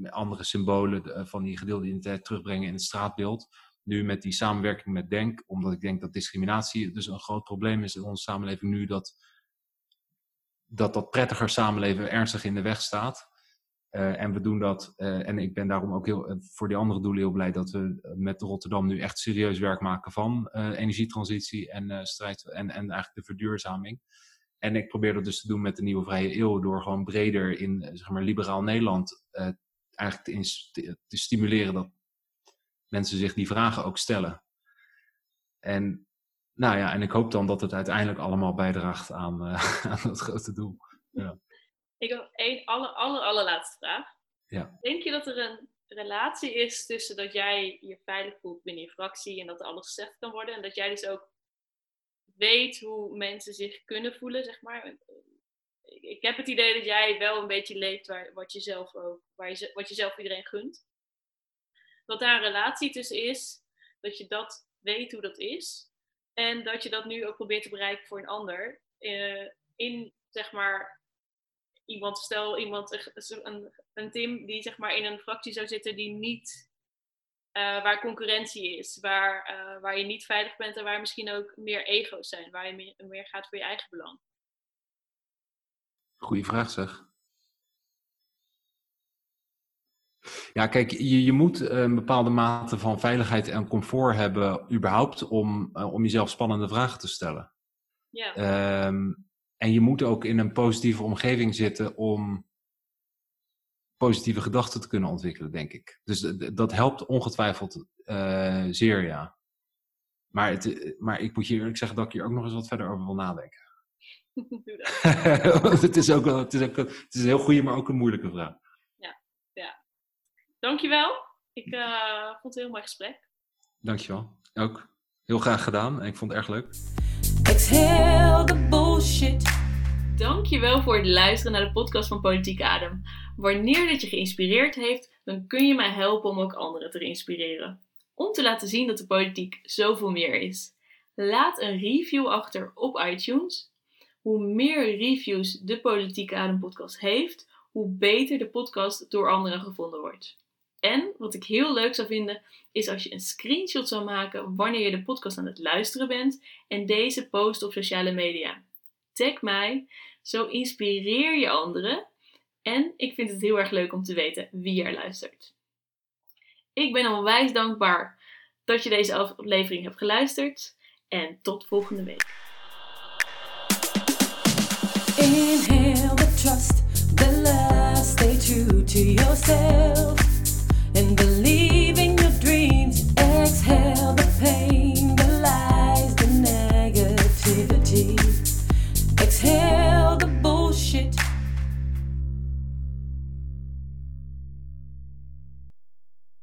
met andere symbolen eh, van die gedeelde identiteit terugbrengen in het straatbeeld. Nu met die samenwerking met Denk, omdat ik denk dat discriminatie dus een groot probleem is in onze samenleving nu, dat dat, dat prettiger samenleven ernstig in de weg staat. Uh, en we doen dat, uh, en ik ben daarom ook heel, uh, voor die andere doelen heel blij dat we met Rotterdam nu echt serieus werk maken van energietransitie en strijd en, en eigenlijk de verduurzaming. En ik probeer dat dus te doen met de nieuwe vrije eeuw door gewoon breder in zeg maar, liberaal Nederland eigenlijk te, te, stimuleren dat mensen zich die vragen ook stellen. En, nou ja, en ik hoop dan dat het uiteindelijk allemaal bijdraagt aan, aan dat grote doel. Ja. Ik heb één aller, aller, allerlaatste vraag. Ja. Denk je dat er een relatie is tussen dat jij je veilig voelt binnen je fractie en dat alles gezegd kan worden en dat jij dus ook weet hoe mensen zich kunnen voelen, zeg maar, ik heb het idee dat jij wel een beetje leeft waar, wat, je zelf ook, waar je, wat je zelf iedereen gunt. Dat daar een relatie tussen is, dat je dat weet hoe dat is. En dat je dat nu ook probeert te bereiken voor een ander. Uh, in, zeg maar, iemand, stel iemand, een, een Tim die zeg maar in een fractie zou zitten die niet, uh, waar concurrentie is, waar, uh, waar je niet veilig bent en waar misschien ook meer ego's zijn, waar je meer, meer gaat voor je eigen belang. Goeie vraag zeg. Ja, kijk, je, je moet eh, een bepaalde mate van veiligheid en comfort hebben, überhaupt, om, eh, om jezelf spannende vragen te stellen. Ja. Ehm, en je moet ook in een positieve omgeving zitten om positieve gedachten te kunnen ontwikkelen, denk ik. Dus dat helpt ongetwijfeld eh, zeer, ja. Maar, het, maar ik moet je eerlijk zeggen dat ik hier ook nog eens wat verder over wil nadenken. Doe dat. Want het is ook, wel- het is ook een- het is een heel goede, maar ook een moeilijke vraag. Dankjewel. Ik eh, vond het een heel mooi gesprek. Dankjewel. Ook heel graag gedaan en ik vond het erg leuk. Exhale the bullshit. Dankjewel voor het luisteren naar de podcast van Politiek Adem. Wanneer dit je geïnspireerd heeft, dan kun je mij helpen om ook anderen te inspireren. Om te laten zien dat de politiek zoveel meer is. Laat een review achter op iTunes. Hoe meer reviews de Politiek Adem podcast heeft, hoe beter de podcast door anderen gevonden wordt. En wat ik heel leuk zou vinden, is als je een screenshot zou maken wanneer je de podcast aan het luisteren bent en deze post op sociale media tag mij. Zo inspireer je anderen. En ik vind het heel erg leuk om te weten wie er luistert. Ik ben onwijs dankbaar dat je deze aflevering hebt geluisterd. En tot volgende week. Inhale the trust, the stay true to yourself. Your dreams. tell